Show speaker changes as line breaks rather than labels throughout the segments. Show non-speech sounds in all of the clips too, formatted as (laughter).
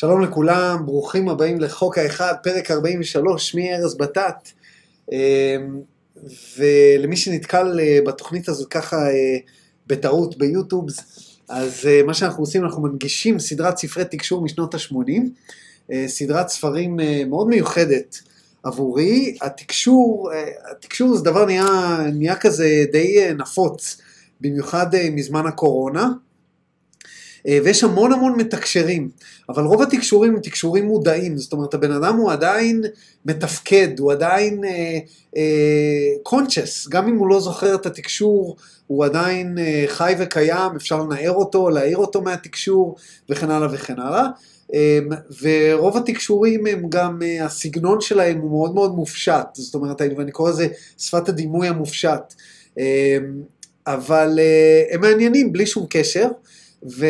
שלום לכולם, ברוכים הבאים לחוק האחד, פרק 43, שמי ארז בטט. אמ, ולמי שנתקל אה, בתוכנית הזאת ככה אה, בטעות ביוטיוב, אז אה, מה שאנחנו עושים, אנחנו מנגישים סדרת ספרי תקשור משנות ה-80, סדרת ספרים מאוד מיוחדת עבורי. התקשור, התקשור זה דבר נהיה, נהיה כזה די נפוץ, במיוחד מזמן הקורונה. אה, ויש המון המון מתקשרים, אבל רוב התקשורים הם תקשורים מודעים, זאת אומרת הבן אדם הוא עדיין מתפקד, הוא עדיין קונצ'ס, uh, uh, גם אם הוא לא זוכר את התקשור, הוא עדיין uh, חי וקיים, אפשר לנער אותו, להעיר אותו מהתקשור וכן הלאה וכן הלאה. Um, ורוב התקשורים הם גם, uh, הסגנון שלהם הוא מאוד מאוד מופשט, זאת אומרת, ואני קורא לזה שפת הדימוי המופשט. Um, אבל uh, הם מעניינים בלי שום קשר. ו,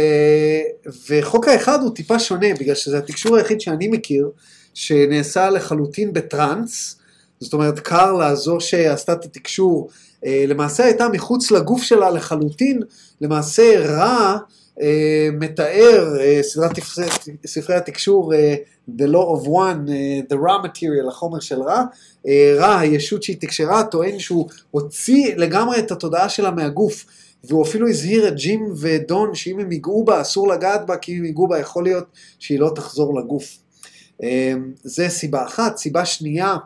וחוק האחד הוא טיפה שונה, בגלל שזה התקשור היחיד שאני מכיר, שנעשה לחלוטין בטראנס, זאת אומרת קרלה, זו שעשתה את התקשור, אה, למעשה הייתה מחוץ לגוף שלה לחלוטין, למעשה רע אה, מתאר אה, סדרת ספרי התקשור The Law of One, The Raw Material, החומר של רע, רע, הישות שהיא תקשרה, טוען שהוא הוציא לגמרי את התודעה שלה מהגוף. והוא אפילו הזהיר את ג'ים ודון שאם הם ייגעו בה אסור לגעת בה, כי אם ייגעו בה יכול להיות שהיא לא תחזור לגוף. אמ, זה סיבה אחת. סיבה שנייה,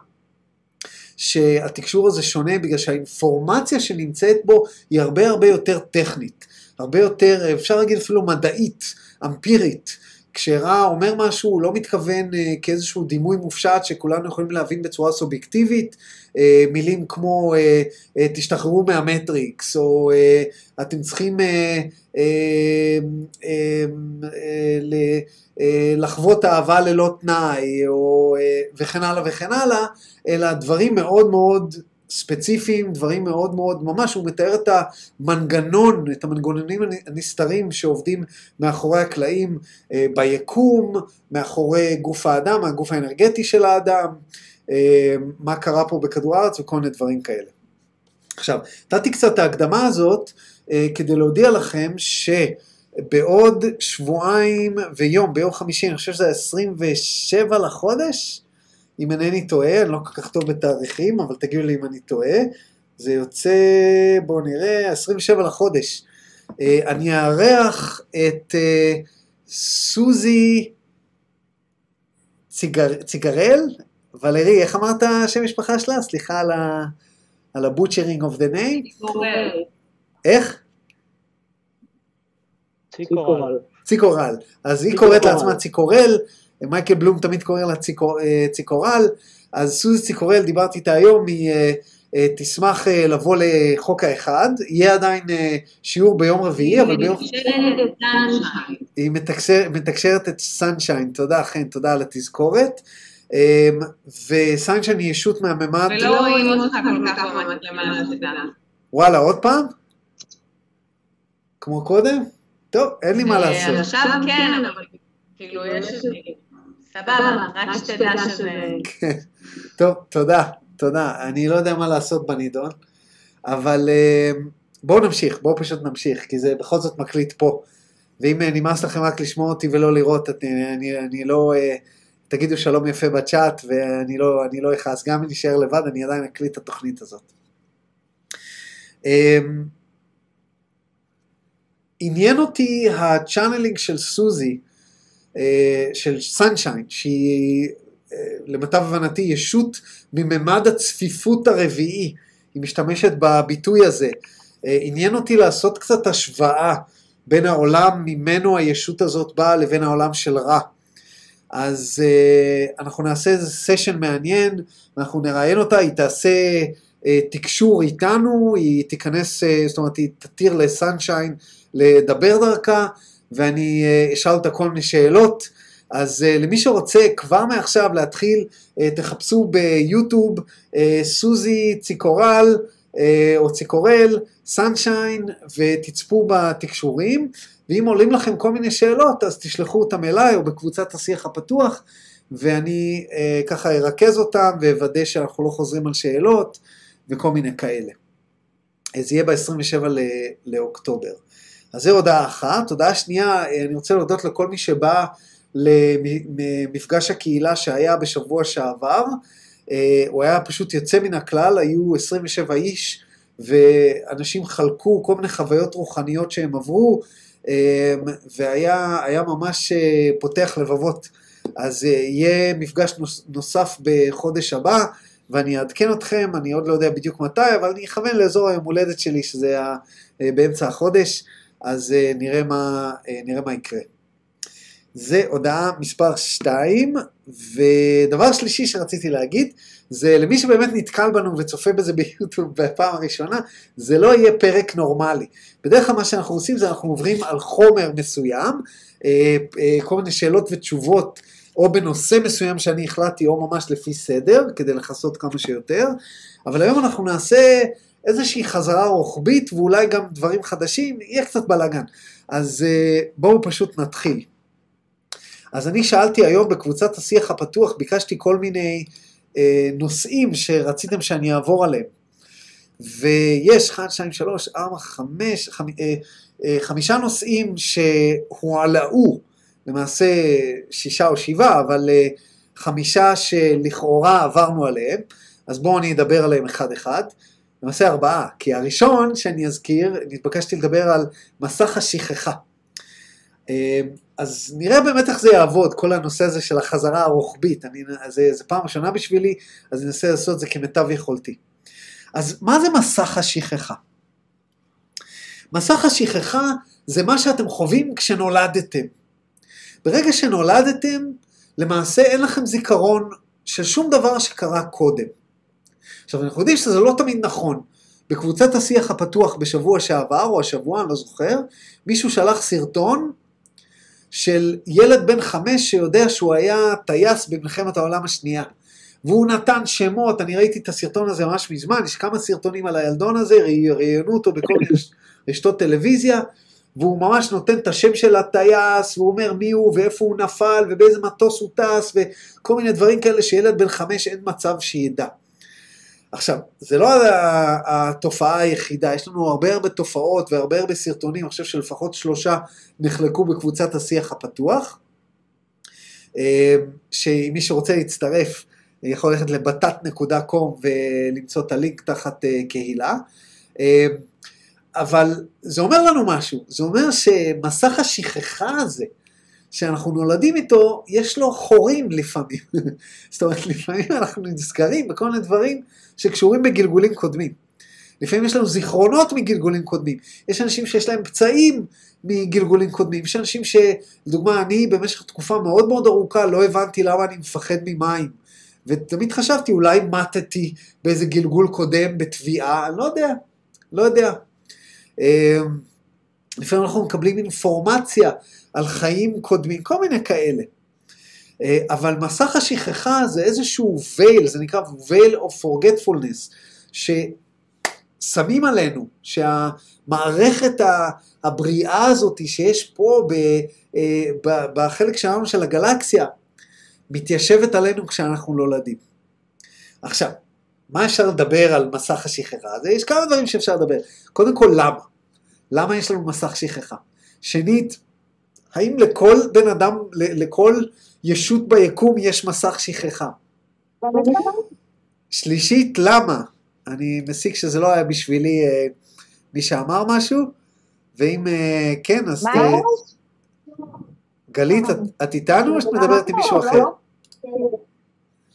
שהתקשור הזה שונה בגלל שהאינפורמציה שנמצאת בו היא הרבה הרבה יותר טכנית, הרבה יותר, אפשר להגיד אפילו מדעית, אמפירית. כשרע אומר משהו הוא לא מתכוון uh, כאיזשהו דימוי מופשט שכולנו יכולים להבין בצורה סובייקטיבית, uh, מילים כמו uh, uh, תשתחררו מהמטריקס, או uh, אתם צריכים uh, uh, uh, uh, uh, לחוות אהבה ללא תנאי, או, uh, וכן הלאה וכן הלאה, אלא דברים מאוד מאוד ספציפיים, דברים מאוד מאוד, ממש הוא מתאר את המנגנון, את המנגנונים הנסתרים שעובדים מאחורי הקלעים אה, ביקום, מאחורי גוף האדם, הגוף האנרגטי של האדם, אה, מה קרה פה בכדור הארץ וכל מיני דברים כאלה. עכשיו, נתתי קצת ההקדמה הזאת אה, כדי להודיע לכם שבעוד שבועיים ויום, ביום חמישי, אני חושב שזה 27 לחודש, אם אינני טועה, אני לא כל כך טוב בתאריכים, אבל תגידו לי אם אני טועה. זה יוצא, בואו נראה, 27 לחודש. אה, אני אארח את אה, סוזי ציגר, ציגרל, ולרי, איך אמרת שם משפחה שלה? סליחה על, ה, על הבוטשרינג אוף דה. ציקורל. איך? ציקורל. ציקורל. אז היא קוראת לעצמה ציקורל. מייקל בלום תמיד קורא לה ציקור, אה, ציקורל, אז סוזי ציקורל, דיברתי איתה היום, היא אה, אה, תשמח לבוא לחוק האחד, יהיה עדיין שיעור ביום רביעי, אבל ביום... היא מתקשר, מתקשרת את סנשיין, תודה חן, תודה על התזכורת. וסנשיין היא ישות מהממד...
ולא רואים אותך כל כך למעלה,
וואלה, עוד פעם? כמו קודם? טוב, אין לי מה לעשות.
עכשיו כן, אבל כאילו יש... סבבה, רק שתדע שזה... (laughs)
טוב, תודה, תודה. אני לא יודע מה לעשות בנידון, אבל אה, בואו נמשיך, בואו פשוט נמשיך, כי זה בכל זאת מקליט פה. ואם אה, נמאס לכם רק לשמוע אותי ולא לראות, אני, אני, אני לא... אה, תגידו שלום יפה בצ'אט, ואני לא, לא אכעס. גם אם נשאר לבד, אני עדיין אקליט את התוכנית הזאת. עניין אותי ה channeling של סוזי, אה, של Sunshine, שהיא אה, למיטב הבנתי ישות מממד הצפיפות הרביעי, היא משתמשת בביטוי הזה. אה, עניין אותי לעשות קצת השוואה בין העולם ממנו הישות הזאת באה לבין העולם של רא. אז אנחנו נעשה איזה סשן מעניין, אנחנו נראיין אותה, היא תעשה תקשור איתנו, היא תיכנס, זאת אומרת היא תתיר לסנשיין לדבר דרכה, ואני אה, אשאל אותה כל מיני שאלות. אז uh, למי שרוצה כבר מעכשיו להתחיל, uh, תחפשו ביוטיוב uh, סוזי ציקורל uh, או ציקורל, סנשיין, ותצפו בתקשורים, ואם עולים לכם כל מיני שאלות, אז תשלחו אותם אליי או בקבוצת השיח הפתוח, ואני uh, ככה ארכז אותם ואוודא שאנחנו לא חוזרים על שאלות וכל מיני כאלה. זה יהיה ב-27 לאוקטובר. אז זו הודעה אחת. הודעה שנייה, אה, אני רוצה להודות לכל מי שבא למפגש הקהילה שהיה בשבוע שעבר. אה, הוא היה פשוט יוצא מן הכלל, היו 27 איש, ואנשים חלקו כל מיני חוויות רוחניות שהם עברו, אה, והיה ממש פותח לבבות. אז יהיה מפגש נוסף בחודש הבא, ואני אעדכן אתכם, אני עוד לא יודע בדיוק מתי, אבל אני אכוון לאזור היום הולדת שלי, שזה היה באמצע החודש, אז נראה מה, נראה מה יקרה. זה הודעה מספר 2, ודבר שלישי שרציתי להגיד, זה למי שבאמת נתקל בנו וצופה בזה ביוטיוב בפעם הראשונה, זה לא יהיה פרק נורמלי. בדרך כלל מה שאנחנו עושים זה אנחנו עוברים על חומר מסוים, אה, כל מיני שאלות ותשובות, או בנושא מסוים שאני החלטתי, או ממש לפי סדר, כדי לכסות כמה שיותר, אבל היום אנחנו נעשה איזושהי חזרה רוחבית, ואולי גם דברים חדשים, יהיה קצת בלאגן. אז אה, בואו פשוט נתחיל. אז אני שאלתי היום בקבוצת השיח הפתוח, ביקשתי כל מיני אה, נושאים שרציתם שאני אעבור עליהם. ויש 1, 2, 3, 4, 5, 5 חמישה נושאים שהועלאו, למעשה שישה או שבעה, אבל אה, חמישה שלכאורה עברנו עליהם, אז בואו אני אדבר עליהם אחד-אחד. למעשה ארבעה, כי הראשון שאני אזכיר, נתבקשתי לדבר על מסך השכחה. אה, אז נראה באמת איך זה יעבוד, כל הנושא הזה של החזרה הרוחבית. אני, זה, זה פעם ראשונה בשבילי, אז אני אנסה לעשות את זה כמיטב יכולתי. אז מה זה מסך השכחה? מסך השכחה זה מה שאתם חווים כשנולדתם. ברגע שנולדתם, למעשה אין לכם זיכרון של שום דבר שקרה קודם. עכשיו, אנחנו יודעים שזה לא תמיד נכון. בקבוצת השיח הפתוח בשבוע שעבר, או השבוע, אני לא זוכר, מישהו שלח סרטון של ילד בן חמש שיודע שהוא היה טייס במלחמת העולם השנייה. והוא נתן שמות, אני ראיתי את הסרטון הזה ממש מזמן, יש כמה סרטונים על הילדון הזה, ראיינו אותו בכל מיני רשתות טלוויזיה, והוא ממש נותן את השם של הטייס, והוא אומר מי הוא ואיפה הוא נפל ובאיזה מטוס הוא טס, וכל מיני דברים כאלה שילד בן חמש אין מצב שידע. עכשיו, זה לא התופעה היחידה, יש לנו הרבה הרבה תופעות והרבה הרבה סרטונים, אני חושב שלפחות שלושה נחלקו בקבוצת השיח הפתוח, אה, שמי שרוצה להצטרף יכול ללכת לבתת.com ולמצוא את הלינק תחת אה, קהילה. אה, אבל זה אומר לנו משהו, זה אומר שמסך השכחה הזה, שאנחנו נולדים איתו, יש לו חורים לפעמים. (laughs) זאת אומרת, לפעמים אנחנו נזכרים בכל מיני דברים שקשורים בגלגולים קודמים. לפעמים יש לנו זיכרונות מגלגולים קודמים. יש אנשים שיש להם פצעים מגלגולים קודמים. יש אנשים שלדוגמה, אני במשך תקופה מאוד מאוד ארוכה לא הבנתי למה אני מפחד ממים. ותמיד חשבתי, אולי מתתי באיזה גלגול קודם בתביעה, אני לא יודע, לא יודע. אמ, לפעמים אנחנו מקבלים אינפורמציה על חיים קודמים, כל מיני כאלה. אה, אבל מסך השכחה זה איזשהו וייל, זה נקרא וייל of forgetfulness, ששמים עלינו, שהמערכת הבריאה הזאת שיש פה אה, בחלק שלנו של הגלקסיה, מתיישבת עלינו כשאנחנו נולדים. עכשיו, מה אפשר לדבר על מסך השכחה? אז יש כמה דברים שאפשר לדבר. קודם כל, למה? למה יש לנו מסך שכחה? שנית, האם לכל בן אדם, לכל ישות ביקום יש מסך שכחה? שלישית, למה? אני מסיק שזה לא היה בשבילי אה, מי שאמר משהו, ואם אה, כן, אז... אה, גלית, את, את איתנו או שאת מדברת עם מישהו אחר?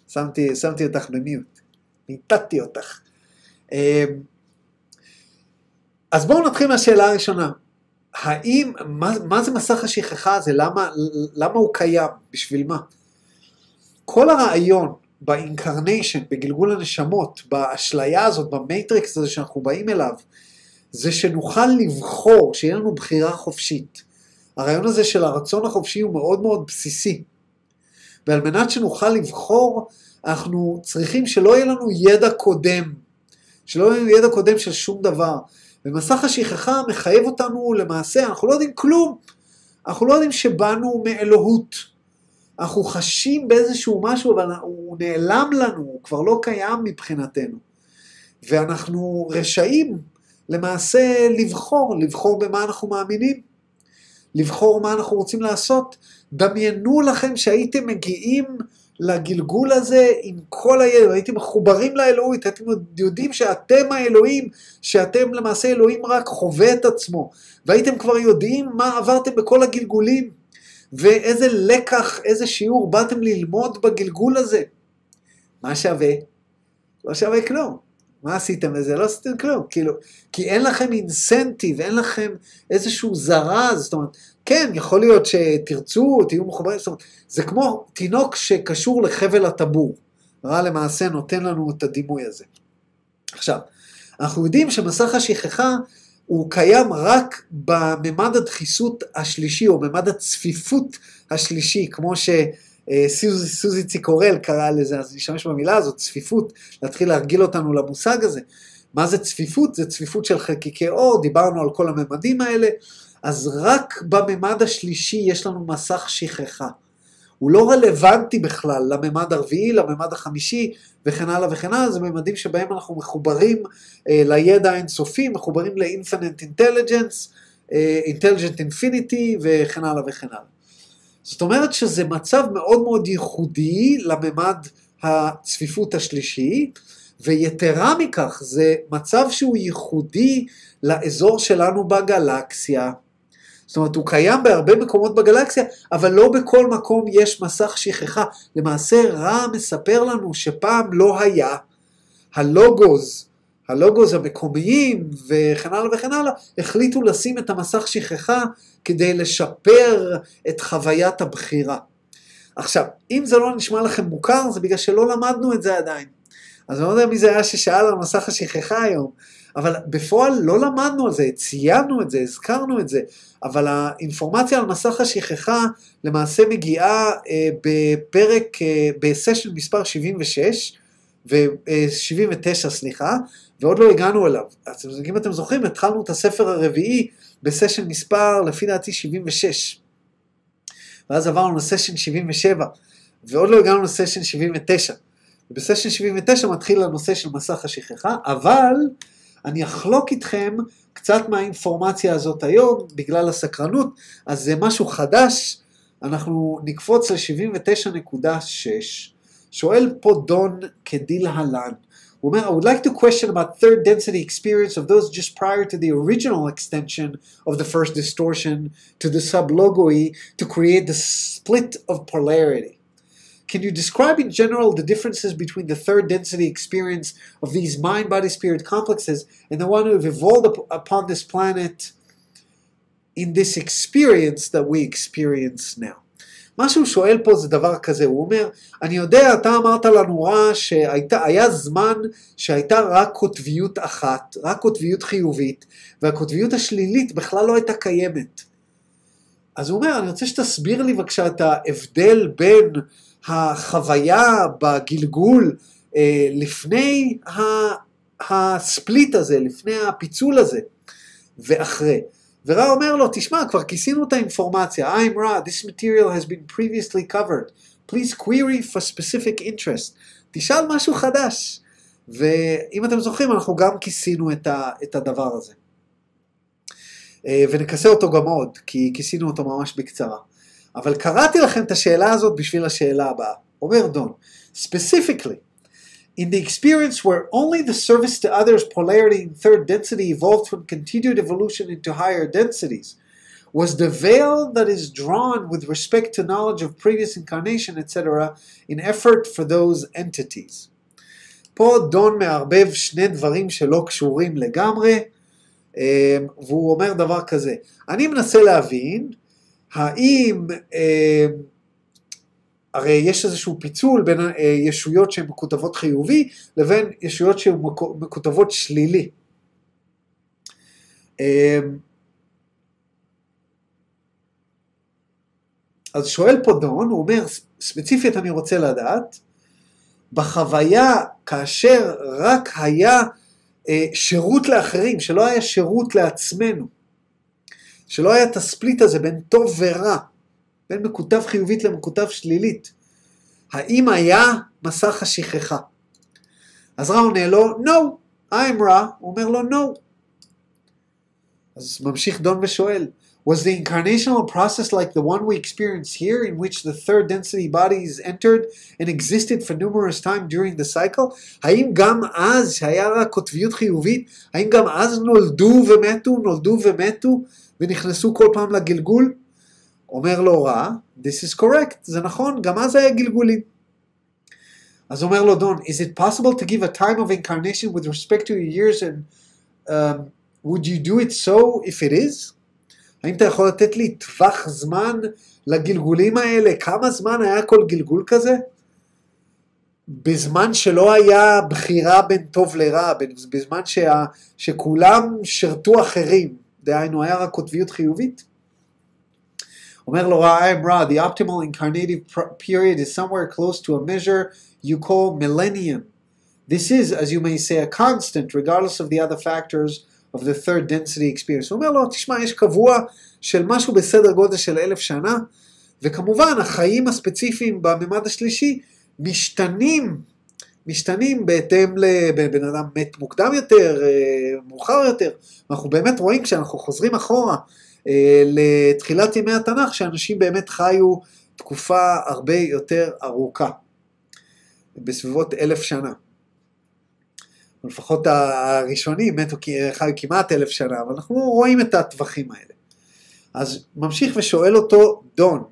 שמתי, שמתי אותך במיוט, ניתתי אותך. אה, אז בואו נתחיל מהשאלה הראשונה. האם, מה, מה זה מסך השכחה הזה? למה, למה הוא קיים? בשביל מה? כל הרעיון ב incarnation, בגלגול הנשמות, באשליה הזאת, ב matrix הזה שאנחנו באים אליו, זה שנוכל לבחור, שיהיה לנו בחירה חופשית. הרעיון הזה של הרצון החופשי הוא מאוד מאוד בסיסי. ועל מנת שנוכל לבחור, אנחנו צריכים שלא יהיה לנו ידע קודם, שלא יהיה לנו ידע קודם של שום דבר. ומסך השכחה מחייב אותנו למעשה, אנחנו לא יודעים כלום. אנחנו לא יודעים שבאנו מאלוהות. אנחנו חשים באיזשהו משהו, אבל הוא נעלם לנו, הוא כבר לא קיים מבחינתנו. ואנחנו רשאים למעשה לבחור, לבחור במה אנחנו מאמינים. לבחור מה אנחנו רוצים לעשות. דמיינו לכם שהייתם מגיעים לגלגול הזה עם כל הידע, הייתם מחוברים לאלוהות, הייתם יודעים שאתם האלוהים, שאתם למעשה אלוהים רק חווה את עצמו, והייתם כבר יודעים מה עברתם בכל הגלגולים, ואיזה לקח, איזה שיעור באתם ללמוד בגלגול הזה. מה שווה? לא שווה כלום. מה עשיתם בזה? לא עשיתם כלום, כאילו, כי אין לכם אינסנטיב, אין לכם איזשהו זרז, זאת אומרת, כן, יכול להיות שתרצו, תהיו מחוברים, זאת אומרת, זה כמו תינוק שקשור לחבל הטבור. רע למעשה נותן לנו את הדימוי הזה. עכשיו, אנחנו יודעים שמסך השכחה הוא קיים רק בממד הדחיסות השלישי, או ממד הצפיפות השלישי, כמו שסוזי ציקורל קרא לזה, אז נשתמש במילה הזאת, צפיפות, להתחיל להרגיל אותנו למושג הזה. מה זה צפיפות? זה צפיפות של חלקיקי אור, דיברנו על כל הממדים האלה. אז רק בממד השלישי יש לנו מסך שכחה. הוא לא רלוונטי בכלל לממד הרביעי, לממד החמישי וכן הלאה וכן הלאה, זה ממדים שבהם אנחנו מחוברים אה, לידע האינסופי, מחוברים ל-infinite intelligence, אה, intelligent infinity וכן הלאה וכן הלאה. זאת אומרת שזה מצב מאוד מאוד ייחודי לממד הצפיפות השלישי, ויתרה מכך זה מצב שהוא ייחודי לאזור שלנו בגלקסיה. זאת אומרת, הוא קיים בהרבה מקומות בגלקסיה, אבל לא בכל מקום יש מסך שכחה. למעשה, רע מספר לנו שפעם לא היה הלוגוז, הלוגוז המקומיים וכן הלאה וכן הלאה, החליטו לשים את המסך שכחה כדי לשפר את חוויית הבחירה. עכשיו, אם זה לא נשמע לכם מוכר, זה בגלל שלא למדנו את זה עדיין. אז אני לא יודע מי זה היה ששאל על מסך השכחה היום, אבל בפועל לא למדנו על זה, ציינו את זה, הזכרנו את זה, אבל האינפורמציה על מסך השכחה למעשה מגיעה אה, בפרק, אה, בסשן מספר 76, ו-79 אה, סליחה, ועוד לא הגענו אליו. אז אם אתם זוכרים, התחלנו את הספר הרביעי בסשן מספר, לפי דעתי 76. ואז עברנו לסשן 77, ועוד לא הגענו לסשן 79. ובסשן 79 מתחיל הנושא של מסך השכחה, אבל אני אחלוק איתכם קצת מהאינפורמציה הזאת היום, בגלל הסקרנות, אז זה משהו חדש, אנחנו נקפוץ ל-79.6, שואל פה דון כדלהלן, הוא אומר, I would like to question about third density experience of those just prior to the original extension of the first distortion to the sublogoi to create the split of polarity. Can you describe in general the differences between the third density experience of these mind body spirit complexes and the one who have evolved up upon this planet in this experience that we experience now? מה שהוא שואל פה זה דבר כזה, הוא אומר, אני יודע, אתה אמרת לנו רע שהיה זמן שהייתה רק קוטביות אחת, רק קוטביות חיובית, והקוטביות השלילית בכלל לא הייתה קיימת. אז הוא אומר, אני רוצה שתסביר לי בבקשה את ההבדל בין החוויה בגלגול אה, לפני הספליט הזה, לפני הפיצול הזה, ואחרי. ורע אומר לו, תשמע, כבר כיסינו את האינפורמציה, I'm Ra, this material has been previously covered, please query for specific interest. תשאל משהו חדש. ואם אתם זוכרים, אנחנו גם כיסינו את, ה, את הדבר הזה. אה, ונכסה אותו גם עוד, כי כיסינו אותו ממש בקצרה. אבל קראתי לכם את השאלה הזאת בשביל השאלה הבאה. אומר דון, specifically, in the experience where only the service to others polarity in third density evolved from continued evolution into higher densities, was the veil that is drawn with respect to knowledge of previous incarnation, etc., in effort for those entities. פה דון מערבב שני דברים שלא קשורים לגמרי, והוא אומר דבר כזה, אני מנסה להבין האם, אה, הרי יש איזשהו פיצול בין אה, ישויות שהן מקוטבות חיובי לבין ישויות שהן מקוטבות שלילי. אה, אז שואל פה דון, הוא אומר, ספציפית אני רוצה לדעת, בחוויה כאשר רק היה שירות לאחרים, שלא היה שירות לעצמנו, שלא היה את הספליט הזה בין טוב ורע, בין מקוטב חיובית למקוטב שלילית. האם היה מסך השכחה? אז רע עונה לו, no, I'm רע, הוא אומר לו no. אז ממשיך דון ושואל, Was the incarnational process like the one we experience here, in which the third density bodies entered and existed for numerous times during the cycle? האם גם אז, שהיה רק קוטביות חיובית, האם גם אז נולדו ומתו, נולדו ומתו, ונכנסו כל פעם לגלגול? אומר לו רע, this is correct, זה נכון, גם אז היה גלגולים. אז אומר לו דון, is it possible to give a time of incarnation with respect to your years and um, would you do it so if it is? האם אתה יכול לתת לי טווח זמן לגלגולים האלה? כמה זמן היה כל גלגול כזה? בזמן שלא היה בחירה בין טוב לרע, בזמן שה, שכולם שירתו אחרים, דהיינו היה רק קוטביות חיובית? אומר לו רע, I'm רע, the optimal incarnative period is somewhere close to a measure you call millennium. This is, as you may say, a constant, regardless of the other factors of the third density experience. הוא אומר לו, תשמע, יש קבוע של משהו בסדר גודל של אלף שנה, וכמובן החיים הספציפיים בממד השלישי משתנים, משתנים בהתאם לבן אדם מת מוקדם יותר, מאוחר יותר. אנחנו באמת רואים כשאנחנו חוזרים אחורה לתחילת ימי התנ"ך, שאנשים באמת חיו תקופה הרבה יותר ארוכה, בסביבות אלף שנה. לפחות הראשונים מתו חיו כמעט אלף שנה, אבל אנחנו רואים את הטווחים האלה. אז ממשיך ושואל אותו דון,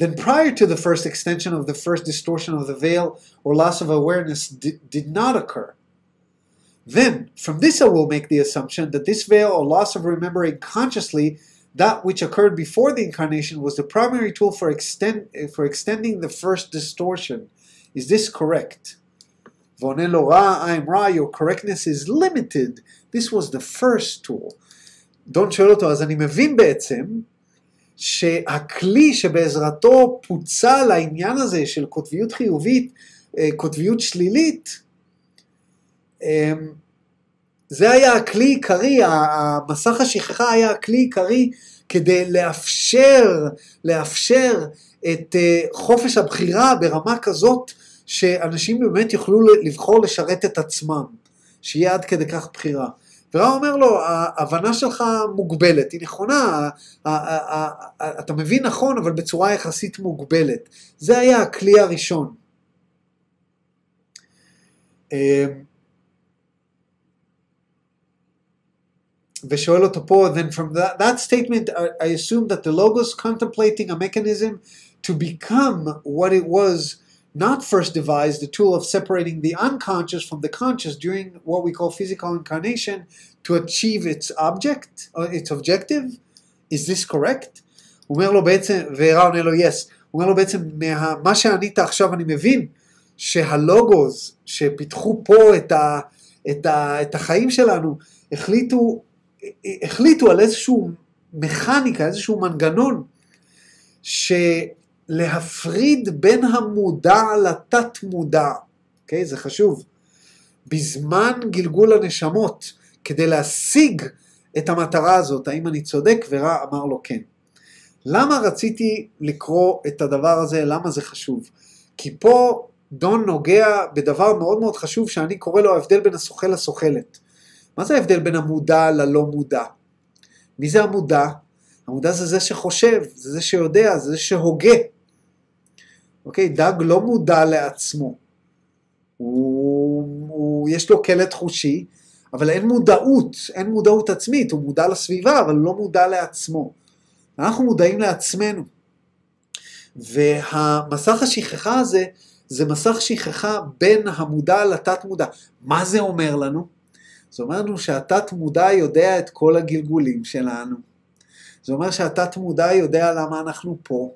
Then prior to the first extension of the first distortion of the veil or loss of awareness did, did not occur. Then, from this I will make the assumption that this veil or loss of remembering consciously that which occurred before the incarnation was the primary tool for, extend, for extending the first distortion. Is this correct? I'm ra, your correctness is limited. This was the first tool. דון שואל אותו, אז אני מבין בעצם שהכלי שבעזרתו פוצל העניין הזה של קוטביות חיובית, קוטביות שלילית, זה היה הכלי עיקרי, המסך השכחה היה הכלי עיקרי כדי לאפשר, לאפשר את חופש הבחירה ברמה כזאת שאנשים באמת יוכלו לבחור לשרת את עצמם, שיהיה עד כדי כך בחירה. ורב אומר לו, ההבנה שלך מוגבלת, היא נכונה, אתה מבין נכון, אבל בצורה יחסית מוגבלת. זה היה הכלי הראשון. ושואל אותו פה, then from that, that statement I assume that the logos contemplating a mechanism to become what it was not first devised, the tool of separating the unconscious from the conscious during what we call physical incarnation to achieve its object, or its objective. Is this correct? הוא אומר לו בעצם, ורע עונה לו yes, הוא אומר לו בעצם, מה, מה שענית עכשיו אני מבין, שהלוגוס שפיתחו פה את, ה, את, ה, את החיים שלנו, החליטו החליטו על איזשהו מכניקה, איזשהו מנגנון, שלהפריד בין המודע לתת מודע, אוקיי? Okay, זה חשוב. בזמן גלגול הנשמות, כדי להשיג את המטרה הזאת, האם אני צודק? ורע אמר לו כן. למה רציתי לקרוא את הדבר הזה? למה זה חשוב? כי פה דון נוגע בדבר מאוד מאוד חשוב שאני קורא לו ההבדל בין השוחה לסוחלת. מה זה ההבדל בין המודע ללא מודע? מי זה המודע? המודע זה זה שחושב, זה זה שיודע, זה זה שהוגה. אוקיי, דג לא מודע לעצמו. הוא, הוא, יש לו קלט חושי, אבל אין מודעות, אין מודעות עצמית, הוא מודע לסביבה, אבל לא מודע לעצמו. אנחנו מודעים לעצמנו. והמסך השכחה הזה, זה מסך שכחה בין המודע לתת מודע. מה זה אומר לנו? זה אומר לנו שהתת מודע יודע את כל הגלגולים שלנו. זה אומר שהתת מודע יודע למה אנחנו פה.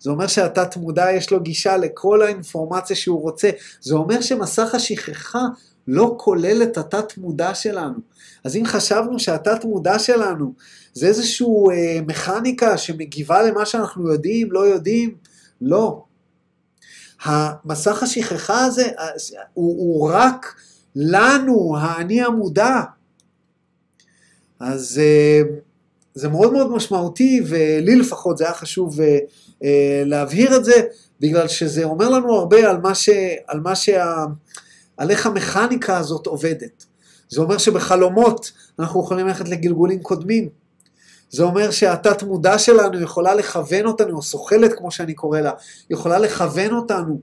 זה אומר שהתת מודע יש לו גישה לכל האינפורמציה שהוא רוצה. זה אומר שמסך השכחה לא כולל את התת מודע שלנו. אז אם חשבנו שהתת מודע שלנו זה איזושהי אה, מכניקה שמגיבה למה שאנחנו יודעים, לא יודעים, לא. המסך השכחה הזה אה, הוא, הוא רק לנו, האני המודע. אז אה, זה מאוד מאוד משמעותי, ולי לפחות זה היה חשוב אה, אה, להבהיר את זה, בגלל שזה אומר לנו הרבה על מה, ש, על מה שה... על איך המכניקה הזאת עובדת. זה אומר שבחלומות אנחנו יכולים ללכת לגלגולים קודמים. זה אומר שהתת מודע שלנו יכולה לכוון אותנו, או סוכלת כמו שאני קורא לה, יכולה לכוון אותנו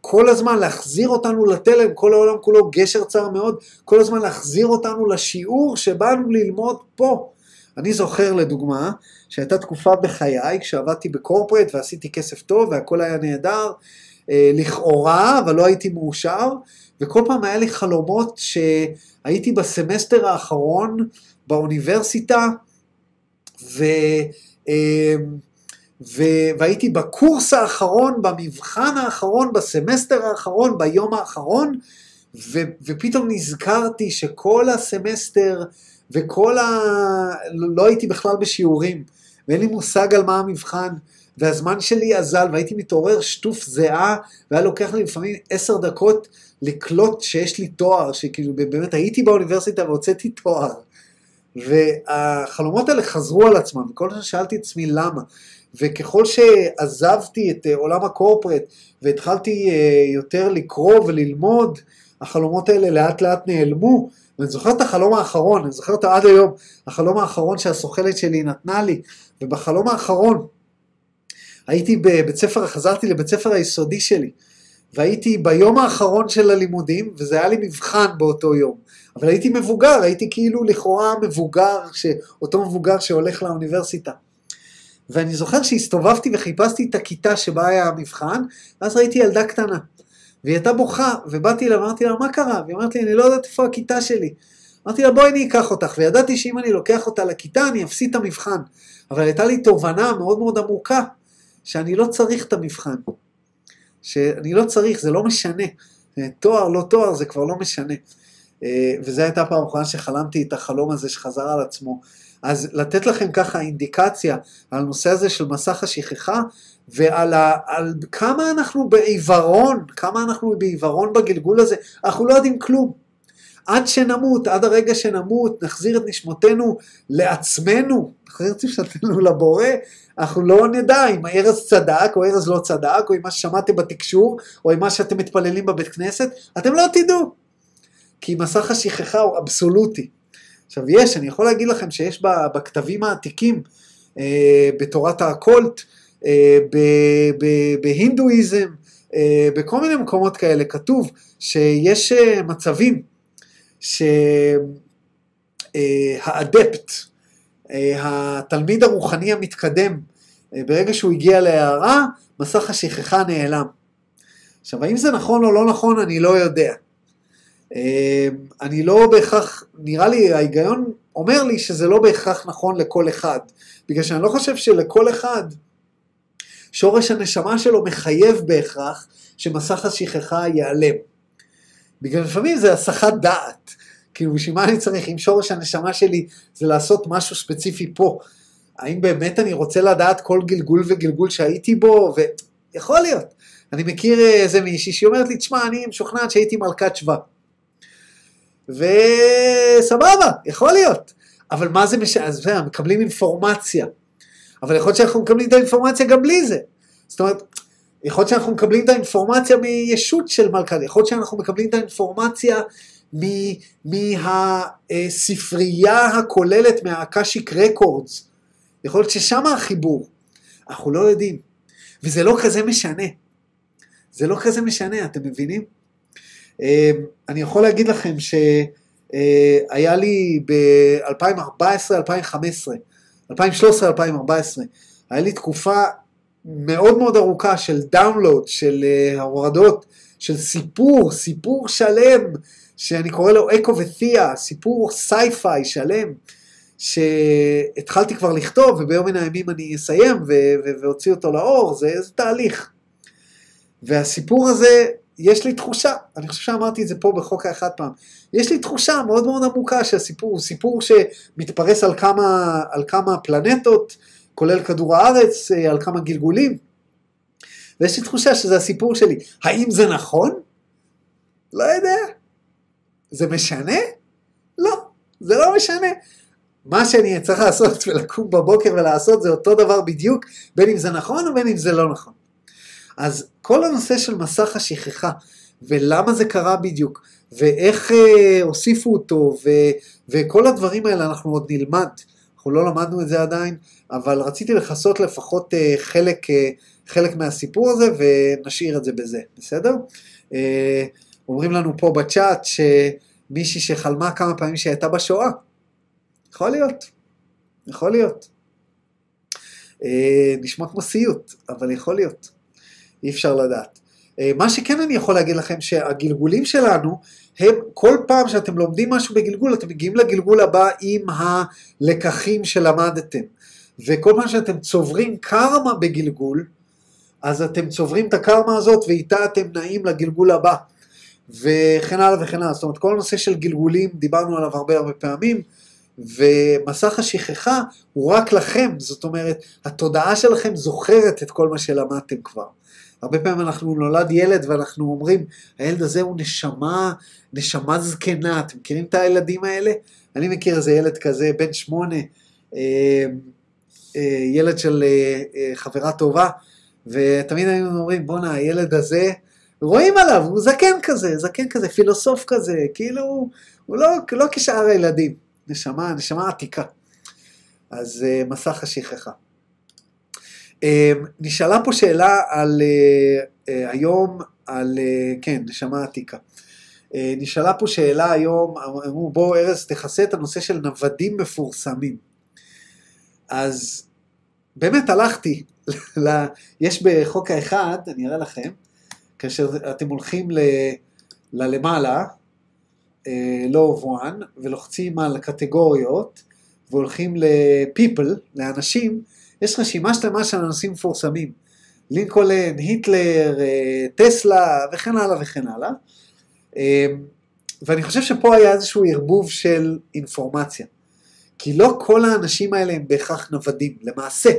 כל הזמן, להחזיר אותנו לתלם, כל העולם כולו גשר צר מאוד, כל הזמן להחזיר אותנו לשיעור שבאנו ללמוד פה. אני זוכר לדוגמה, שהייתה תקופה בחיי כשעבדתי בקורפרט ועשיתי כסף טוב והכל היה נהדר, אה, לכאורה, אבל לא הייתי מאושר, וכל פעם היה לי חלומות שהייתי בסמסטר האחרון באוניברסיטה, ו, אמ, ו, והייתי בקורס האחרון, במבחן האחרון, בסמסטר האחרון, ביום האחרון, ו, ופתאום נזכרתי שכל הסמסטר וכל ה... לא הייתי בכלל בשיעורים, ואין לי מושג על מה המבחן, והזמן שלי אזל, והייתי מתעורר שטוף זיעה, והיה לוקח לי לפעמים עשר דקות לקלוט שיש לי תואר, שכאילו באמת הייתי באוניברסיטה והוצאתי תואר. והחלומות האלה חזרו על עצמם, וכל הזמן שאלתי את עצמי למה. וככל שעזבתי את אה, עולם הקורפרט והתחלתי אה, יותר לקרוא וללמוד, החלומות האלה לאט לאט נעלמו. ואני זוכר את החלום האחרון, אני זוכר אותו עד היום, החלום האחרון שהסוכלת שלי נתנה לי, ובחלום האחרון הייתי בבית ספר, חזרתי לבית ספר היסודי שלי, והייתי ביום האחרון של הלימודים, וזה היה לי מבחן באותו יום. אבל הייתי מבוגר, הייתי כאילו לכאורה מבוגר, אותו מבוגר שהולך לאוניברסיטה. ואני זוכר שהסתובבתי וחיפשתי את הכיתה שבה היה המבחן, ואז ראיתי ילדה קטנה. והיא הייתה בוכה, ובאתי אליה ואמרתי לה, מה קרה? והיא אמרת לי, אני לא יודעת איפה הכיתה שלי. אמרתי לה, בואי אני אקח אותך, וידעתי שאם אני לוקח אותה לכיתה, אני אפסיד את המבחן. אבל הייתה לי תובנה מאוד מאוד עמוקה, שאני לא צריך את המבחן. שאני לא צריך, זה לא משנה. תואר, לא תואר, זה כבר לא משנה. אה, וזו הייתה פעם אחרונה שחלמתי את החלום הזה שחזר על עצמו. אז לתת לכם ככה אינדיקציה על הנושא הזה של מסך השכחה, ועל ה, על כמה אנחנו בעיוורון, כמה אנחנו בעיוורון בגלגול הזה, אנחנו לא יודעים כלום. עד שנמות, עד הרגע שנמות, נחזיר את נשמותינו לעצמנו, נחזיר את נשמותינו לבורא, אנחנו לא נדע אם הארז צדק או ארז לא צדק, או אם מה ששמעתם בתקשור, או אם מה שאתם מתפללים בבית כנסת, אתם לא תדעו. כי מסך השכחה הוא אבסולוטי. עכשיו יש, אני יכול להגיד לכם שיש בכתבים העתיקים, אה, בתורת האקולט, אה, בהינדואיזם, אה, בכל מיני מקומות כאלה, כתוב שיש מצבים שהאדפט, התלמיד הרוחני המתקדם, ברגע שהוא הגיע להערה, מסך השכחה נעלם. עכשיו, האם זה נכון או לא נכון, אני לא יודע. אני לא בהכרח, נראה לי, ההיגיון אומר לי שזה לא בהכרח נכון לכל אחד, בגלל שאני לא חושב שלכל אחד שורש הנשמה שלו מחייב בהכרח שמסך השכחה ייעלם. בגלל לפעמים זה הסחת דעת. כאילו בשביל מה אני צריך, אם שורש הנשמה שלי זה לעשות משהו ספציפי פה, האם באמת אני רוצה לדעת כל גלגול וגלגול שהייתי בו, ויכול להיות. אני מכיר איזה מישהי שהיא אומרת לי, תשמע, אני משוכנעת שהייתי מלכת שבא. וסבבה, יכול להיות. אבל מה זה משנה, אז מקבלים אינפורמציה. אבל יכול להיות שאנחנו מקבלים את האינפורמציה גם בלי זה. זאת אומרת, יכול להיות שאנחנו מקבלים את האינפורמציה מישות של מלכת, יכול להיות שאנחנו מקבלים את האינפורמציה מהספרייה הכוללת מהאקשיק רקורדס. יכול להיות ששם החיבור. אנחנו לא יודעים. וזה לא כזה משנה. זה לא כזה משנה, אתם מבינים? אמ, אני יכול להגיד לכם שהיה לי ב-2014-2015 2013-2014, היה לי תקופה מאוד מאוד ארוכה של download, של אה, הורדות, של סיפור, סיפור שלם, שאני קורא לו אקו ותיה, סיפור sci-fi שלם, שהתחלתי כבר לכתוב, וביום מן הימים אני אסיים ואוציא אותו לאור, זה, זה תהליך. והסיפור הזה יש לי תחושה, אני חושב שאמרתי את זה פה בחוק האחד פעם, יש לי תחושה מאוד מאוד עמוקה שהסיפור הוא סיפור שמתפרס על כמה, על כמה פלנטות, כולל כדור הארץ, אה, על כמה גלגולים, ויש לי תחושה שזה הסיפור שלי. האם זה נכון? לא יודע. זה משנה? לא, זה לא משנה. מה שאני צריך לעשות ולקום בבוקר ולעשות זה אותו דבר בדיוק, בין אם זה נכון ובין אם זה לא נכון. אז כל הנושא של מסך השכחה ולמה זה קרה בדיוק, ואיך אה, הוסיפו אותו, ו, וכל הדברים האלה אנחנו עוד נלמד. אנחנו לא למדנו את זה עדיין, אבל רציתי לכסות לפחות אה, חלק, אה, חלק מהסיפור הזה, ונשאיר את זה בזה, בסדר? אה, אומרים לנו פה בצ'אט שמישהי שחלמה כמה פעמים שהיא הייתה בשואה. יכול להיות, יכול להיות. אה, נשמע כמו סיוט, אבל יכול להיות. אי אפשר לדעת. אה, מה שכן אני יכול להגיד לכם שהגלגולים שלנו הם כל פעם שאתם לומדים משהו בגלגול אתם מגיעים לגלגול הבא עם הלקחים שלמדתם. וכל פעם שאתם צוברים קרמה בגלגול אז אתם צוברים את הקרמה הזאת ואיתה אתם נעים לגלגול הבא. וכן הלאה וכן הלאה. זאת אומרת כל הנושא של גלגולים דיברנו עליו הרבה הרבה פעמים ומסך השכחה הוא רק לכם. זאת אומרת התודעה שלכם זוכרת את כל מה שלמדתם כבר הרבה פעמים אנחנו נולד ילד ואנחנו אומרים, הילד הזה הוא נשמה, נשמה זקנה, אתם מכירים את הילדים האלה? אני מכיר איזה ילד כזה, בן שמונה, אה, אה, ילד של אה, חברה טובה, ותמיד היינו אומרים, בואנה, הילד הזה, רואים עליו, הוא זקן כזה, זקן כזה, פילוסוף כזה, כאילו, הוא לא, לא כשאר הילדים, נשמה, נשמה עתיקה. אז מסך השכחה. אמ, נשאלה פה שאלה על אה, אה, היום, על, אה, כן, נשמה עתיקה. נשאלה פה שאלה היום, אמרו בוא ארז תכסה את הנושא של נוודים מפורסמים. אז באמת הלכתי, (laughs) יש בחוק האחד, אני אראה לכם, כאשר אתם הולכים ל, ללמעלה, לא one, ולוחצים על קטגוריות, והולכים ל-people, לאנשים, יש רשימה שלמה של אנשים מפורסמים, לינקולן, היטלר, אה, טסלה וכן הלאה וכן הלאה. אה, ואני חושב שפה היה איזשהו ערבוב של אינפורמציה. כי לא כל האנשים האלה הם בהכרח נוודים. למעשה,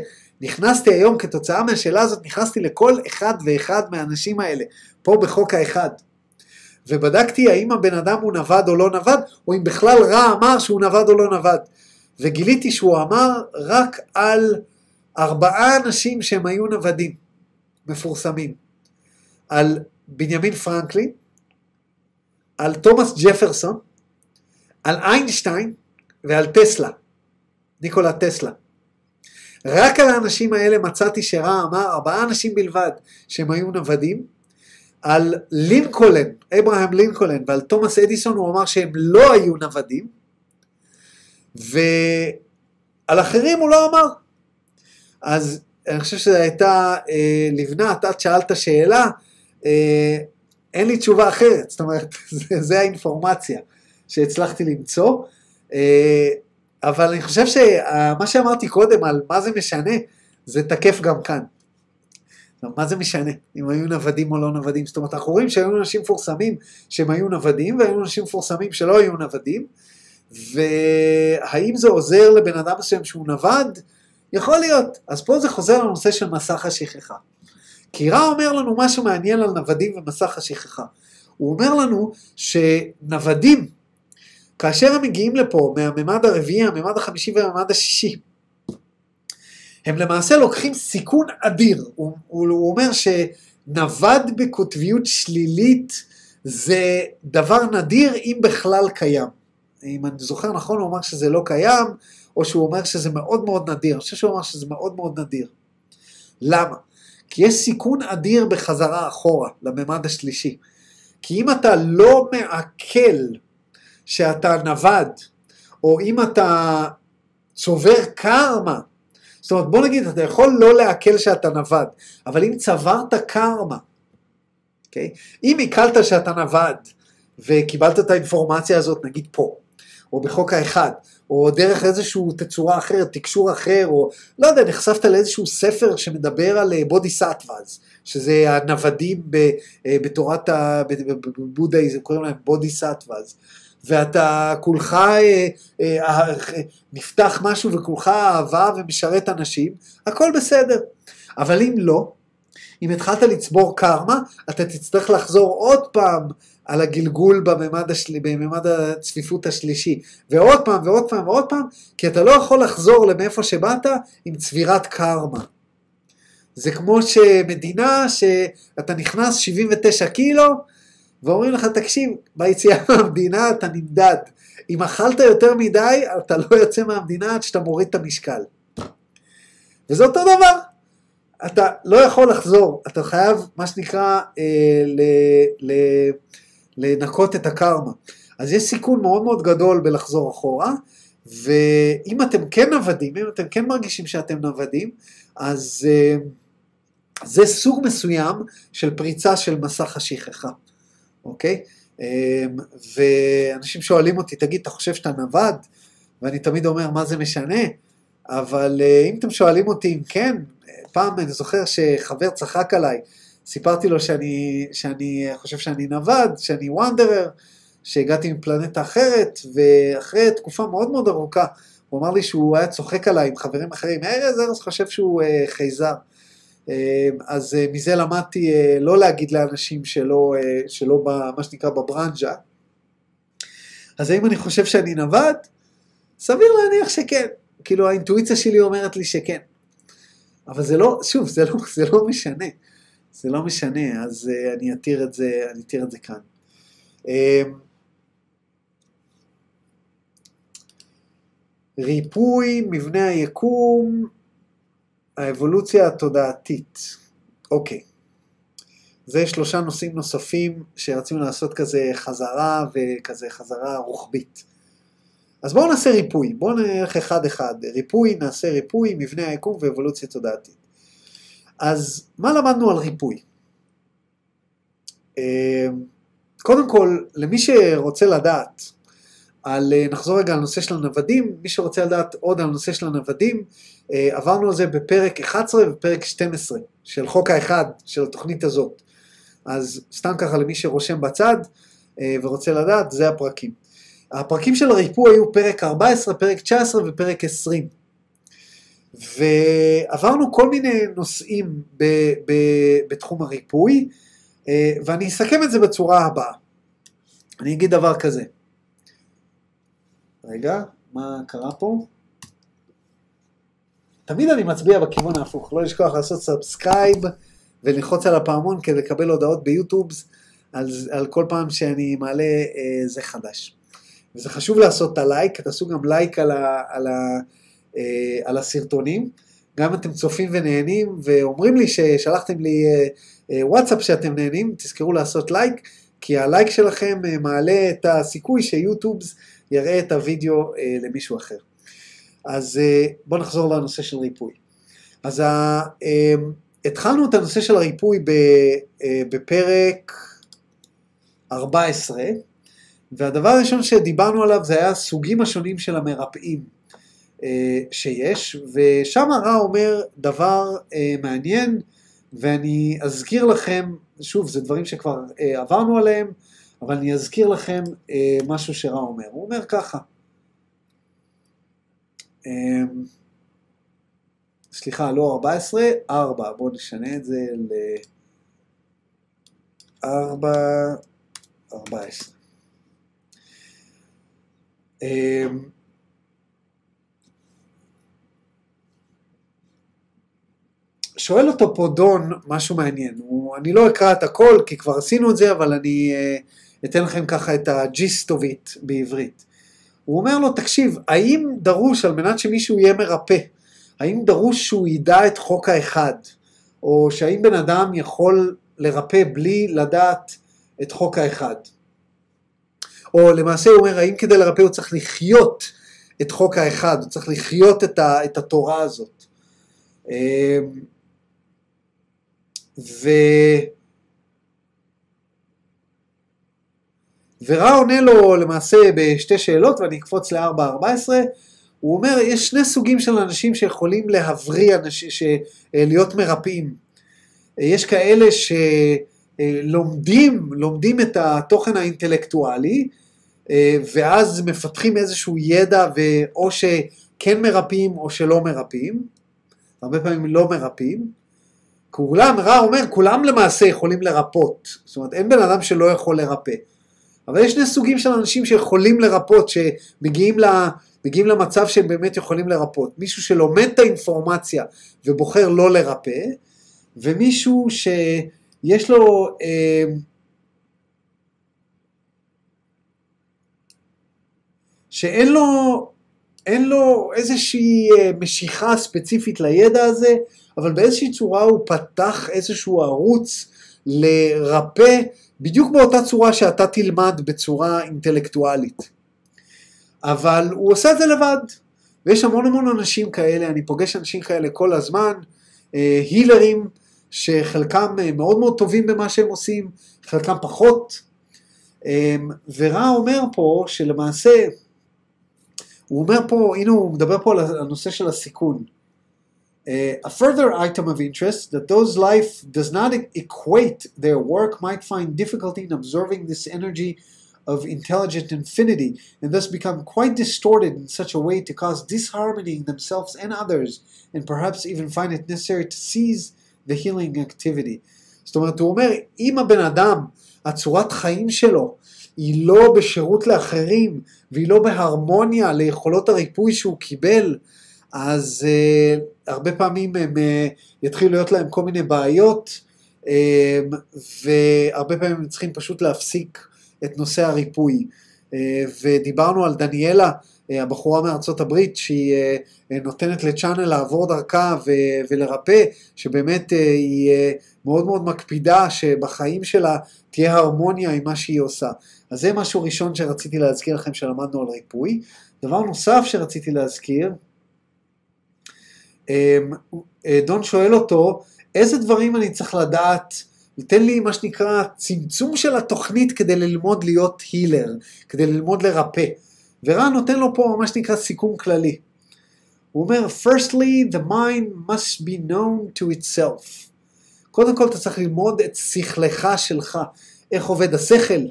נכנסתי היום כתוצאה מהשאלה הזאת, נכנסתי לכל אחד ואחד מהאנשים האלה, פה בחוק האחד. ובדקתי האם הבן אדם הוא נווד או לא נווד, או אם בכלל רע אמר שהוא נווד או לא נווד. וגיליתי שהוא אמר רק על ארבעה אנשים שהם היו נוודים מפורסמים, על בנימין פרנקלין, על תומאס ג'פרסון, על איינשטיין ועל טסלה, ניקולה טסלה. רק על האנשים האלה מצאתי שרע אמר ארבעה אנשים בלבד שהם היו נוודים, על לינקולן, אברהם לינקולן ועל תומאס אדיסון הוא אמר שהם לא היו נוודים, ועל אחרים הוא לא אמר. אז אני חושב שזו הייתה אה, לבנת, את שאלת שאלה, אה, אין לי תשובה אחרת, זאת אומרת, (laughs) זה, זה האינפורמציה שהצלחתי למצוא, אה, אבל אני חושב שמה שאמרתי קודם על מה זה משנה, זה תקף גם כאן. מה זה משנה, אם היו נוודים או לא נוודים? זאת אומרת, אנחנו רואים שהיו אנשים מפורסמים שהם היו נוודים, והיו אנשים מפורסמים שלא היו נוודים, והאם זה עוזר לבן אדם מסוים שהוא נווד? יכול להיות. אז פה זה חוזר לנושא של מסך השכחה. כי רע אומר לנו משהו מעניין על נוודים ומסך השכחה. הוא אומר לנו שנוודים, כאשר הם מגיעים לפה מהממד הרביעי, הממד החמישי והממד השישי, הם למעשה לוקחים סיכון אדיר. הוא, הוא, הוא אומר שנווד בקוטביות שלילית זה דבר נדיר אם בכלל קיים. אם אני זוכר נכון, הוא אמר שזה לא קיים, או שהוא אומר שזה מאוד מאוד נדיר. אני חושב שהוא אמר שזה מאוד מאוד נדיר. למה? כי יש סיכון אדיר בחזרה אחורה, לממד השלישי. כי אם אתה לא מעכל שאתה נווד, או אם אתה צובר קרמה, זאת אומרת בוא נגיד אתה יכול לא לעכל שאתה נווד, אבל אם צברת קרמה, okay? אוקיי? אם עיכלת שאתה נווד וקיבלת את האינפורמציה הזאת נגיד פה, או בחוק האחד, או דרך איזושהי תצורה אחרת, תקשור אחר, או לא יודע, נחשפת לאיזשהו ספר שמדבר על בודי אה, סאטוות, שזה הנוודים אה, בתורת הבודהיזם, קוראים להם בודי סאטוות, ואתה כולך אה, נפתח משהו וכולך אהבה ומשרת אנשים, הכל בסדר. אבל אם לא, אם התחלת לצבור קרמה, אתה תצטרך לחזור עוד פעם על הגלגול בממד, השל... בממד הצפיפות השלישי, ועוד פעם ועוד פעם ועוד פעם, כי אתה לא יכול לחזור למאיפה שבאת עם צבירת קרמה. זה כמו שמדינה שאתה נכנס 79 קילו, ואומרים לך, תקשיב, ביציאה (laughs) מהמדינה אתה נמדד. אם אכלת יותר מדי, אתה לא יוצא מהמדינה עד שאתה מוריד את המשקל. וזה אותו דבר. אתה לא יכול לחזור, אתה חייב, מה שנקרא, אה, ל, ל, לנקות את הקרמה. אז יש סיכון מאוד מאוד גדול בלחזור אחורה, ואם אתם כן נוודים, אם אתם כן מרגישים שאתם נוודים, אז אה, זה סוג מסוים של פריצה של מסך השכחה, אוקיי? אה, ואנשים שואלים אותי, תגיד, אתה חושב שאתה נווד? ואני תמיד אומר, מה זה משנה? אבל אה, אם אתם שואלים אותי אם כן, פעם אני זוכר שחבר צחק עליי, סיפרתי לו שאני, שאני חושב שאני נווד, שאני וונדרר, שהגעתי מפלנטה אחרת, ואחרי תקופה מאוד מאוד ארוכה, הוא אמר לי שהוא היה צוחק עליי עם חברים אחרים, ארז, ארז חושב שהוא אה, חייזר. אה, אז אה, מזה למדתי אה, לא להגיד לאנשים שלא, אה, שלא ב, מה שנקרא בברנז'ה. אז האם אני חושב שאני נווד? סביר להניח שכן. כאילו האינטואיציה שלי אומרת לי שכן. אבל זה לא, שוב, זה לא, זה לא משנה. זה לא משנה, אז uh, אני אתיר את זה, אני אתיר את זה כאן. Uh, ריפוי מבנה היקום, האבולוציה התודעתית. אוקיי. זה שלושה נושאים נוספים שרצינו לעשות כזה חזרה וכזה חזרה רוחבית. אז בואו נעשה ריפוי, בואו נלך אחד אחד, ריפוי, נעשה ריפוי, מבנה היקום ואבולוציה תודעתית. אז מה למדנו על ריפוי? אה, קודם כל, למי שרוצה לדעת, על, אה, נחזור רגע על הנושא של הנוודים, מי שרוצה לדעת עוד על הנושא של הנוודים, אה, עברנו על זה בפרק 11 ופרק 12 של חוק האחד של התוכנית הזאת. אז סתם ככה למי שרושם בצד ורוצה לדעת, זה הפרקים. הפרקים של הריפוי היו פרק 14, פרק 19 ופרק 20. ועברנו כל מיני נושאים ב, ב, בתחום הריפוי, אה, ואני אסכם את זה בצורה הבאה. אני אגיד דבר כזה. רגע, מה קרה פה? תמיד אני מצביע בכיוון ההפוך, לא לשכוח לעשות subscribe וללחוץ על הפעמון כדי לקבל הודעות ביוטיוב על, על כל פעם שאני מעלה אה, זה חדש. וזה חשוב לעשות את הלייק, תעשו גם לייק על, ה, על, ה, אה, על הסרטונים, גם אתם צופים ונהנים ואומרים לי ששלחתם לי אה, אה, וואטסאפ שאתם נהנים, תזכרו לעשות לייק, כי הלייק שלכם מעלה את הסיכוי שיוטיוב יראה את הוידאו למישהו אחר. אז בואו נחזור לנושא של ריפוי. אז ה, התחלנו את הנושא של הריפוי בפרק 14, והדבר הראשון שדיברנו עליו זה היה הסוגים השונים של המרפאים שיש, ושם הרע אומר דבר אה, מעניין, ואני אזכיר לכם, שוב, זה דברים שכבר אה, עברנו עליהם, אבל אני אזכיר לכם אה, משהו שרע אומר. הוא אומר ככה, אה, סליחה, לא 14, 4, בואו נשנה את זה ל... 4, 14. שואל אותו פה דון משהו מעניין, הוא, אני לא אקרא את הכל כי כבר עשינו את זה, אבל אני uh, אתן לכם ככה את הג'יסט of it בעברית. הוא אומר לו, תקשיב, האם דרוש על מנת שמישהו יהיה מרפא, האם דרוש שהוא ידע את חוק האחד, או שהאם בן אדם יכול לרפא בלי לדעת את חוק האחד? או למעשה הוא אומר, האם כדי לרפא הוא צריך לחיות את חוק האחד, הוא צריך לחיות את, ה, את התורה הזאת. ו... ורע עונה לו למעשה בשתי שאלות, ואני אקפוץ ל-4.14, הוא אומר, יש שני סוגים של אנשים שיכולים להבריא, אנשים, ש... להיות מרפאים. יש כאלה שלומדים, לומדים את התוכן האינטלקטואלי, ואז מפתחים איזשהו ידע ואו שכן מרפאים או שלא מרפאים, הרבה פעמים לא מרפאים. כולם, רע אומר, כולם למעשה יכולים לרפות. זאת אומרת, אין בן אדם שלא יכול לרפא. אבל יש שני סוגים של אנשים שיכולים לרפות, שמגיעים ל... מגיעים למצב שהם באמת יכולים לרפות. מישהו שלומד את האינפורמציה ובוחר לא לרפא, ומישהו שיש לו... אה, שאין לו, לו איזושהי אה, משיכה ספציפית לידע הזה, אבל באיזושהי צורה הוא פתח איזשהו ערוץ לרפא בדיוק באותה צורה שאתה תלמד בצורה אינטלקטואלית. אבל הוא עושה את זה לבד, ויש המון המון אנשים כאלה, אני פוגש אנשים כאלה כל הזמן, אה, הילרים, שחלקם אה, מאוד מאוד טובים במה שהם עושים, חלקם פחות. אה, ורע אומר פה שלמעשה, הוא אומר פה, הנה הוא מדבר פה על הנושא של הסיכון. Uh, a further item of interest that those life does not equate their work might find difficulty in observing this energy of intelligent infinity and thus become quite distorted in such a way to cause disharmony in themselves and others and perhaps even find it necessary to seize the healing activity. זאת אומרת, הוא אומר, אם הבן אדם, הצורת חיים שלו, היא לא בשירות לאחרים והיא לא בהרמוניה ליכולות הריפוי שהוא קיבל, אז uh, הרבה פעמים הם uh, יתחילו להיות להם כל מיני בעיות, um, והרבה פעמים הם צריכים פשוט להפסיק את נושא הריפוי. Uh, ודיברנו על דניאלה, הבחורה מארצות הברית, שהיא נותנת לצ'אנל לעבור דרכה ולרפא, שבאמת היא מאוד מאוד מקפידה שבחיים שלה תהיה הרמוניה עם מה שהיא עושה. אז זה משהו ראשון שרציתי להזכיר לכם שלמדנו על ריפוי. דבר נוסף שרציתי להזכיר, אה, דון שואל אותו, איזה דברים אני צריך לדעת, תן לי מה שנקרא צמצום של התוכנית כדי ללמוד להיות הילר, כדי ללמוד לרפא. ורן נותן לו פה מה שנקרא סיכום כללי. הוא אומר, firstly, the mind must be known to itself. קודם כל אתה צריך ללמוד את שכלך שלך, איך עובד השכל,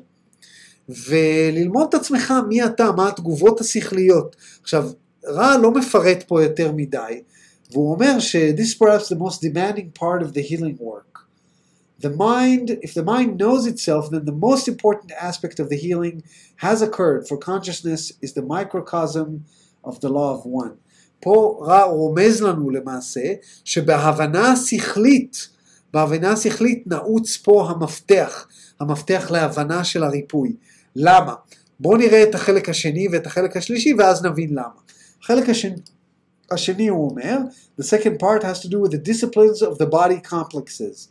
וללמוד את עצמך מי אתה, מה התגובות השכליות. עכשיו, רע לא מפרט פה יותר מדי, והוא אומר ש- this is perhaps the most demanding part of the healing work. The mind, if the mind knows itself, then the most important aspect of the healing has occurred, for consciousness is the microcosm of the law of one. פה רע רומז לנו למעשה שבהבנה השכלית, בהבנה השכלית נעוץ פה המפתח, המפתח להבנה של הריפוי. למה? בואו נראה את החלק השני ואת החלק השלישי ואז נבין למה. החלק השני, השני הוא אומר, the second part has to do with the disciplines of the body complexes.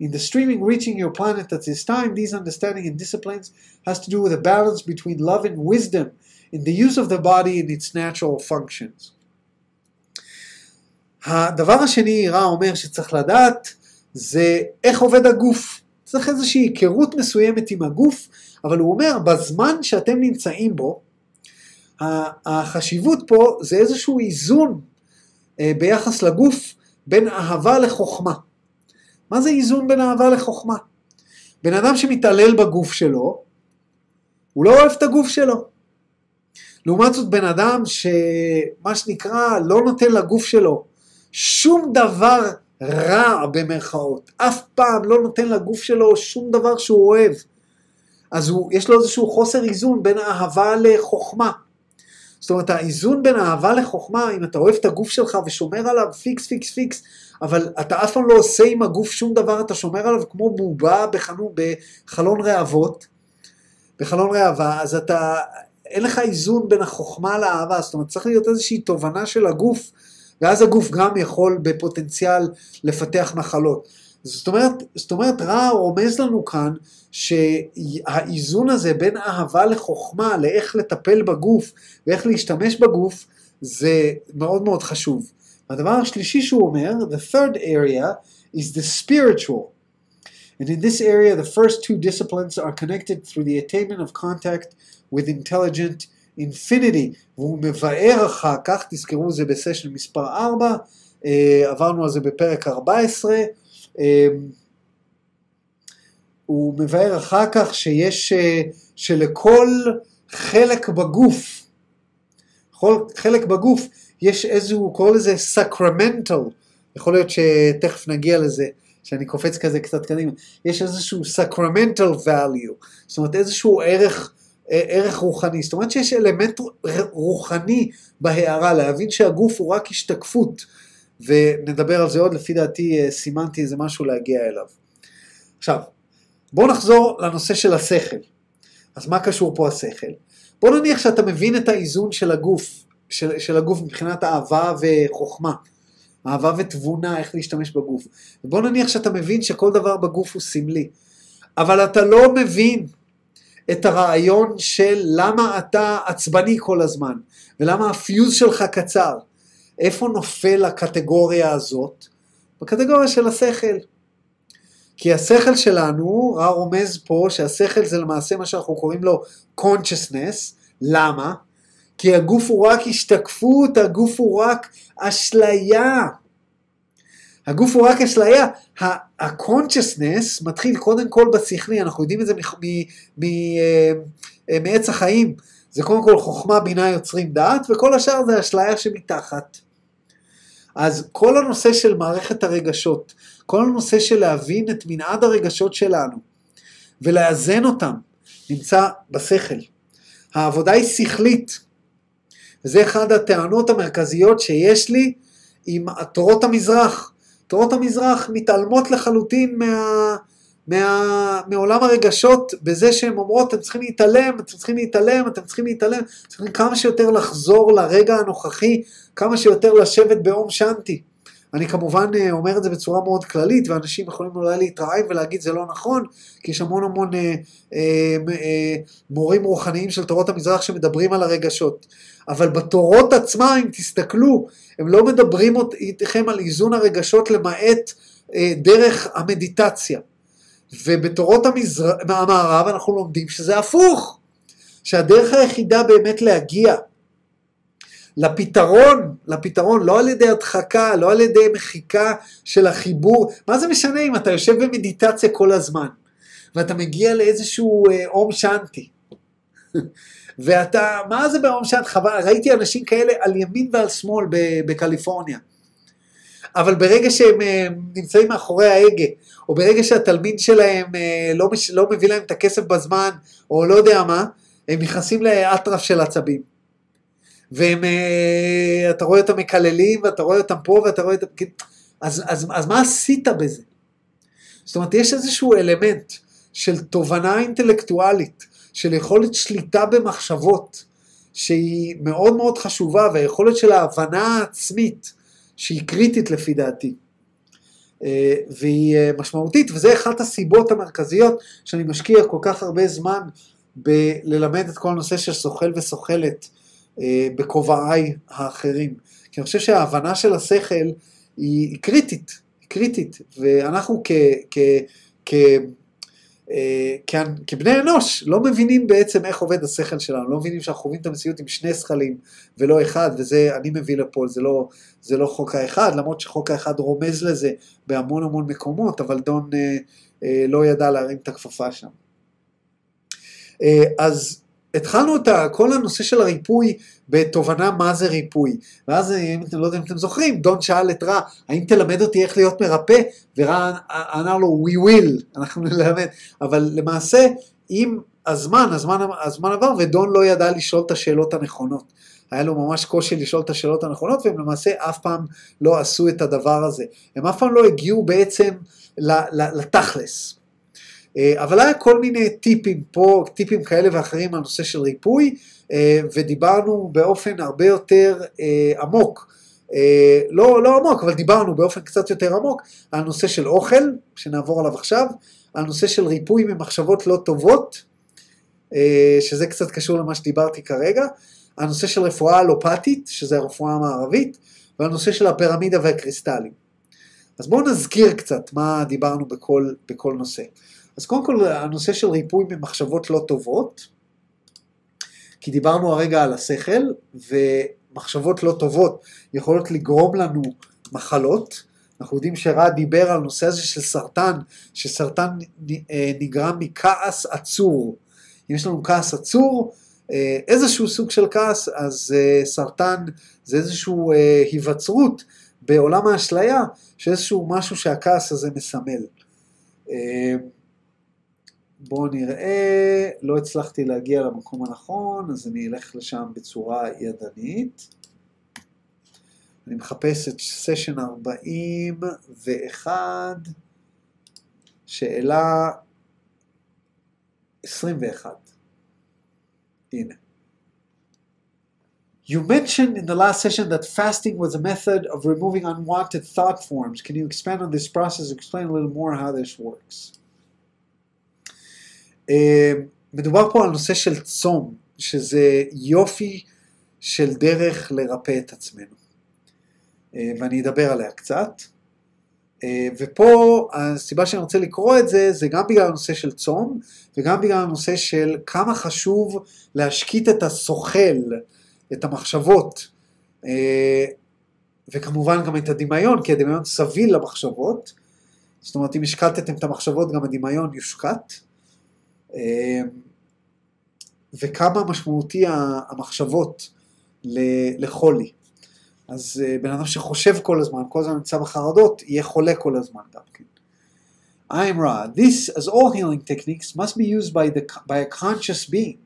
In the streaming reaching your planet at this time, these understanding and disciplines has to do with a balance between love and wisdom in the use of the body in its natural functions. הדבר השני, רע אומר שצריך לדעת, זה איך עובד הגוף. צריך איזושהי היכרות מסוימת עם הגוף, אבל הוא אומר, בזמן שאתם נמצאים בו, החשיבות פה זה איזשהו איזון אה, ביחס לגוף בין אהבה לחוכמה. מה זה איזון בין אהבה לחוכמה? בן אדם שמתעלל בגוף שלו, הוא לא אוהב את הגוף שלו. לעומת זאת בן אדם שמה שנקרא לא נותן לגוף שלו שום דבר רע במרכאות, אף פעם לא נותן לגוף שלו שום דבר שהוא אוהב. אז הוא, יש לו איזשהו חוסר איזון בין אהבה לחוכמה. זאת אומרת, האיזון בין אהבה לחוכמה, אם אתה אוהב את הגוף שלך ושומר עליו פיקס, פיקס, פיקס, אבל אתה אף פעם לא עושה עם הגוף שום דבר, אתה שומר עליו כמו בובה בחנו, בחלון ראוות, בחלון ראווה, אז אתה, אין לך איזון בין החוכמה לאהבה, זאת אומרת, צריך להיות איזושהי תובנה של הגוף, ואז הגוף גם יכול בפוטנציאל לפתח מחלות. זאת אומרת, זאת אומרת, רע רומז לנו כאן שהאיזון הזה בין אהבה לחוכמה, לאיך לטפל בגוף ואיך להשתמש בגוף, זה מאוד מאוד חשוב. הדבר השלישי שהוא אומר, the third area is the spiritual. And in this area, the first two disciplines are connected through the attainment of contact with intelligent infinity. והוא מבאר אחר כך, תזכרו זה בסשן מספר 4, עברנו על זה בפרק 14, הוא מבאר אחר כך שיש, שלכל חלק בגוף, כל חלק בגוף יש איזשהו, הוא קורא לזה סקרמנטל, יכול להיות שתכף נגיע לזה, שאני קופץ כזה קצת קדימה, יש איזשהו סקרמנטל value, זאת אומרת איזשהו ערך, ערך רוחני, זאת אומרת שיש אלמנט רוחני בהערה, להבין שהגוף הוא רק השתקפות, ונדבר על זה עוד, לפי דעתי סימנתי איזה משהו להגיע אליו. עכשיו, בואו נחזור לנושא של השכל. אז מה קשור פה השכל? בוא נניח שאתה מבין את האיזון של הגוף, של, של הגוף מבחינת אהבה וחוכמה, אהבה ותבונה, איך להשתמש בגוף. בוא נניח שאתה מבין שכל דבר בגוף הוא סמלי, אבל אתה לא מבין את הרעיון של למה אתה עצבני כל הזמן, ולמה הפיוז שלך קצר. איפה נופל הקטגוריה הזאת? בקטגוריה של השכל. כי השכל שלנו, רע רומז פה שהשכל זה למעשה מה שאנחנו קוראים לו consciousness, למה? כי הגוף הוא רק השתקפות, הגוף הוא רק אשליה. הגוף הוא רק אשליה. ה-consciousness מתחיל קודם כל בשכלי, אנחנו יודעים את זה אה, מעץ החיים. זה קודם כל חוכמה, בינה, יוצרים דעת, וכל השאר זה אשליה שמתחת. אז כל הנושא של מערכת הרגשות, כל הנושא של להבין את מנעד הרגשות שלנו ולאזן אותם, נמצא בשכל. העבודה היא שכלית, וזה אחת הטענות המרכזיות שיש לי עם תורות המזרח. תורות המזרח מתעלמות לחלוטין מה, מה, מעולם הרגשות בזה שהן אומרות, אתם צריכים להתעלם, אתם צריכים להתעלם, אתם צריכים להתעלם, צריכים כמה שיותר לחזור לרגע הנוכחי, כמה שיותר לשבת באום שנתי. אני כמובן אה, אומר את זה בצורה מאוד כללית, ואנשים יכולים אולי להתרעם ולהגיד זה לא נכון, כי יש המון המון אה, אה, אה, מורים רוחניים של תורות המזרח שמדברים על הרגשות. אבל בתורות עצמה, אם תסתכלו, הם לא מדברים איתכם על איזון הרגשות למעט אה, דרך המדיטציה. ובתורות המזר... המערב אנחנו לומדים שזה הפוך, שהדרך היחידה באמת להגיע לפתרון, לפתרון, לא על ידי הדחקה, לא על ידי מחיקה של החיבור, מה זה משנה אם אתה יושב במדיטציה כל הזמן, ואתה מגיע לאיזשהו אה, אום שנטי, (laughs) ואתה, מה זה באום שנטי, חבל, ראיתי אנשים כאלה על ימין ועל שמאל בקליפורניה, אבל ברגע שהם אה, נמצאים מאחורי ההגה, או ברגע שהתלמיד שלהם אה, לא, מש, לא מביא להם את הכסף בזמן, או לא יודע מה, הם נכנסים לאטרף של עצבים. ואתה אה, רואה אותם מקללים, ואתה רואה אותם פה, ואתה רואה אותם... אז, אז, אז מה עשית בזה? זאת אומרת, יש איזשהו אלמנט של תובנה אינטלקטואלית, של יכולת שליטה במחשבות, שהיא מאוד מאוד חשובה, והיכולת של ההבנה העצמית, שהיא קריטית לפי דעתי. אה, והיא אה, משמעותית, וזה אחת הסיבות המרכזיות שאני משקיע כל כך הרבה זמן בללמד את כל הנושא של סוחל וסוחלת אה, בכובעיי האחרים. כי אני חושב שההבנה של השכל היא, קריטית, היא קריטית, ואנחנו כ, כ, כ, כבני אנוש לא מבינים בעצם איך עובד השכל שלנו, לא מבינים שאנחנו חווים את המציאות עם שני שכלים ולא אחד, וזה אני מביא לפה, זה לא, זה לא חוק האחד, למרות שחוק האחד רומז לזה בהמון המון מקומות, אבל דון אה, אה, לא ידע להרים את הכפפה שם. אה, אז התחלנו את כל הנושא של הריפוי בתובנה מה זה ריפוי. ואז, אם אתם לא יודעים אם אתם זוכרים, דון שאל את רע, האם תלמד אותי איך להיות מרפא? ורע ענה לו, we will, אנחנו נלמד. אבל למעשה, עם הזמן, הזמן, הזמן עבר, ודון לא ידע לשאול את השאלות הנכונות. היה לו ממש קושי לשאול את השאלות הנכונות, והם למעשה אף פעם לא עשו את הדבר הזה. הם אף פעם לא הגיעו בעצם לתכלס. אה, אבל היה כל מיני טיפים פה, טיפים כאלה ואחרים על נושא של ריפוי, ודיברנו באופן הרבה יותר אה, עמוק, לא, לא עמוק, אבל דיברנו באופן קצת יותר עמוק על נושא של אוכל, שנעבור עליו עכשיו, על נושא של ריפוי ממחשבות לא טובות, שזה קצת קשור למה שדיברתי כרגע, על נושא של רפואה אלופתית, שזה הרפואה המערבית, ועל נושא של הפירמידה והקריסטלים. אז בואו נזכיר קצת מה דיברנו בכל, בכל נושא. אז קודם כל הנושא של ריפוי ממחשבות לא טובות, כי דיברנו הרגע על השכל, ומחשבות לא טובות יכולות לגרום לנו מחלות. אנחנו יודעים שרע דיבר על הנושא הזה של סרטן, שסרטן אה, נגרם מכעס עצור. אם יש לנו כעס עצור, אה, איזשהו סוג של כעס, אז אה, סרטן זה איזושהי היווצרות בעולם האשליה, שאיזשהו משהו שהכעס הזה מסמל. בואו נראה, לא הצלחתי להגיע למקום הנכון, אז אני אלך לשם בצורה ידנית. אני מחפש את סשן 41, שאלה 21. הנה. You mentioned in the last session that fasting was a method of removing unwanted thought forms. Can you expand on this process? Explain a little more how this works. אה, מדובר פה על נושא של צום, שזה יופי של דרך לרפא את עצמנו. אה, ואני אדבר עליה קצת. אה, ופה הסיבה שאני רוצה לקרוא את זה, זה גם בגלל הנושא של צום, וגם בגלל הנושא של כמה חשוב להשקיט את הסוחל, את המחשבות, וכמובן גם את הדמיון, כי הדמיון סביל למחשבות. זאת אומרת, אם השקטתם את המחשבות, גם הדמיון יושקט. וכמה משמעותי המחשבות לחולי. אז בן אדם שחושב כל הזמן, כל הזמן נמצא בחרדות, יהיה חולה כל הזמן גם כן. I'm Ra. This, as all healing techniques, must be used by, the, by a conscious being.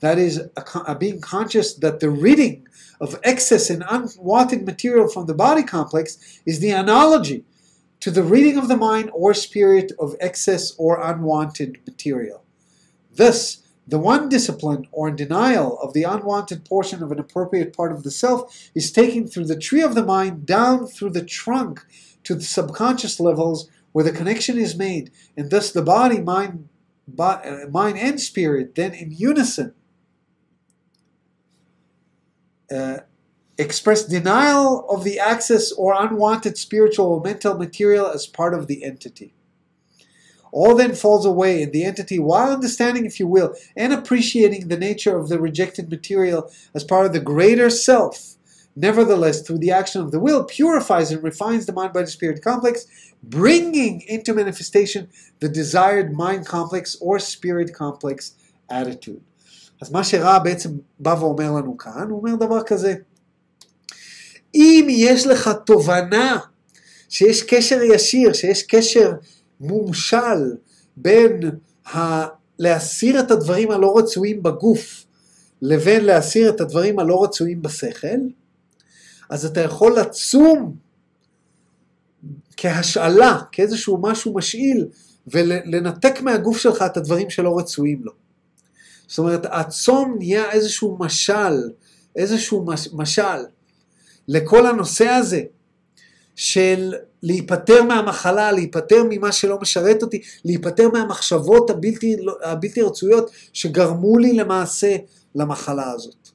That is, a, a being conscious that the ridding of excess and unwanted material from the body complex is the analogy to the reading of the mind or spirit of excess or unwanted material. Thus, the one discipline or denial of the unwanted portion of an appropriate part of the self is taken through the tree of the mind down through the trunk to the subconscious levels where the connection is made, and thus the body, mind, uh, mind and spirit then in unison uh, express denial of the access or unwanted spiritual or mental material as part of the entity. All then falls away in the entity while understanding, if you will, and appreciating the nature of the rejected material as part of the greater self. Nevertheless, through the action of the will, purifies and refines the mind body spirit complex, bringing into manifestation the desired mind complex or spirit complex attitude. אז מה שרע בעצם בא ואומר לנו כאן, הוא אומר דבר כזה, אם יש לך תובנה שיש קשר ישיר, שיש קשר מומשל בין ה... להסיר את הדברים הלא רצויים בגוף לבין להסיר את הדברים הלא רצויים בשכל, אז אתה יכול לצום כהשאלה, כאיזשהו משהו משאיל, ולנתק מהגוף שלך את הדברים שלא רצויים לו. זאת אומרת, הצום נהיה איזשהו משל, איזשהו משל לכל הנושא הזה של להיפטר מהמחלה, להיפטר ממה שלא משרת אותי, להיפטר מהמחשבות הבלתי, הבלתי רצויות שגרמו לי למעשה למחלה הזאת.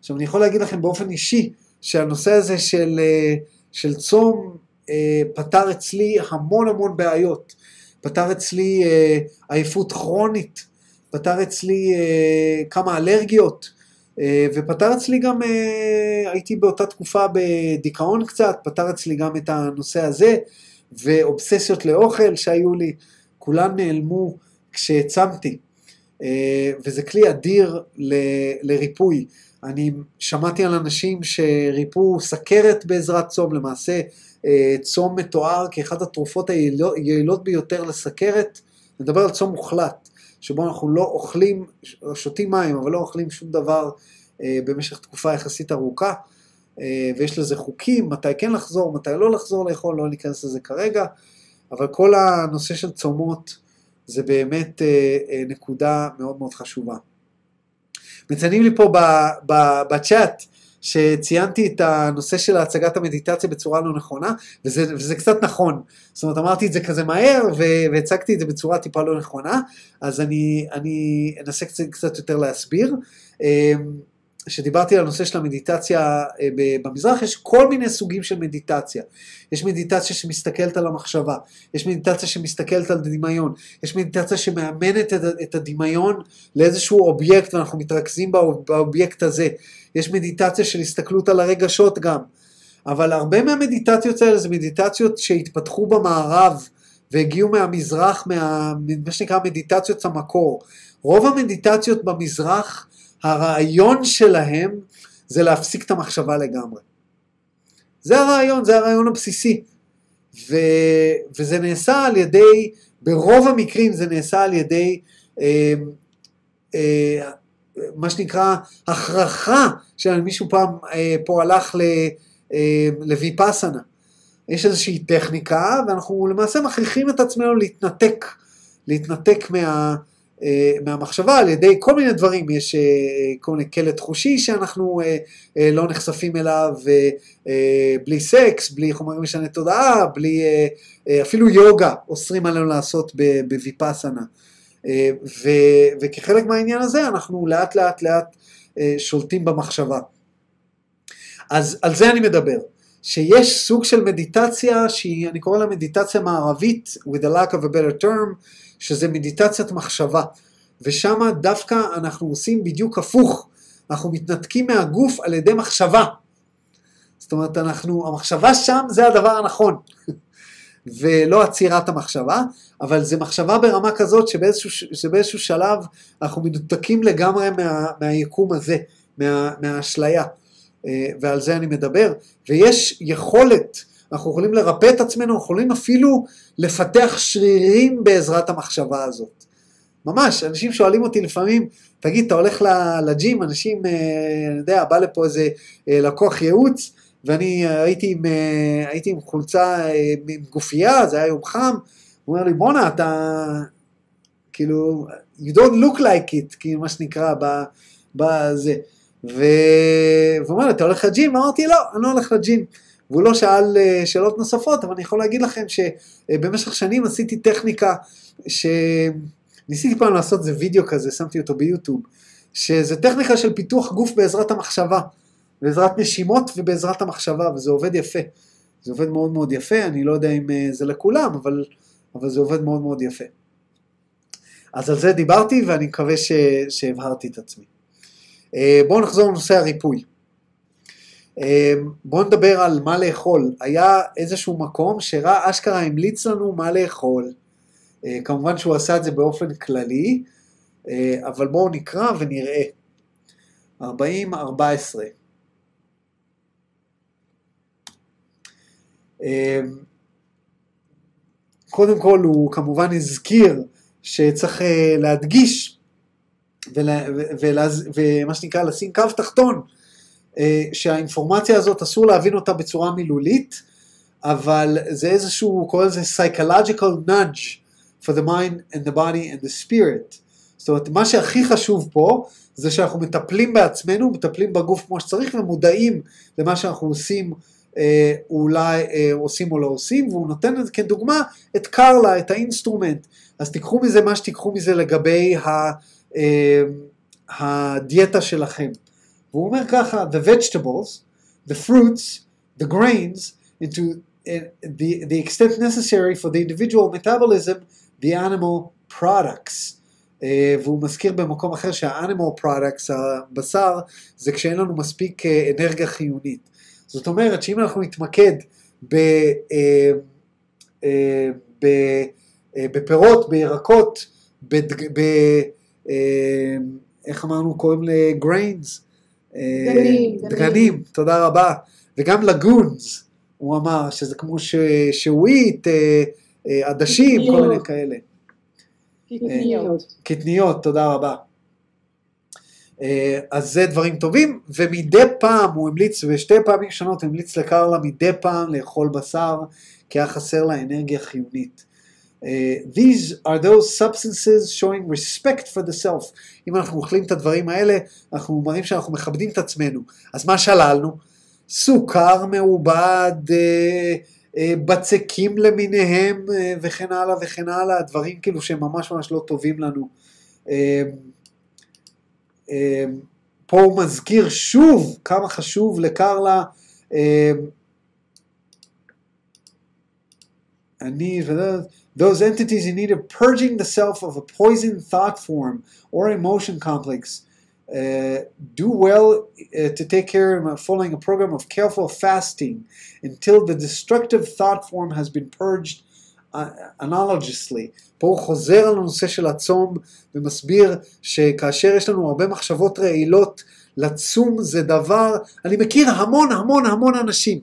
עכשיו אני יכול להגיד לכם באופן אישי שהנושא הזה של, אה, של צום אה, פתר אצלי המון המון בעיות, פתר אצלי אה, עייפות כרונית, פתר אצלי כמה אלרגיות, ופתר אצלי גם, אה, הייתי באותה תקופה בדיכאון קצת, פתר אצלי גם את הנושא הזה, ואובססיות לאוכל שהיו לי, כולן נעלמו כשהעצמתי. אה, וזה כלי אדיר ל, לריפוי. אני שמעתי על אנשים שריפו סכרת בעזרת צום, למעשה צום מתואר כאחת התרופות היעילות ביותר לסכרת, נדבר על צום מוחלט. שבו אנחנו לא אוכלים, שותים מים, אבל לא אוכלים שום דבר אה, במשך תקופה יחסית ארוכה, אה, ויש לזה חוקים, מתי כן לחזור, מתי לא לחזור לאכול, לא ניכנס לזה כרגע, אבל כל הנושא של צומות זה באמת אה, אה, נקודה מאוד מאוד חשובה. מציינים לי פה בצ'אט, שציינתי את הנושא של הצגת המדיטציה בצורה לא נכונה, וזה, וזה קצת נכון. זאת אומרת, אמרתי את זה כזה מהר, והצגתי את זה בצורה טיפה לא נכונה, אז אני, אני אנסה קצת, קצת יותר להסביר. אמ, כשדיברתי על הנושא של המדיטציה אה, במזרח, יש כל מיני סוגים של מדיטציה. יש מדיטציה שמסתכלת על המחשבה, יש מדיטציה שמסתכלת על דמיון, יש מדיטציה שמאמנת את הדמיון לאיזשהו אובייקט ואנחנו מתרכזים באובייקט הזה. יש מדיטציה של הסתכלות על הרגשות גם. אבל הרבה מהמדיטציות האלה זה מדיטציות שהתפתחו במערב והגיעו מהמזרח, מה, מה שנקרא מדיטציות המקור. רוב המדיטציות במזרח, הרעיון שלהם זה להפסיק את המחשבה לגמרי. זה הרעיון, זה הרעיון הבסיסי. ו, וזה נעשה על ידי, ברוב המקרים זה נעשה על ידי אה, אה, מה שנקרא הכרחה של מישהו פעם אה, פה הלך ל, אה, לויפאסנה. יש איזושהי טכניקה ואנחנו למעשה מכריחים את עצמנו להתנתק, להתנתק מה, אה, מהמחשבה על ידי כל מיני דברים, יש אה, כל מיני קלט חושי שאנחנו אה, לא נחשפים אליו, בלי סקס, בלי חומרים משנה תודעה, בלי אפילו יוגה אוסרים עלינו לעשות בוויפאסנה. וכחלק מהעניין הזה אנחנו לאט לאט לאט שולטים במחשבה. אז על זה אני מדבר, שיש סוג של מדיטציה שהיא, אני קורא לה מדיטציה מערבית, with a lack of a better term, שזה מדיטציית מחשבה. ושם דווקא אנחנו עושים בדיוק הפוך, אנחנו מתנתקים מהגוף על ידי מחשבה. זאת אומרת, אנחנו, המחשבה שם זה הדבר הנכון, ולא עצירת המחשבה, אבל זה מחשבה ברמה כזאת שבאיזשהו, שבאיזשהו שלב אנחנו מנותקים לגמרי מה, מהיקום הזה, מה, מהאשליה, אה, ועל זה אני מדבר, ויש יכולת אנחנו יכולים לרפא את עצמנו, אנחנו יכולים אפילו לפתח שרירים בעזרת המחשבה הזאת. ממש, אנשים שואלים אותי לפעמים, תגיד, אתה הולך לג'ים, אנשים, אה, אני יודע, בא לפה איזה אה, לקוח ייעוץ, ואני אה, הייתי עם, הייתי עם חולצה, עם גופייה, זה היה יום חם, הוא אומר לי, בואנה, אתה, כאילו, you don't look like it, כאילו, מה שנקרא, בזה. והוא אומר אתה הולך לג'ים? אמרתי, לא, אני לא הולך לג'ים. והוא לא שאל אה, שאלות נוספות, אבל אני יכול להגיד לכם שבמשך שנים עשיתי טכניקה, שניסיתי פעם לעשות איזה וידאו כזה, שמתי אותו ביוטיוב, שזה טכניקה של פיתוח גוף בעזרת המחשבה, בעזרת נשימות ובעזרת המחשבה, וזה עובד יפה. זה עובד מאוד מאוד יפה, אני לא יודע אם אה, זה לכולם, אבל, אבל זה עובד מאוד מאוד יפה. אז על זה דיברתי ואני מקווה ש, שהבהרתי את עצמי. אה, בואו נחזור לנושא הריפוי. אמ, בואו נדבר על מה לאכול. היה איזשהו מקום שרע אשכרה המליץ לנו מה לאכול. אה, כמובן שהוא עשה את זה באופן כללי, אה, אבל בואו נקרא ונראה. 40-14 קודם כל הוא כמובן הזכיר שצריך אה, להדגיש ומה שנקרא לשים קו תחתון אה, שהאינפורמציה הזאת אסור להבין אותה בצורה מילולית, אבל זה איזשהו, הוא קורא לזה psychological nudge for the mind and the body and the spirit. זאת אומרת, מה שהכי חשוב פה זה שאנחנו מטפלים בעצמנו, מטפלים בגוף כמו שצריך ומודעים למה שאנחנו עושים, אולי אה, עושים או לא עושים, והוא נותן כדוגמה את קרלה, את ה instrument. אז תיקחו מזה מה שתיקחו מזה לגבי ה, אה, הדיאטה שלכם. והוא אומר ככה, the vegetables, the fruits, the grains, into the, the extent necessary for the individual metabolism, the animal products. Uh, והוא מזכיר במקום אחר שה-animal products, הבשר, זה כשאין לנו מספיק uh, אנרגיה חיונית. זאת אומרת שאם אנחנו נתמקד ב, uh, uh, ב, uh, בפירות, בירקות, בדג, ב, איך אמרנו, קוראים ל-grains,
דגנים,
דגנים, תודה רבה, וגם לגונס, הוא אמר, שזה כמו שווית, אה, אה, עדשים, כל מיני כאלה.
קטניות.
קטניות, תודה רבה. אז זה דברים טובים, ומדי פעם הוא המליץ, ושתי פעמים שונות הוא המליץ לקרלה מדי פעם לאכול בשר, כי היה חסר לה אנרגיה חיונית. Uh, these are those substances showing respect for the self. אם אנחנו אוכלים את הדברים האלה, אנחנו מראים שאנחנו מכבדים את עצמנו. אז מה שללנו? סוכר מעובד, uh, uh, בצקים למיניהם, uh, וכן הלאה וכן הלאה, דברים כאילו שהם ממש ממש לא טובים לנו. Uh, פה הוא מזכיר שוב כמה חשוב לקרלה uh, אני, those entities in need of purging the self of a poisoned thought form or emotion complex uh, do well uh, to take care of following a program of careful fasting until the destructive thought form has been purged uh, analogously. פה הוא חוזר על הנושא של הצום ומסביר שכאשר יש לנו הרבה מחשבות רעילות, לצום זה דבר, אני מכיר המון המון המון אנשים,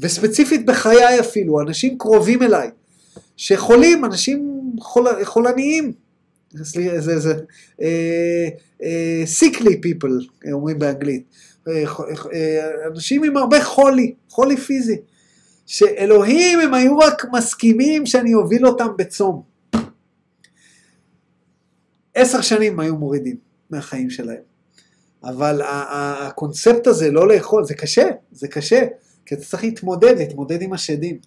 וספציפית בחיי אפילו, אנשים קרובים אליי, שחולים, אנשים חול, חולניים, זה, זה, זה, sickly people, אומרים באנגלית, uh, uh, אנשים עם הרבה חולי, חולי פיזי, שאלוהים הם היו רק מסכימים שאני אוביל אותם בצום. עשר שנים היו מורידים מהחיים שלהם. אבל הקונספט הזה, לא לאכול, זה קשה, זה קשה, כי אתה צריך להתמודד, להתמודד עם השדים.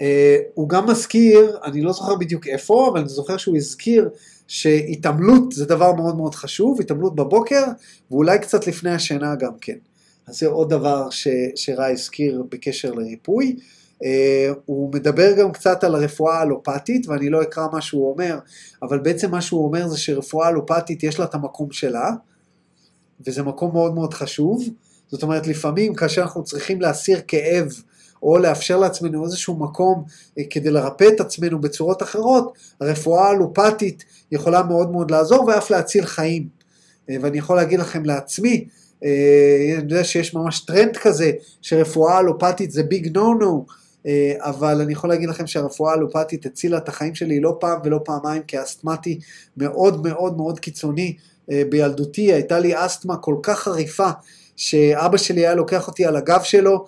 אה, הוא גם מזכיר, אני לא זוכר בדיוק איפה, אבל אני זוכר שהוא הזכיר שהתעמלות זה דבר מאוד מאוד חשוב, התעמלות בבוקר, ואולי קצת לפני השינה גם כן. אז זה עוד דבר ש, שרע הזכיר בקשר לריפוי. Uh, הוא מדבר גם קצת על הרפואה האלופתית, ואני לא אקרא מה שהוא אומר, אבל בעצם מה שהוא אומר זה שרפואה אלופתית יש לה את המקום שלה, וזה מקום מאוד מאוד חשוב. זאת אומרת, לפעמים כאשר אנחנו צריכים להסיר כאב, או לאפשר לעצמנו איזשהו מקום אה, כדי לרפא את עצמנו בצורות אחרות, הרפואה האלופתית יכולה מאוד מאוד לעזור ואף להציל חיים. אה, ואני יכול להגיד לכם לעצמי, אני יודע שיש ממש טרנד כזה שרפואה אלופתית זה big no no, אבל אני יכול להגיד לכם שהרפואה האלופתית הצילה את החיים שלי לא פעם ולא פעמיים כאסתמטי מאוד מאוד מאוד קיצוני בילדותי, הייתה לי אסתמה כל כך חריפה שאבא שלי היה לוקח אותי על הגב שלו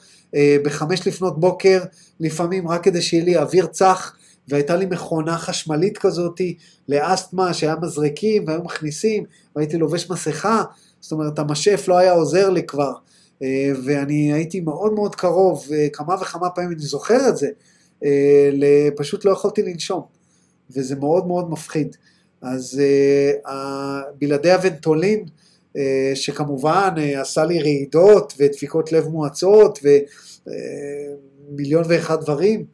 בחמש לפנות בוקר, לפעמים רק כדי שיהיה לי אוויר צח, והייתה לי מכונה חשמלית כזאתי לאסתמה שהיה מזרקים והיו מכניסים, והייתי לובש מסכה, זאת אומרת, המשף לא היה עוזר לי כבר, אה, ואני הייתי מאוד מאוד קרוב, כמה וכמה פעמים אני זוכר את זה, אה, פשוט לא יכולתי לנשום, וזה מאוד מאוד מפחיד. אז אה, בלעדי הוונטולין, שכמובן עשה לי רעידות ודפיקות לב מואצות ומיליון ואחד דברים,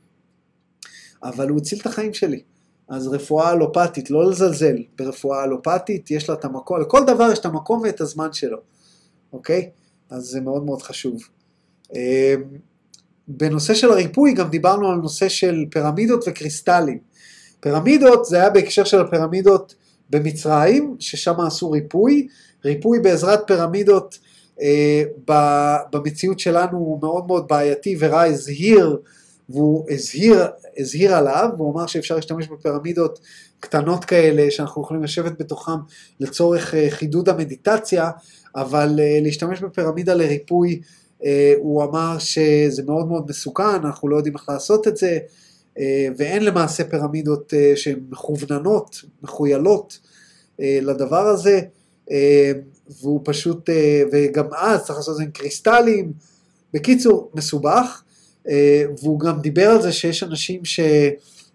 אבל הוא הציל את החיים שלי. אז רפואה אלופתית, לא לזלזל ברפואה אלופתית, יש לה את המקום, לכל דבר יש את המקום ואת הזמן שלו, אוקיי? אז זה מאוד מאוד חשוב. אמ, בנושא של הריפוי גם דיברנו על נושא של פירמידות וקריסטלים. פירמידות זה היה בהקשר של הפירמידות במצרים, ששם עשו ריפוי. ריפוי בעזרת פירמידות אה, במציאות שלנו הוא מאוד מאוד בעייתי ורע הזהיר והוא הזהיר, הזהיר עליו, והוא אמר שאפשר להשתמש בפירמידות קטנות כאלה שאנחנו יכולים לשבת בתוכם לצורך אה, חידוד המדיטציה, אבל אה, להשתמש בפירמידה לריפוי, אה, הוא אמר שזה מאוד מאוד מסוכן, אנחנו לא יודעים איך לעשות את זה, ואין למעשה פירמידות שהן מכווננות, מחוילות לדבר הזה, והוא פשוט, וגם אז צריך לעשות את זה עם קריסטלים, בקיצור, מסובך. אה, והוא גם דיבר על זה שיש אנשים ש...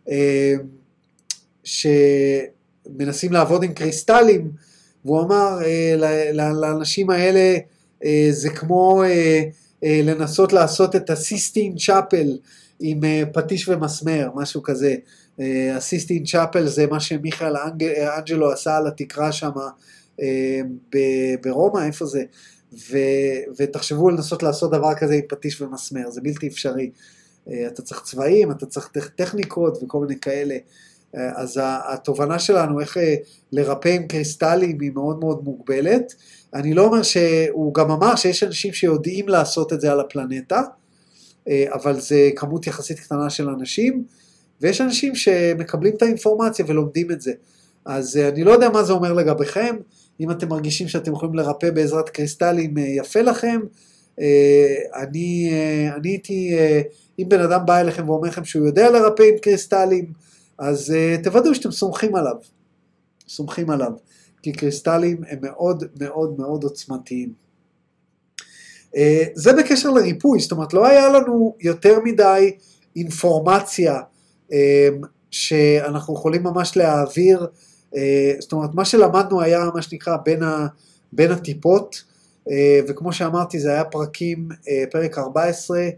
אה, שמנסים לעבוד עם קריסטלים, והוא אמר אה, לאנשים האלה זה כמו לנסות לעשות את הסיסטין צ'אפל עם פטיש ומסמר, משהו כזה. הסיסטין צ'אפל זה מה שמיכאל אנג'לו עשה על התקרה שם ברומא, איפה זה? ו, ותחשבו לנסות לעשות דבר כזה עם פטיש ומסמר, זה בלתי אפשרי. אה, אתה צריך צבעים, אתה צריך טכניקות וכל מיני כאלה. אה, אז התובנה שלנו איך אה, לרפא עם קריסטלים היא מאוד מאוד מוגבלת. אני לא אומר שהוא גם אמר שיש אנשים שיודעים לעשות את זה על הפלנטה, אבל זה כמות יחסית קטנה של אנשים, ויש אנשים שמקבלים את האינפורמציה ולומדים את זה. אז אני לא יודע מה זה אומר לגביכם, אם אתם מרגישים שאתם יכולים לרפא בעזרת קריסטלים, אה, יפה לכם. אה, אני, אה, אני הייתי, אם בן אדם בא אליכם ואומר לכם שהוא יודע לרפא עם קריסטלים, אז תוודאו שאתם סומכים עליו. סומכים עליו. כי קריסטלים הם מאוד מאוד מאוד עוצמתיים. זה בקשר לריפוי, זאת אומרת לא היה לנו יותר מדי אינפורמציה שאנחנו יכולים ממש להעביר זאת אומרת, מה שלמדנו היה מה שנקרא בין, ה, בין הטיפות, אה, וכמו שאמרתי זה היה פרקים, אה, פרק 14,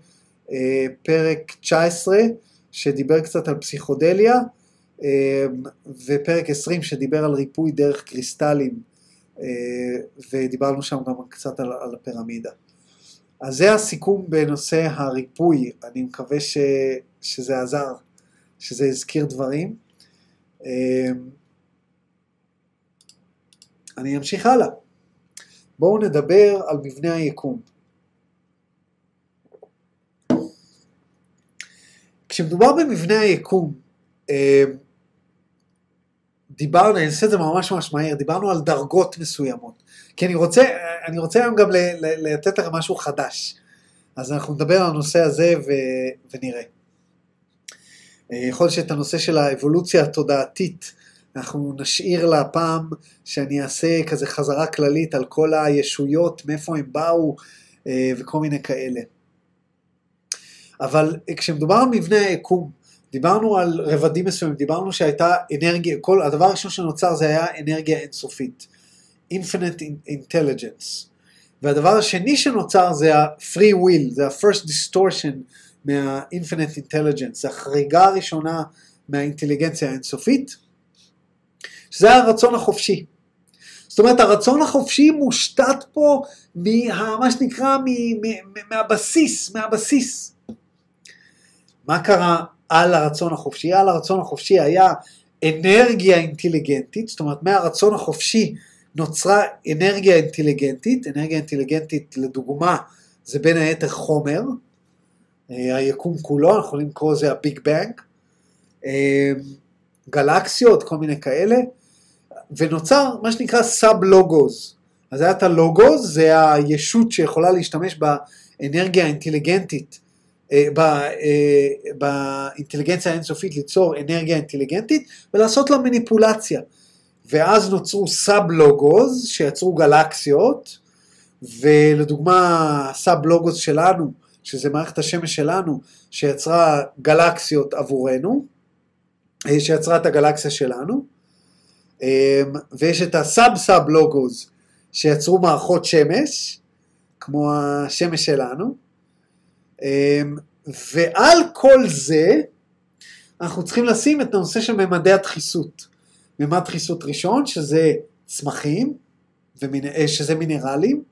פרק 19, שדיבר קצת על פסיכודליה, ופרק 20 שדיבר על ריפוי דרך קריסטלים, ודיברנו שם גם קצת על, על הפירמידה. אז זה הסיכום בנושא הריפוי, אני מקווה ש, שזה עזר, שזה הזכיר דברים. אני אמשיך הלאה. בואו נדבר על מבנה היקום. כשמדובר במבנה היקום, אה, דיברנו, אני אעשה את זה ממש ממש מהר, דיברנו על דרגות מסוימות. כי אני רוצה, אני רוצה היום גם לתת לכם משהו חדש. אז אנחנו נדבר על הנושא הזה ו, ונראה. אה, יכול להיות שאת הנושא של האבולוציה התודעתית אנחנו נשאיר לפעם שאני אעשה כזה חזרה כללית על כל הישויות, מאיפה הם באו אה, וכל מיני כאלה. אבל כשמדובר על מבנה היקום, דיברנו על רבדים מסוימים, דיברנו שהייתה אנרגיה, כל, הדבר הראשון שנוצר זה היה אנרגיה אינסופית, infinite intelligence. והדבר השני שנוצר זה ה-free will, זה ה-first distortion מה-infinite intelligence, זה החריגה הראשונה מהאינטליגנציה האינסופית, שזה הרצון החופשי. זאת אומרת, הרצון החופשי מושתת פה מה, מה שנקרא מ, מ, מהבסיס, מהבסיס. מה קרה על הרצון החופשי? על הרצון החופשי היה אנרגיה אינטליגנטית, זאת אומרת, מהרצון החופשי נוצרה אנרגיה אינטליגנטית, אנרגיה אינטליגנטית לדוגמה זה בין היתר חומר, אה, היקום כולו, אנחנו יכולים לקרוא לזה הביג אה, גלקסיות, כל מיני כאלה, ונוצר מה שנקרא סאב לוגוז. אז היה את הלוגוז, זה הישות שיכולה להשתמש באנרגיה האינטליגנטית, אה, באינטליגנציה האינסופית ליצור אנרגיה אינטליגנטית ולעשות לה מניפולציה. ואז נוצרו סאב לוגוז שיצרו גלקסיות, ולדוגמה סאב לוגוז שלנו, שזה מערכת השמש שלנו, שיצרה גלקסיות עבורנו, אה, שיצרה את הגלקסיה שלנו, אה, ויש את הסאב סאב לוגוז שיצרו מערכות שמש, כמו השמש שלנו, אה, ועל כל זה אנחנו צריכים לשים את הנושא של ממדי הדחיסות. ממד דחיסות ראשון שזה צמחים, שזה מינרלים,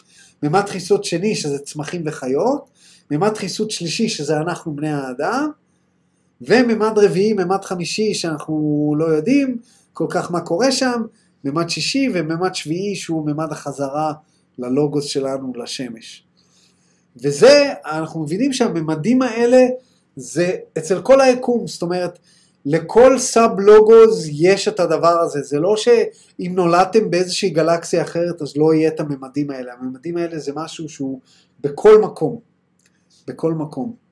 ממד דחיסות שני שזה צמחים וחיות, ממד דחיסות שלישי שזה אנחנו בני האדם, וממד רביעי, ממד חמישי שאנחנו לא יודעים כל כך מה קורה שם, ממד שישי וממד שביעי שהוא ממד החזרה ללוגוס שלנו לשמש. וזה, אנחנו מבינים שהממדים האלה זה אצל כל היקום, זאת אומרת, לכל סאב לוגוז יש את הדבר הזה, זה לא שאם נולדתם באיזושהי גלקסיה אחרת אז לא יהיה את הממדים האלה, הממדים האלה זה משהו שהוא בכל מקום, בכל מקום.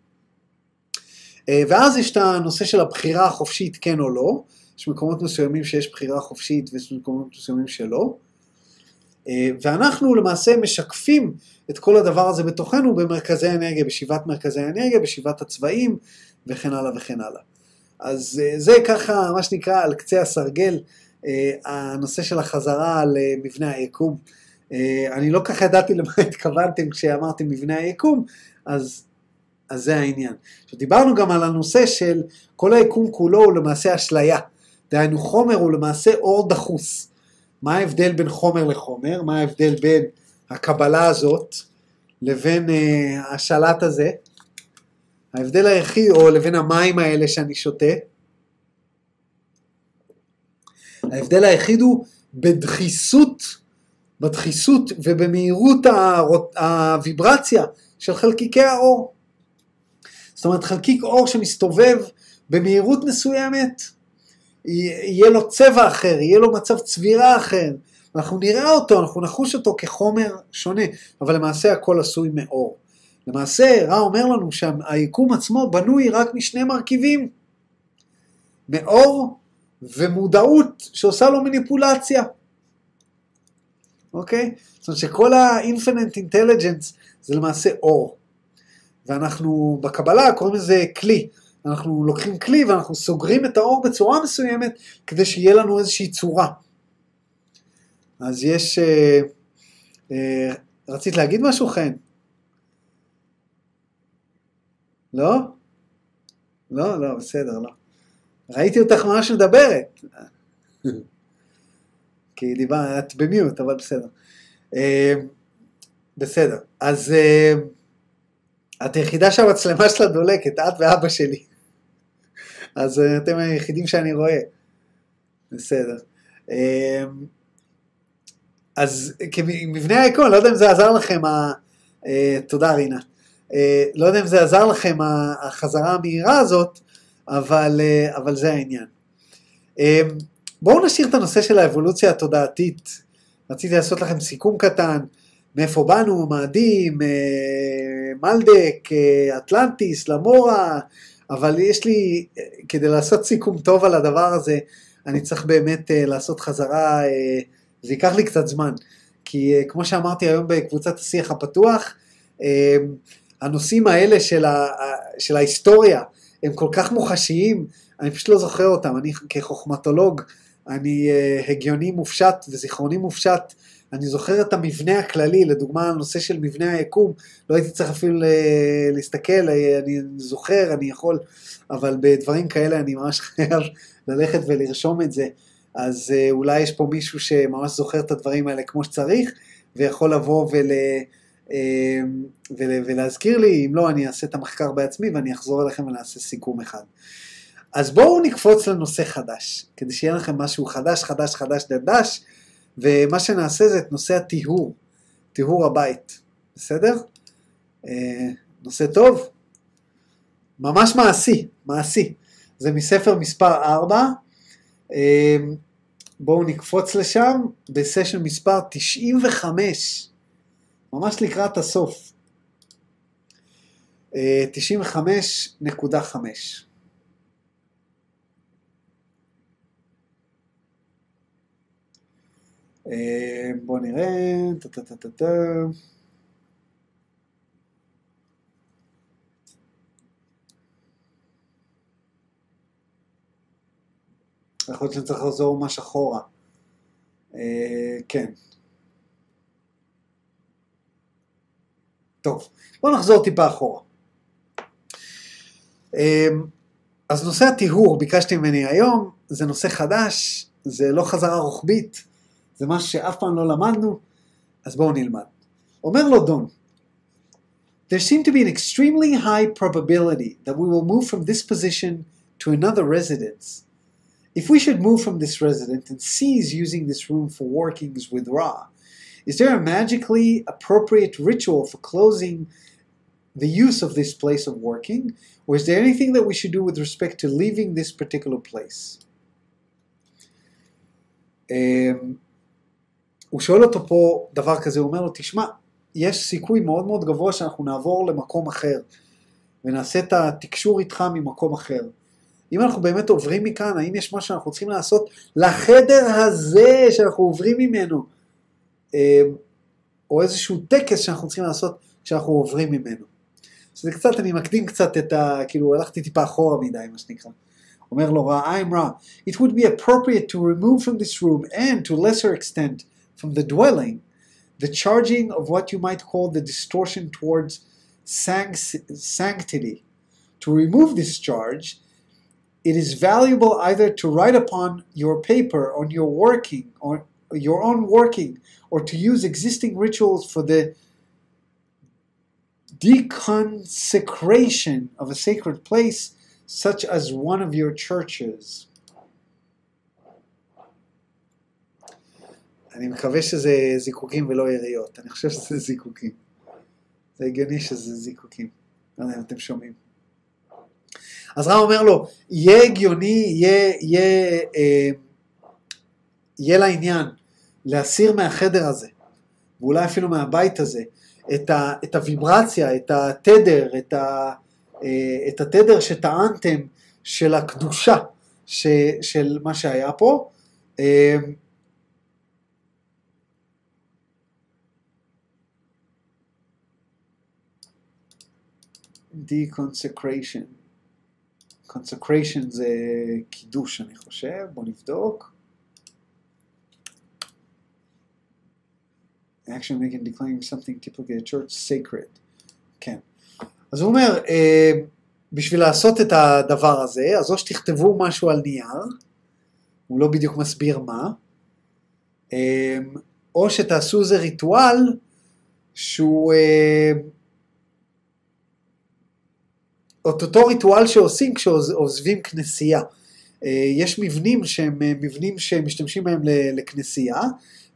אה, ואז יש את הנושא של הבחירה החופשית כן או לא, יש מקומות מסוימים שיש בחירה חופשית ויש מקומות מסוימים שלא, אה, ואנחנו למעשה משקפים את כל הדבר הזה בתוכנו במרכזי האנרגיה, בשבעת מרכזי האנרגיה, בשבעת הצבעים וכן הלאה וכן הלאה. אז אה, זה ככה, מה שנקרא, על קצה הסרגל, הנושא של החזרה על מבנה היקום. אני לא כך ידעתי למה התכוונתם כשאמרתם מבנה היקום, אז, אז זה העניין. עכשיו דיברנו גם על הנושא של כל היקום כולו הוא למעשה אשליה. דהיינו חומר הוא למעשה אור דחוס. מה ההבדל בין חומר לחומר? מה ההבדל בין הקבלה הזאת לבין uh, השלט הזה? ההבדל היחיד, או לבין המים האלה שאני שותה, ההבדל היחיד הוא בדחיסות, בדחיסות ובמהירות הוויברציה של חלקיקי האור. זאת אומרת, חלקיק אור שמסתובב במהירות מסוימת, יהיה לו צבע אחר, יהיה לו מצב צבירה אחר, אנחנו נראה אותו, אנחנו נחוש אותו כחומר שונה, אבל למעשה הכל עשוי מאור. למעשה, רע אומר לנו שהיקום עצמו בנוי רק משני מרכיבים, מאור ומודעות שעושה לו מניפולציה. אוקיי? זאת אומרת שכל ה-infinite intelligence זה למעשה אור. ואנחנו בקבלה קוראים לזה כלי. אנחנו לוקחים כלי ואנחנו סוגרים את האור בצורה מסוימת כדי שיהיה לנו איזושהי צורה. אז יש... אה, אה, רצית להגיד משהו, חן? לא? לא, לא, בסדר, לא. ראיתי אותך ממש מדברת. (laughs) כי דיבר, את במיוט, אבל בסדר. אה, בסדר, אז אה, את היחידה שהמצלמה שלה דולקת, את ואבא שלי. אז אה, אתם היחידים שאני רואה. בסדר. אז כמבנה היקום, לא יודע אם זה עזר לכם, תודה רינה. אה, לא יודע אם זה עזר לכם החזרה המהירה הזאת, אבל, אה, אבל זה העניין. אה, בואו נשאיר את הנושא של האבולוציה התודעתית. רציתי לעשות לכם סיכום קטן, מאיפה באנו, מאדים, מלדק, אטלנטיס, למורה, אבל יש לי, כדי לעשות סיכום טוב על הדבר הזה, אני צריך באמת לעשות חזרה, זה ייקח לי קצת זמן. כי כמו שאמרתי היום בקבוצת השיח הפתוח, הנושאים האלה של, ה, של ההיסטוריה הם כל כך מוחשיים, אני פשוט לא זוכר אותם. אני כחוכמטולוג, אני הגיוני מופשט וזיכרוני מופשט, אני זוכר את המבנה הכללי, לדוגמה הנושא של מבנה היקום, לא הייתי צריך אפילו להסתכל, אני זוכר, אני יכול, אבל בדברים כאלה אני ממש (laughs) חייב ללכת ולרשום את זה. אז אה, אולי יש פה מישהו שממש זוכר את הדברים האלה כמו שצריך, ויכול לבוא אה, ול, ולהזכיר לי, אם לא, אני אעשה את המחקר בעצמי ואני אחזור אליכם ונעשה סיכום אחד. אז בואו נקפוץ לנושא חדש, כדי שיהיה לכם משהו חדש, חדש, חדש, דדש, ומה שנעשה זה את נושא הטיהור, טיהור הבית, בסדר? אה, נושא טוב? ממש מעשי, מעשי. זה מספר מספר 4, אה, בואו נקפוץ לשם בסשן מספר 95, ממש לקראת הסוף. 95.5 בואו נראה, טה-טה-טה-טה. יכול להיות שאני צריך לחזור ממש אחורה. אה, כן. טוב, בואו נחזור טיפה אחורה. אה, אז נושא הטיהור, ביקשתי ממני היום, זה נושא חדש, זה לא חזרה רוחבית, זה משהו שאף פעם לא למדנו, אז בואו נלמד. אומר לו דון, There seemed to be an extremely high probability that we will move from this position to another residence. If we should move from this residence and cease using this room for workings with Ra, is there a magically appropriate ritual for closing the use of this place of working, or is there anything that we should do with respect to leaving this particular place? Um, הוא שואל אותו פה דבר כזה, הוא אומר לו, תשמע, יש סיכוי מאוד מאוד גבוה שאנחנו נעבור למקום אחר, ונעשה את התקשור איתך ממקום אחר. אם אנחנו באמת עוברים מכאן, האם יש משהו שאנחנו צריכים לעשות לחדר הזה שאנחנו עוברים ממנו, אה, או איזשהו טקס שאנחנו צריכים לעשות כשאנחנו עוברים ממנו. שזה קצת, אני מקדים קצת את ה... כאילו, הלכתי טיפה אחורה מדי, מה שנקרא. אומר לו רע, I'm רע. It would be appropriate to remove from this room and to lesser extent from the dwelling, the charging of what you might call the distortion towards sanctity. To remove this charge, it is valuable either to write upon your paper on your working on your own working or to use existing rituals for the deconsecration of a sacred place such as one of your churches. אני מקווה שזה זיקוקים ולא יריות, אני חושב שזה זיקוקים. זה הגיוני שזה זיקוקים. לא יודע אם אתם שומעים. אז רם אומר לו, יהיה הגיוני, יהיה, יהיה, אה, יהיה לעניין להסיר מהחדר הזה, ואולי אפילו מהבית הזה, את, ה, את הוויברציה, את התדר, את, ה, אה, את התדר שטענתם של הקדושה ש, של מה שהיה פה, אה, deconsecration. consecration זה קידוש אני חושב, בוא נבדוק. action making declaring something typically a church sacred. כן. אז הוא אומר, אה, בשביל לעשות את הדבר הזה, אז או שתכתבו משהו על נייר, הוא לא בדיוק מסביר מה, אה, או שתעשו איזה ריטואל שהוא... אה, את אותו ריטואל שעושים כשעוזבים כנסייה. יש מבנים שהם מבנים שמשתמשים בהם לכנסייה,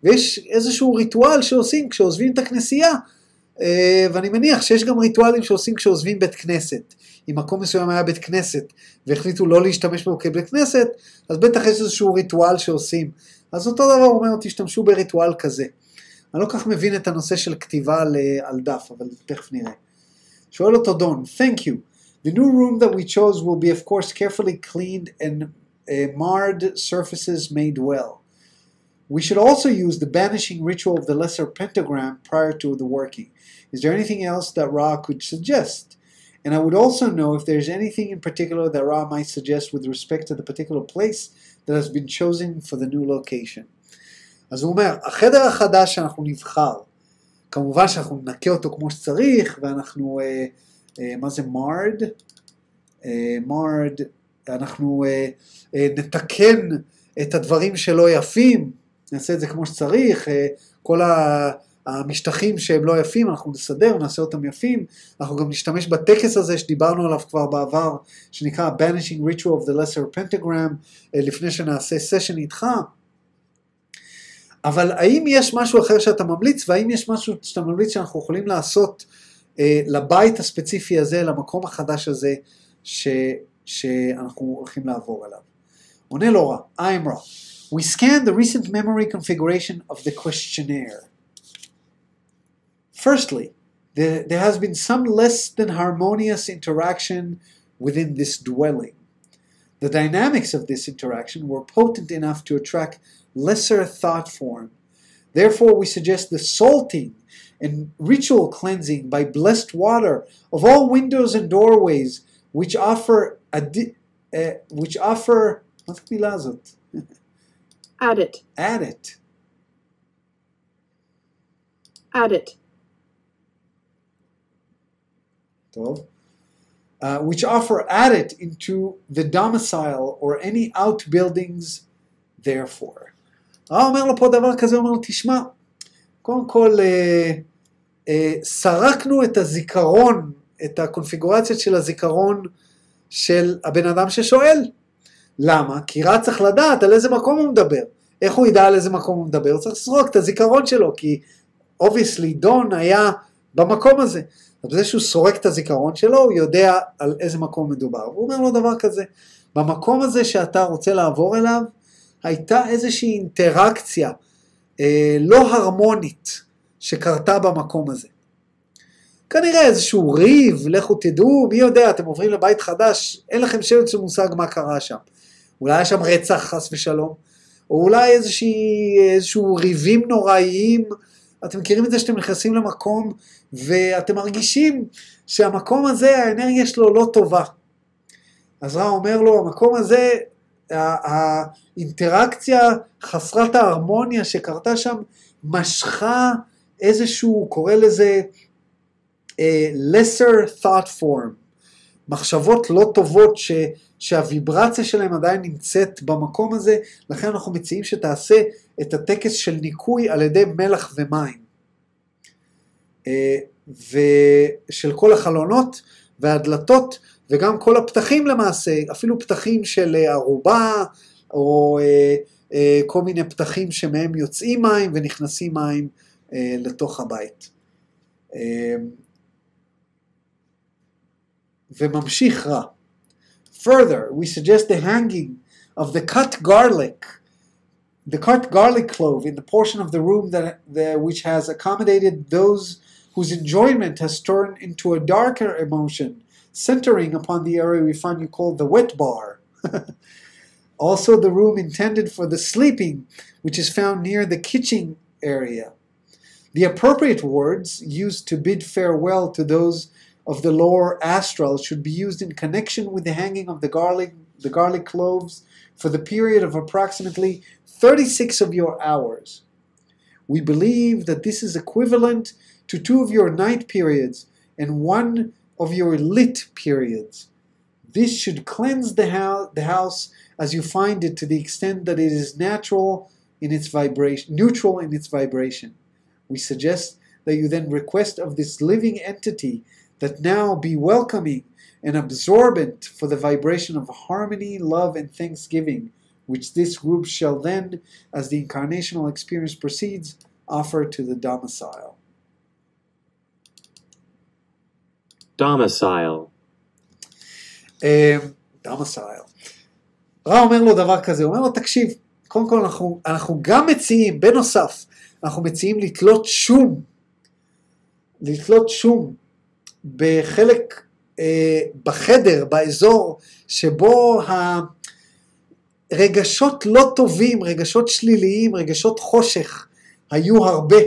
ויש איזשהו ריטואל שעושים כשעוזבים את הכנסייה, ואני מניח שיש גם ריטואלים שעושים כשעוזבים בית כנסת. אם מקום מסוים היה בית כנסת והחליטו לא להשתמש בו כבית כנסת, אז בטח יש איזשהו ריטואל שעושים. אז אותו דבר אומר, תשתמשו בריטואל כזה. אני לא כך מבין את הנושא של כתיבה על דף, אבל תכף נראה. שואל אותו דון, Thank you. The new room that we chose will be, of course, carefully cleaned and uh, marred surfaces made well. We should also use the banishing ritual of the lesser pentagram prior to the working. Is there anything else that Ra could suggest? And I would also know if there's anything in particular that Ra might suggest with respect to the particular place that has been chosen for the new location. אז הוא אומר, החדר החדש שאנחנו נבחר, כמובן שאנחנו ננקה אותו כמו שצריך, ואנחנו, אה, אה, מה זה מרד? אה, מרד, אנחנו אה, אה, נתקן את הדברים שלא יפים, נעשה את זה כמו שצריך, אה, כל. המשטחים שהם לא יפים, אנחנו נסדר, נעשה אותם יפים, אנחנו גם נשתמש בטקס הזה שדיברנו עליו כבר בעבר, שנקרא Banishing Ritual of the Lesser Pentagram, לפני שנעשה סשן איתך. אבל האם יש משהו אחר שאתה ממליץ, והאם יש משהו שאתה ממליץ שאנחנו יכולים לעשות אה, לבית הספציפי הזה, למקום החדש הזה, ש, שאנחנו הולכים לעבור אליו? עונה לו רע, I'm raw. We scan the recent memory configuration of the questionnaire. Firstly, there, there has been some less than harmonious interaction within this dwelling. The dynamics of this interaction were potent enough to attract lesser thought form. Therefore, we suggest the salting and ritual cleansing by blessed water of all windows and doorways, which offer adi- uh, which offer (laughs)
Add it.
Add it.
Add it.
Uh, which offer added into the domicile or any outbuildings therefore. הרב אומר לו פה דבר כזה, הוא אומר לו, תשמע, קודם כל, אה, אה, סרקנו את הזיכרון, את הקונפיגורציות של הזיכרון של הבן אדם ששואל. למה? כי רא צריך לדעת על איזה מקום הוא מדבר. איך הוא ידע על איזה מקום הוא מדבר? הוא צריך לסרוק את הזיכרון שלו, כי obviously דון היה במקום הזה. אז בזה שהוא סורק את הזיכרון שלו, הוא יודע על איזה מקום מדובר. הוא אומר לו דבר כזה, במקום הזה שאתה רוצה לעבור אליו, הייתה איזושהי אינטראקציה אה, לא הרמונית שקרתה במקום הזה. כנראה איזשהו ריב, לכו תדעו, מי יודע, אתם עוברים לבית חדש, אין לכם שמץ של מושג מה קרה שם. אולי היה שם רצח חס ושלום, או אולי איזושהי, איזשהו ריבים נוראיים, אתם מכירים את זה שאתם נכנסים למקום ואתם מרגישים שהמקום הזה, האנרגיה שלו לא טובה. אז רע אומר לו, המקום הזה, האינטראקציה חסרת ההרמוניה שקרתה שם, משכה איזשהו, קורא לזה uh, lesser thought form, מחשבות לא טובות ש, שהוויברציה שלהם עדיין נמצאת במקום הזה, לכן אנחנו מציעים שתעשה את הטקס של ניקוי על ידי מלח ומים. ושל כל החלונות והדלתות וגם כל הפתחים למעשה, אפילו פתחים של ערובה או כל מיני פתחים שמהם יוצאים מים ונכנסים מים לתוך הבית. וממשיך רע. Further, we suggest the hanging of the cut garlic the cut garlic clove in the portion of the room that the, which has accommodated those whose enjoyment has turned into a darker emotion, centering upon the area we find you call the wet bar. (laughs) also, the room intended for the sleeping, which is found near the kitchen area. The appropriate words used to bid farewell to those of the lower astral should be used in connection with the hanging of the garlic, the garlic cloves for the period of approximately 36 of your hours. We believe that this is equivalent to two of your night periods and one of your lit periods. This should cleanse the, ho- the house as you find it to the extent that it is natural in its vibration, neutral in its vibration. We suggest that you then request of this living entity that now be welcoming and absorbent for the vibration of harmony, love, and thanksgiving, which this group shall then, as the incarnational experience proceeds, offer to the domicile.
Domicile.
domicile. רע אומר לו דבר כזה, הוא אומר לו, תקשיב, קודם כל אנחנו, אנחנו גם מציעים, בנוסף, אנחנו מציעים לתלות שום, לתלות שום בחלק, אה, בחדר, באזור שבו ה... רגשות לא טובים, רגשות שליליים, רגשות חושך, היו הרבה,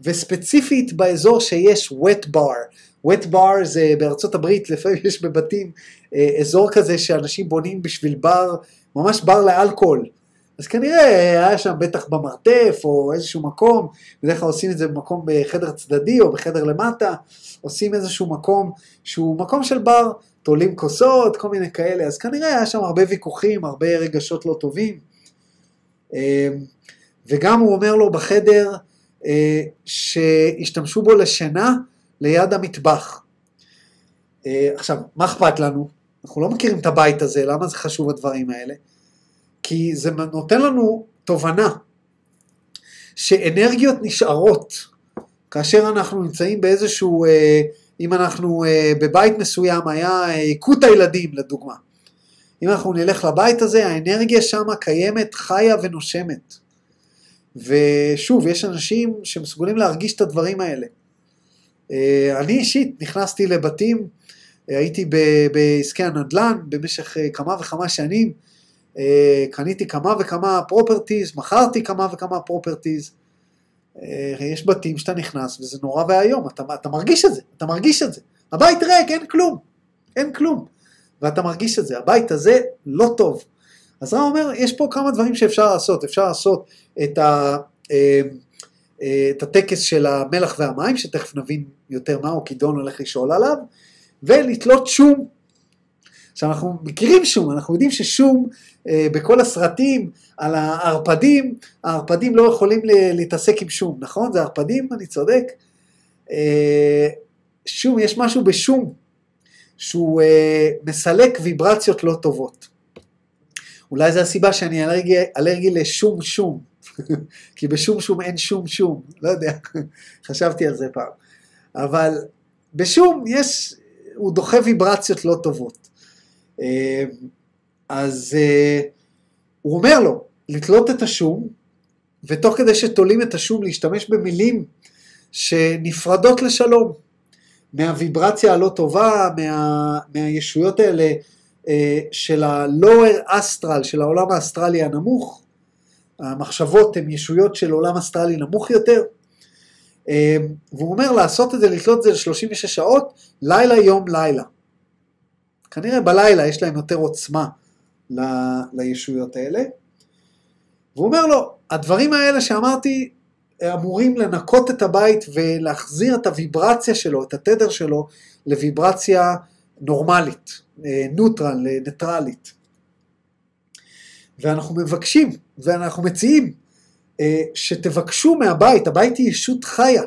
וספציפית באזור שיש wet bar. Wet bar זה בארצות הברית, לפעמים יש בבתים אה, אזור כזה שאנשים בונים בשביל בר, ממש בר לאלכוהול. אז כנראה היה שם בטח במרתף או איזשהו מקום, בדרך כלל עושים את זה במקום בחדר צדדי או בחדר למטה, עושים איזשהו מקום שהוא מקום של בר, תולים כוסות, כל מיני כאלה, אז כנראה היה שם הרבה ויכוחים, הרבה רגשות לא טובים. אה, וגם הוא אומר לו בחדר אה, שהשתמשו בו לשינה ליד המטבח. אה, עכשיו, מה אכפת לנו? אנחנו לא מכירים את הבית הזה, למה זה חשוב הדברים האלה? כי זה נותן לנו תובנה שאנרגיות נשארות כאשר אנחנו נמצאים באיזשהו, אה, אם אנחנו אה, בבית מסוים היה היכות הילדים לדוגמה. אם אנחנו נלך לבית הזה, האנרגיה שם קיימת, חיה ונושמת. ושוב, יש אנשים שמסוגלים להרגיש את הדברים האלה. אני אישית נכנסתי לבתים, הייתי בעסקי הנדל"ן במשך כמה וכמה שנים, אה, קניתי כמה וכמה properties, מכרתי כמה וכמה properties. אה, יש בתים שאתה נכנס וזה נורא ואיום, אתה, אתה מרגיש את זה, אתה מרגיש את זה. הבית ריק, אין כלום, אין כלום. ואתה מרגיש את זה, הבית הזה לא טוב. אז רא אומר, יש פה כמה דברים שאפשר לעשות, אפשר לעשות את, ה, אה, את הטקס של המלח והמים, שתכף נבין יותר מהו, כי דון הולך לשאול עליו, ולתלות שום עכשיו אנחנו מכירים שום, אנחנו יודעים ששום אה, בכל הסרטים על הערפדים, הערפדים לא יכולים להתעסק עם שום, נכון? זה ערפדים, אני צודק? אה, שום, יש משהו בשום שהוא אה, מסלק ויברציות לא טובות. אולי זו הסיבה שאני אלרגי, אלרגי לשום שום, (laughs) כי בשום שום אין שום שום, לא יודע, חשבתי על זה פעם. אבל בשום יש, הוא דוחה ויברציות לא טובות. אה, אז אה, הוא אומר לו, לתלות את השום, ותוך כדי שתולים את השום להשתמש במילים שנפרדות לשלום, מהוויברציה הלא טובה, מה, מהישויות האלה אה, של ה-lower astral, של העולם האסטרלי הנמוך, המחשבות הן ישויות של עולם אסטרלי נמוך יותר, והוא אומר לעשות את זה, לתלות את זה ל-36 שעות, לילה יום לילה. כנראה בלילה יש להם יותר עוצמה ל, לישויות האלה. והוא אומר לו, הדברים האלה שאמרתי אמורים לנקות את הבית ולהחזיר את הוויברציה שלו, את התדר שלו, לוויברציה נורמלית, אה, נוטרל, ניטרלית. ואנחנו מבקשים ואנחנו מציעים אה, שתבקשו מהבית, הבית היא ישות חיה,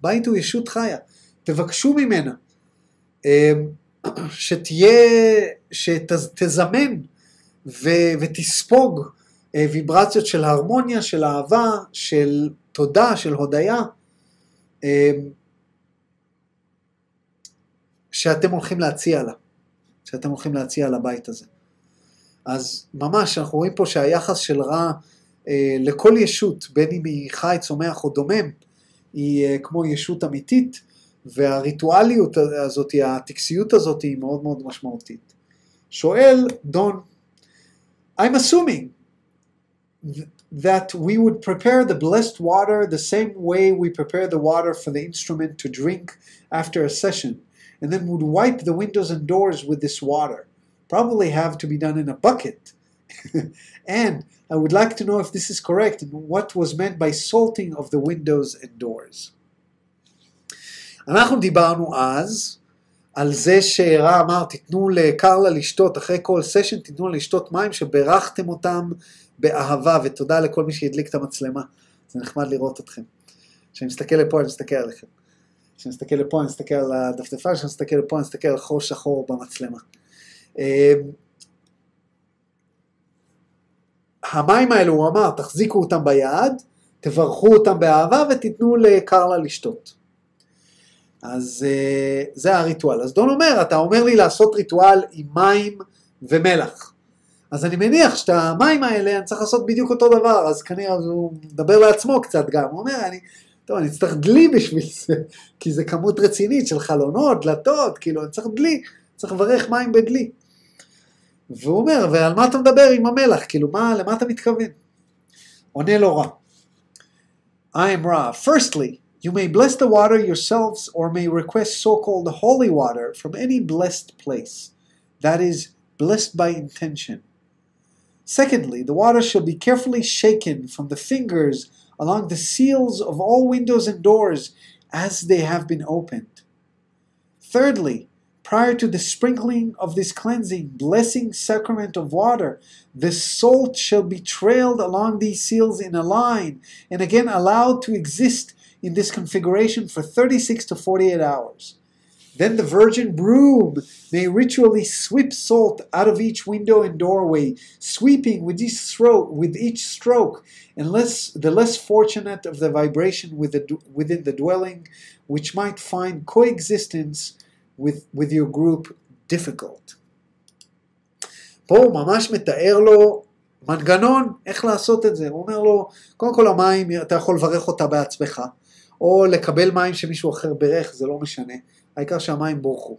בית הוא ישות חיה, תבקשו ממנה אה, שתהיה, שתזמן ו, ותספוג אה, ויברציות של הרמוניה, של אהבה, של תודה, של הודיה, שאתם הולכים להציע לה, שאתם הולכים להציע לבית הזה. אז ממש, אנחנו רואים פה שהיחס של רע אה, לכל ישות, בין אם היא חי, צומח או דומם, היא אה, כמו ישות אמיתית, והריטואליות הזאת, הטקסיות הזאת היא מאוד מאוד משמעותית. שואל דון, I'm assuming that we would prepare the blessed water the same way we prepare the water for the instrument to drink after a session, and then would wipe the windows and doors with this water. Probably have to be done in a bucket. (laughs) and I would like to know if this is correct and what was meant by salting of the windows and doors. אנחנו דיברנו אז על זה שרע אמר, תיתנו לקרלה לשתות, אחרי כל סשן תיתנו לה לשתות מים שברכתם אותם באהבה, ותודה לכל מי שהדליק את המצלמה. זה נחמד לראות אתכם. כשאני מסתכל לפה אני מסתכל עליכם. כשאני מסתכל לפה אני מסתכל על הדפדפה, כשאני מסתכל לפה אני מסתכל על חור שחור במצלמה. אמ, המים האלו, הוא אמר, תחזיקו אותם ביד, תברכו אותם באהבה ותיתנו לקרלה לשתות. אז uh, זה הריטואל. אז דון אומר, אתה אומר לי לעשות ריטואל עם מים ומלח. אז אני מניח שאת המים האלה אני צריך לעשות בדיוק אותו דבר, אז כנראה הוא מדבר לעצמו קצת גם, הוא אומר, אני, טוב, אני צריך דלי בשביל זה, כי זה כמות רצינית של חלונות, דלתות, כאילו, אני צריך דלי, צריך לברך מים בדלי. והוא אומר, ועל מה אתה מדבר עם המלח? כאילו, מה, למה אתה מתכוון? עונה לו רע. I am Ra. Firstly, you may bless the water yourselves or may request so-called holy water from any blessed place. That is, blessed by intention. Secondly, the water shall be carefully shaken from the fingers along the seals of all windows and doors as they have been opened. Thirdly, prior to the sprinkling of this cleansing, blessing sacrament of water, the salt shall be trailed along these seals in a line and again allowed to exist in this configuration for 36 to 48 hours. Then the virgin broom may ritually sweep salt out of each window and doorway, sweeping with each stroke, with each stroke, unless the less fortunate of the vibration within the dwelling, which might find coexistence with, with your group difficult. פה הוא ממש מתאר לו מנגנון איך לעשות את זה. הוא אומר לו, קודם כל המים, אתה יכול לברך אותה בעצמך, או לקבל מים שמישהו אחר בירך, זה לא משנה. העיקר שהמים בורחו.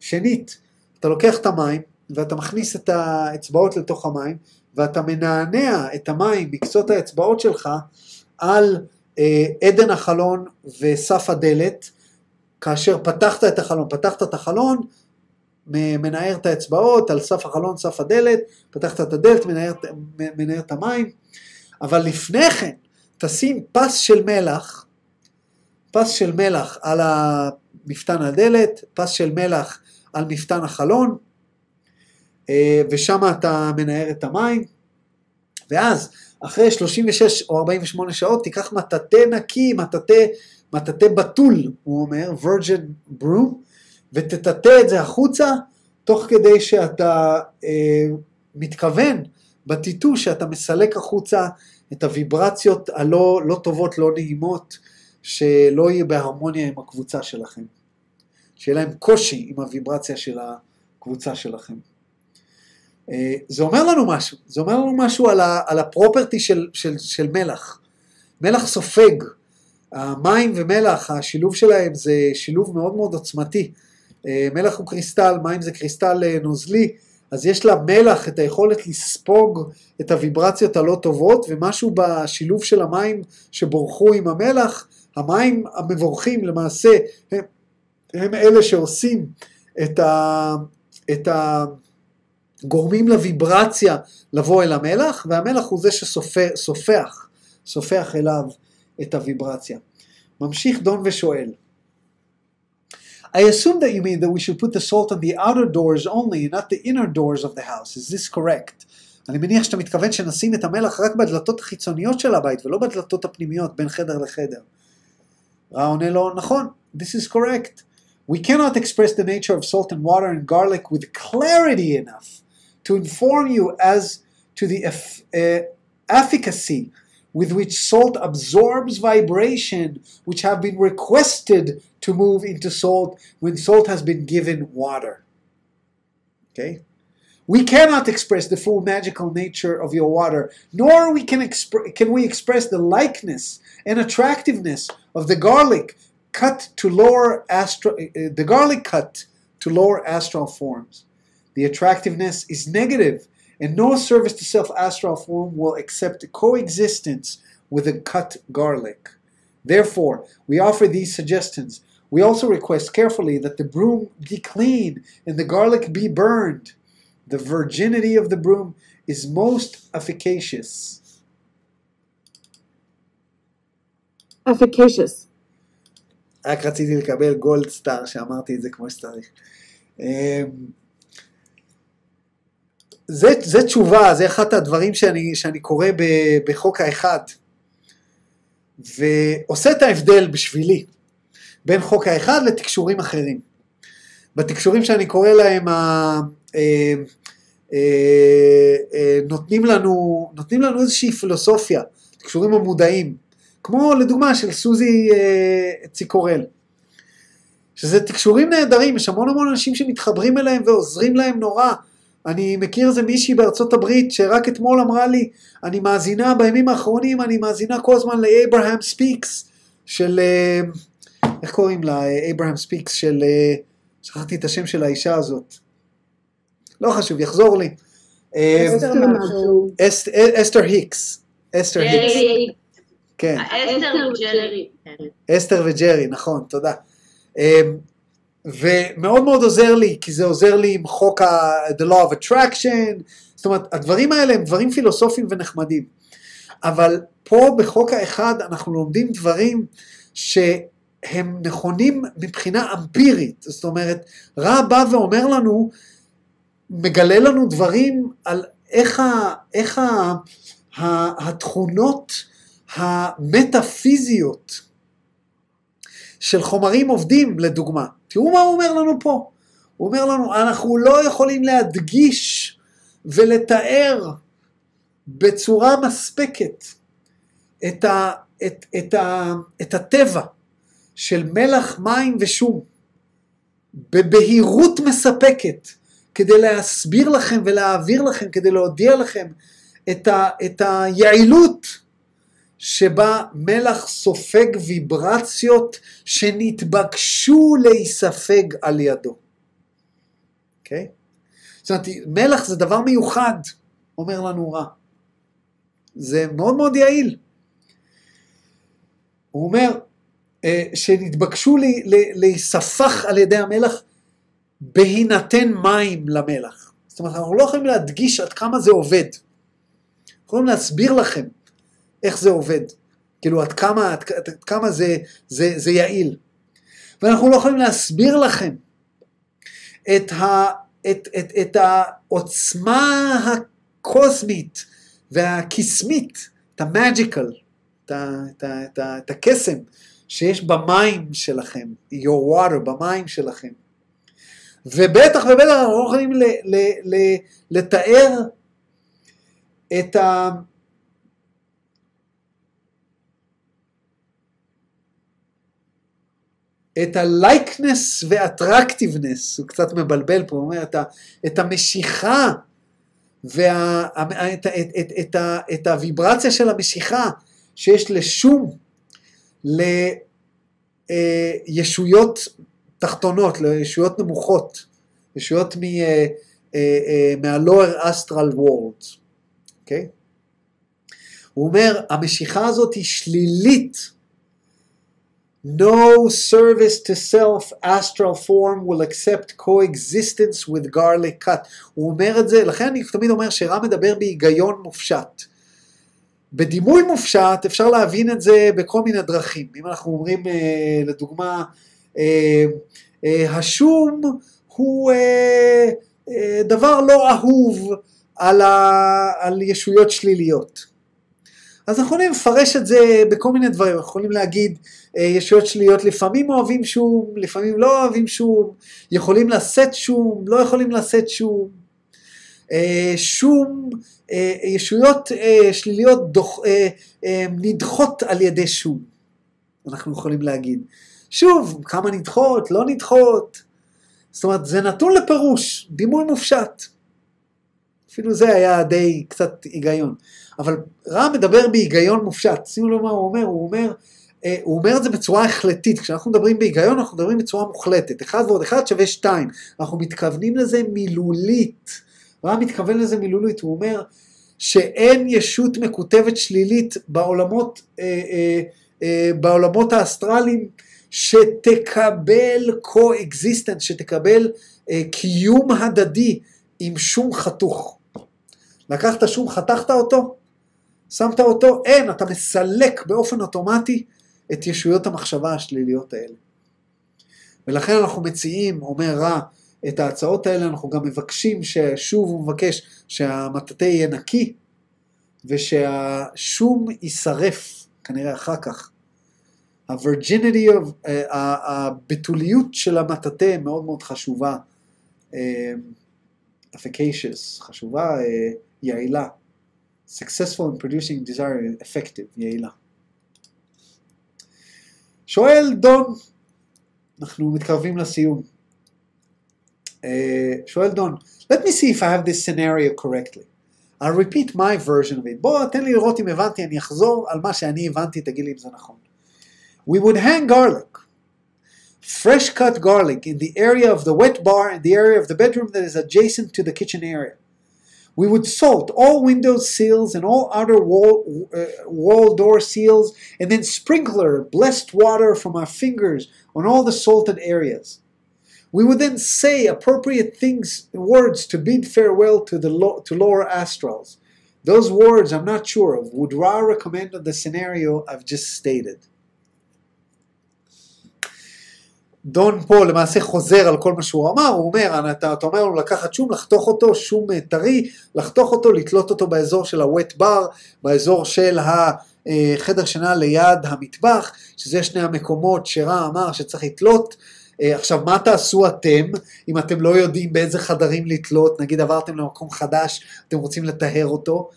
שנית, אתה לוקח את המים ואתה מכניס את האצבעות לתוך המים ואתה מנענע את המים בקצות האצבעות שלך על אה, עדן החלון וסף הדלת, כאשר פתחת את החלון, פתחת את החלון, מנער את האצבעות על סף החלון, סף הדלת, פתחת את הדלת, מנער, מנער את המים, אבל לפני כן תשים פס של מלח, פס של מלח על מפתן הדלת, פס של מלח על מפתן החלון, אה, ושם אתה מנער את המים, ואז אחרי 36 או 48 שעות תיקח מטאטא נקי, מטאטא, מטאטא בתול, הוא אומר, virgin broom, ותטאטא את זה החוצה, תוך כדי שאתה אה, מתכוון בטיטו שאתה מסלק החוצה את הוויברציות הלא לא טובות, לא נעימות, שלא יהיה בהרמוניה עם הקבוצה שלכם. שיהיה להם קושי עם הוויברציה של הקבוצה שלכם. אה, זה אומר לנו משהו, זה אומר לנו משהו על הפרופרטי של, של, של מלח. מלח סופג, המים ומלח, השילוב שלהם זה שילוב מאוד מאוד עוצמתי. אה, מלח הוא קריסטל, מים זה קריסטל אה, נוזלי, אז יש למלח את היכולת לספוג את הוויברציות הלא טובות, ומשהו בשילוב של המים שבורחו עם המלח, המים המבורכים למעשה הם, הם אלה שעושים את, ה, את הגורמים לוויברציה לבוא אל המלח, והמלח הוא זה שסופח, סופח אליו את הוויברציה. ממשיך דון ושואל, I assume that you mean that we should put the salt on the outer doors only, not the inner doors of the house. Is this correct? אני מניח שאתה מתכוון שנשים את המלח רק בדלתות החיצוניות של הבית ולא בדלתות הפנימיות בין חדר לחדר. רע עונה לו, נכון, this is correct. We cannot express the nature of salt and water and garlic with clarity enough to inform you as to the uh, efficacy with which salt absorbs vibration which have been requested to move into salt when salt has been given water. Okay? We cannot express the full magical nature of your water, nor we can, exp- can we express the likeness and attractiveness of the garlic cut to lower astral, uh, the garlic cut to lower astral forms. The attractiveness is negative, and no service to self astral form will accept coexistence with a cut garlic. Therefore, we offer these suggestions. We also request carefully that the broom be clean and the garlic be burned. The virginity of the broom is most efficacious.
Efficacious.
רק רציתי לקבל גולד סטאר שאמרתי את זה כמו שצריך. זה, זה תשובה, זה אחד הדברים שאני, שאני קורא ב, בחוק האחד, ועושה את ההבדל בשבילי בין חוק האחד לתקשורים אחרים. בתקשורים שאני קורא להם, ה, אה, אה, אה, נותנים, לנו, נותנים לנו איזושהי פילוסופיה, תקשורים המודעים, כמו לדוגמה של סוזי אה, ציקורל. שזה תקשורים נהדרים, יש המון המון אנשים שמתחברים אליהם ועוזרים להם נורא. אני מכיר איזה מישהי בארצות הברית שרק אתמול אמרה לי, אני מאזינה בימים האחרונים, אני מאזינה כל הזמן לאברהם speaks של, אה, איך קוראים לה? אברהם speaks של, אה, שכחתי את השם של האישה הזאת. לא חשוב, יחזור לי. אה,
אסתר
אסתר היקס. אסתר היקס, כן.
האסתר וג'רי.
אסתר וג'רי, נכון, תודה. ומאוד מאוד עוזר לי, כי זה עוזר לי עם חוק ה- The Law of Attraction, זאת אומרת, הדברים האלה הם דברים פילוסופיים ונחמדים. אבל פה בחוק האחד אנחנו לומדים דברים שהם נכונים מבחינה אמפירית. זאת אומרת, רע בא ואומר לנו, מגלה לנו דברים על איך, ה, איך ה, ה, התכונות המטאפיזיות של חומרים עובדים, לדוגמה. תראו מה הוא אומר לנו פה. הוא אומר לנו, אנחנו לא יכולים להדגיש ולתאר בצורה מספקת את, ה, את, את, ה, את הטבע של מלח, מים ושום בבהירות מספקת כדי להסביר לכם ולהעביר לכם, כדי להודיע לכם את, ה, את היעילות שבה מלח סופג ויברציות שנתבקשו להיספג על ידו. אוקיי? זאת אומרת, מלח זה דבר מיוחד, אומר לנו רע. זה מאוד מאוד יעיל. הוא אומר אה, שנתבקשו להיספח על ידי המלח בהינתן מים למלח. זאת אומרת, אנחנו לא יכולים להדגיש עד כמה זה עובד. אנחנו יכולים להסביר לכם איך זה עובד. כאילו, עד כמה, עד, עד כמה זה, זה, זה יעיל. ואנחנו לא יכולים להסביר לכם את, ה, את, את, את העוצמה הקוסמית והקסמית, את המאג'יקל, את, את, את, ה- את הקסם שיש במים שלכם, your water, במים שלכם. ובטח ובטח אנחנו לא יכולים ל, ל, ל, לתאר את ה... את ה-likeness ו-attractiveness, הוא קצת מבלבל פה, הוא אומר, את, ה, את המשיכה וה, את, את, את, את, את הוויברציה של המשיכה שיש לשום לישויות תחתונות, לישויות נמוכות, ישויות מ, אה, אה, אה, מה-lower astral world, אוקיי? הוא אומר, המשיכה הזאת היא שלילית. No service to self astral form will accept coexistence with garlic cut. הוא אומר את זה, לכן אני תמיד אומר שרע מדבר בהיגיון מופשט. בדימוי מופשט אפשר להבין את זה בכל מיני דרכים. אם אנחנו אומרים אה, לדוגמה, אה, אה, השום הוא אה, אה, דבר לא אהוב על, ה, על ישויות שליליות. אז אנחנו יכולים לפרש את זה בכל מיני דברים, אנחנו יכולים להגיד ישויות שליליות לפעמים אוהבים שום, לפעמים לא אוהבים שום, יכולים לשאת שום, לא יכולים לשאת שום. אה, שום, אה, ישויות אה, שליליות דוח, אה, אה, נדחות על ידי שום, אנחנו יכולים להגיד. שוב, כמה נדחות, לא נדחות. זאת אומרת, זה נתון לפירוש, דימוי מופשט. אפילו זה היה די קצת היגיון. אבל רע מדבר בהיגיון מופשט. שימו לב מה הוא אומר, הוא אומר, אה, הוא אומר את זה בצורה החלטית. כשאנחנו מדברים בהיגיון, אנחנו מדברים בצורה מוחלטת. אחד ועוד אחד שווה שתיים. אנחנו מתכוונים לזה מילולית. רע מתכוון לזה מילולית. הוא אומר שאין ישות מקוטבת שלילית בעולמות, אה, אה, אה, בעולמות האסטרליים שתקבל co-existence, שתקבל אה, קיום הדדי עם שום חתוך. לקחת שום, חתכת אותו, שמת אותו, אין, אתה מסלק באופן אוטומטי את ישויות המחשבה השליליות האלה. ולכן אנחנו מציעים, אומר רע, את ההצעות האלה, אנחנו גם מבקשים, ששוב הוא מבקש שהמטאטא יהיה נקי, ושהשום יישרף, כנראה אחר כך. of, uh, הבתוליות של המטאטא מאוד מאוד חשובה, uh, efficacious, חשובה, uh, יעילה. successful in producing desire, effective, יעילה. שואל דון, אנחנו מתקרבים לסיום. Uh, שואל דון, let me see if I have this scenario correctly. I'll repeat my version of it. בוא, תן לי לראות אם הבנתי, אני אחזור על מה שאני הבנתי, תגיד לי אם זה נכון. We would hang garlic. fresh cut garlic in the area of the wet bar and the area of the bedroom that is adjacent to the kitchen area. We would salt all window seals and all outer wall, uh, wall door seals and then sprinkler blessed water from our fingers on all the salted areas. We would then say appropriate things, words to bid farewell to the lo- to lower astrals. Those words I'm not sure of. Would Ra recommend on the scenario I've just stated? דון פה למעשה חוזר על כל מה שהוא אמר, הוא אומר, אתה, אתה אומר לו לקחת שום, לחתוך אותו, שום אה, טרי, לחתוך אותו, לתלות אותו באזור של ה-wet bar, באזור של החדר שינה ליד המטבח, שזה שני המקומות שרע אמר שצריך לתלות. אה, עכשיו, מה תעשו אתם, אם אתם לא יודעים באיזה חדרים לתלות, נגיד עברתם למקום חדש, אתם רוצים לטהר אותו,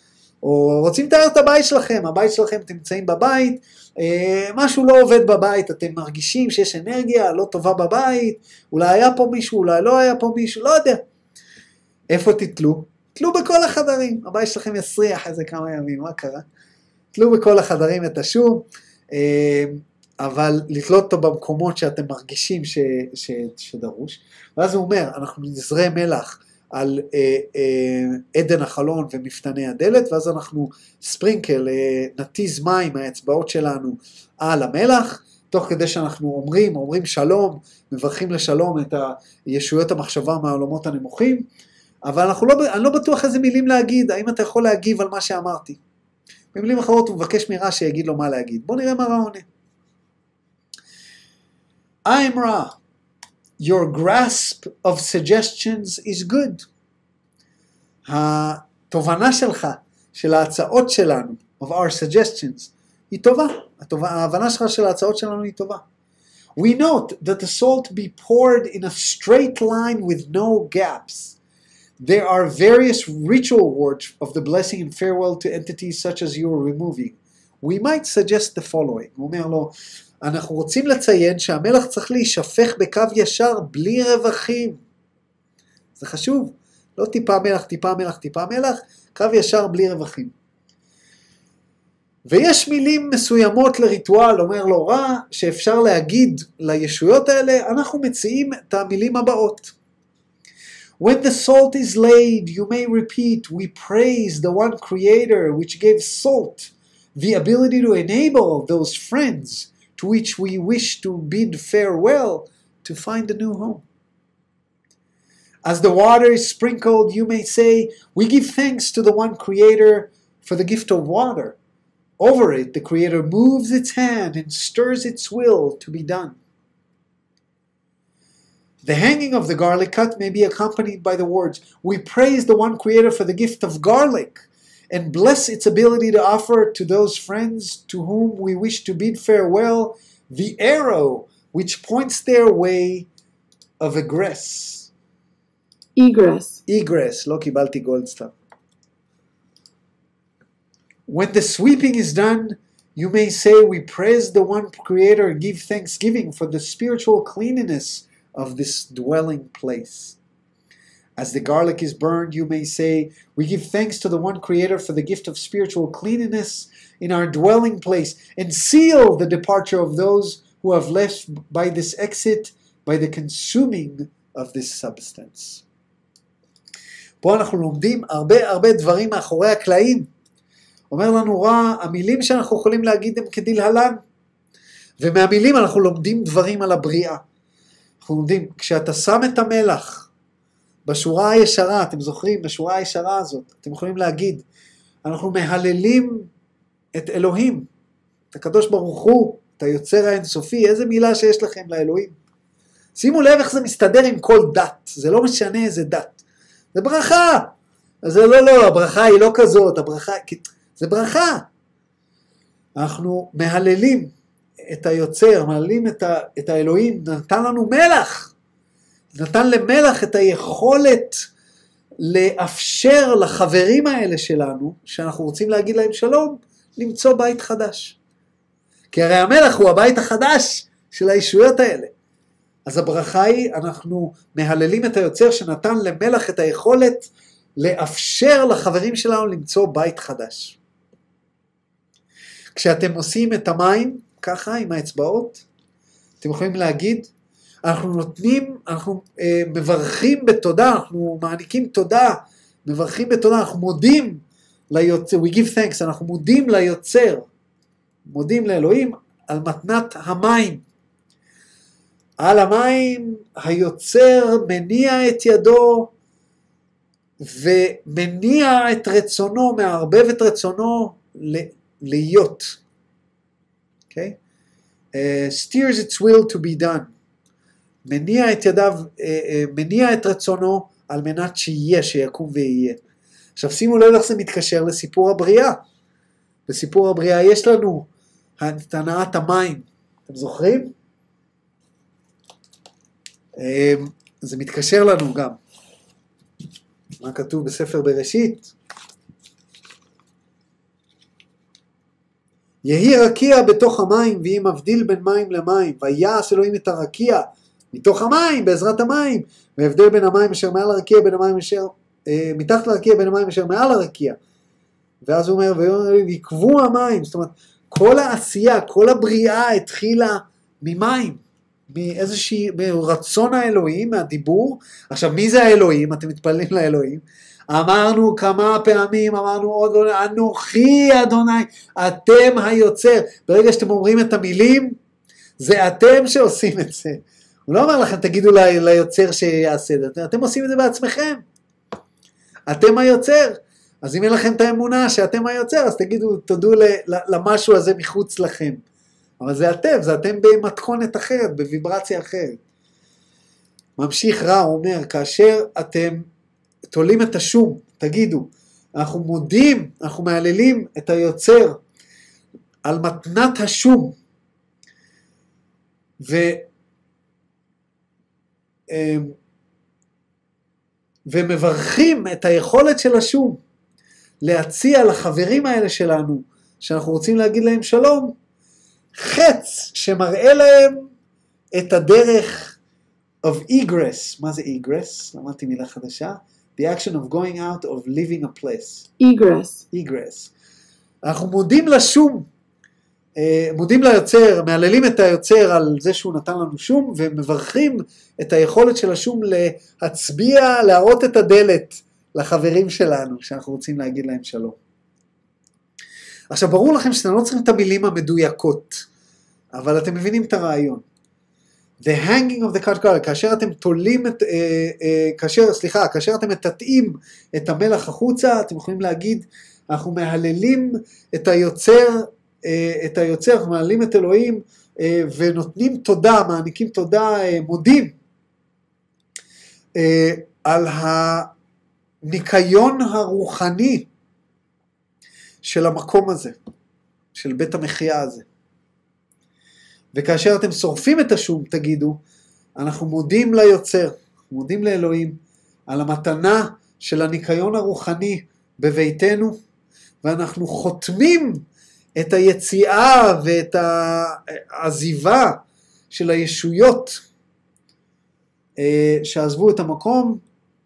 או רוצים לטהר את הבית שלכם, הבית שלכם, אתם נמצאים בבית, אה, משהו לא עובד בבית, אתם מרגישים שיש אנרגיה לא טובה בבית, אולי היה פה מישהו, אולי לא היה פה מישהו, לא יודע. איפה תתלו? תלו בכל החדרים, הבית שלכם יסריח איזה כמה ימים, מה קרה? תלו בכל החדרים את השום, אה, אבל לתלות אותו במקומות שאתם מרגישים ש, ש, שדרוש. ואז הוא אומר, אנחנו נזרה מלח על אה, אה, עדן החלון ומפתני הדלת, ואז אנחנו ספרינקל, אה, נתיז מים מהאצבעות שלנו על המלח, תוך כדי שאנחנו אומרים, אומרים שלום, מברכים לשלום את הישויות המחשבה מהעולמות הנמוכים, אבל אנחנו לא, אני לא בטוח איזה מילים להגיד, האם אתה יכול להגיב על מה שאמרתי. במילים אחרות הוא מבקש מרע שיגיד לו מה להגיד. בואו נראה מה רע עונה. I'm Ra. Your grasp of suggestions is good. התובנה שלך, של ההצעות שלנו, of our suggestions, היא טובה. הטובה. ההבנה שלך של ההצעות שלנו היא טובה. We note that the salt be poured in a straight line with no gaps. There are various ritual words of the blessing and farewell to entities such as you are removing. We might suggest the following. הוא אומר לו, אנחנו רוצים לציין שהמלח צריך להישפך בקו ישר בלי רווחים. זה חשוב. לא טיפה מלח, טיפה מלח, טיפה מלח, קו ישר בלי רווחים. ויש מילים מסוימות לריטואל, אומר לו רע, שאפשר להגיד לישויות האלה, אנחנו מציעים את המילים הבאות. When the salt is laid, you may repeat, we praise the one creator which gave salt the ability to enable those friends to which we wish to bid farewell to find a new home. As the water is sprinkled, you may say, We give thanks to the one Creator for the gift of water. Over it, the Creator moves its hand and stirs its will to be done. The hanging of the garlic cut may be accompanied by the words, We praise the one Creator for the gift of garlic and bless its ability to offer to those friends to whom we wish to bid farewell the arrow which points their way of egress.
Egress.
Egress. Loki Balti Goldstar. When the sweeping is done, you may say we praise the one creator and give thanksgiving for the spiritual cleanliness of this dwelling place. As the garlic is burned, you may say, We give thanks to the one Creator for the gift of spiritual cleanliness in our dwelling place, and seal the departure of those who have left by this exit by the consuming of this substance. פה אנחנו לומדים הרבה הרבה דברים מאחורי הקלעים. אומר לנו רע, המילים שאנחנו יכולים להגיד הם כדלהלן. ומהמילים אנחנו לומדים דברים על הבריאה. אנחנו לומדים, כשאתה שם את המלח בשורה הישרה, אתם זוכרים, בשורה הישרה הזאת, אתם יכולים להגיד, אנחנו מהללים את אלוהים, את הקדוש ברוך הוא, את היוצר האינסופי, איזה מילה שיש לכם לאלוהים. שימו לב איך זה מסתדר עם כל דת, זה לא משנה איזה דת. זה ברכה. זה לא, לא, הברכה היא לא כזאת, הברכה, זה ברכה. אנחנו מהללים את היוצר, מהללים את, ה, את האלוהים, נתן לנו מלח. נתן למלח את היכולת לאפשר לחברים האלה שלנו, שאנחנו רוצים להגיד להם שלום, למצוא בית חדש. כי הרי המלח הוא הבית החדש של הישויות האלה. אז הברכה היא, אנחנו מהללים את היוצר שנתן למלח את היכולת לאפשר לחברים שלנו למצוא בית חדש. כשאתם עושים את המים, ככה עם האצבעות, אתם יכולים להגיד, אנחנו נותנים, אנחנו אה, מברכים בתודה, אנחנו מעניקים תודה, מברכים בתודה, אנחנו מודים ליוצר, we give thanks, אנחנו מודים ליוצר, מודים לאלוהים על מתנת המים. על המים היוצר מניע את ידו ומניע את רצונו, מערבב את רצונו להיות. Okay? Uh, steers its will to be done. מניע את ידיו, uh, uh, מניע את רצונו על מנת שיהיה, שיקום ויהיה. עכשיו שימו לב איך זה מתקשר לסיפור הבריאה. בסיפור הבריאה יש לנו את הנעת המים. אתם זוכרים? Uh, זה מתקשר לנו גם. מה כתוב בספר בראשית? יהי רקיע בתוך המים, ויהי מבדיל בין מים למים, ויעש אלוהים את הרקיע מתוך המים, בעזרת המים, והבדל בין המים אשר מעל הרקיע בין המים אשר, אה, מתחת לרקיע בין המים אשר מעל הרקיע. ואז הוא אומר, ויקבו המים, זאת אומרת, כל העשייה, כל הבריאה התחילה ממים, מאיזושהי, מרצון האלוהים, מהדיבור. עכשיו, מי זה האלוהים? אתם מתפללים לאלוהים. אמרנו כמה פעמים, אמרנו עוד, אנוכי אדוני, אתם היוצר. ברגע שאתם אומרים את המילים, זה אתם שעושים את זה. הוא לא אומר לכם, תגידו לי, ליוצר שיעשה את זה, אתם עושים את זה בעצמכם. אתם היוצר. אז אם אין לכם את האמונה שאתם היוצר, אז תגידו, תודו למשהו הזה מחוץ לכם. אבל זה אתם, זה אתם במתכונת אחרת, בוויברציה אחרת. ממשיך רע, הוא אומר, כאשר אתם תולים את השום, תגידו, אנחנו מודים, אנחנו מהללים את היוצר על מתנת השום, ו... אמ, ומברכים את היכולת של השום להציע לחברים האלה שלנו, שאנחנו רוצים להגיד להם שלום, חץ שמראה להם את הדרך of egress. מה זה egress? למדתי מילה חדשה. The action of going out of leaving a place.
egress,
egress. אנחנו מודים לשום, מודים ליוצר, מהללים את היוצר על זה שהוא נתן לנו שום, ומברכים את היכולת של השום להצביע, להראות את הדלת לחברים שלנו, שאנחנו רוצים להגיד להם שלום. עכשיו ברור לכם שאתם לא צריכים את המילים המדויקות, אבל אתם מבינים את הרעיון. The hanging of the garlic, כאשר אתם תולים את, אה, אה, כאשר, סליחה, כאשר אתם מטאטאים את המלח החוצה, אתם יכולים להגיד, אנחנו מהללים את היוצר, אה, את היוצר, מהללים את אלוהים, אה, ונותנים תודה, מעניקים תודה, אה, מודים, אה, על הניקיון הרוחני של המקום הזה, של בית המחיה הזה. וכאשר אתם שורפים את השום, תגידו, אנחנו מודים ליוצר, מודים לאלוהים, על המתנה של הניקיון הרוחני בביתנו, ואנחנו חותמים את היציאה ואת העזיבה של הישויות אה, שעזבו את המקום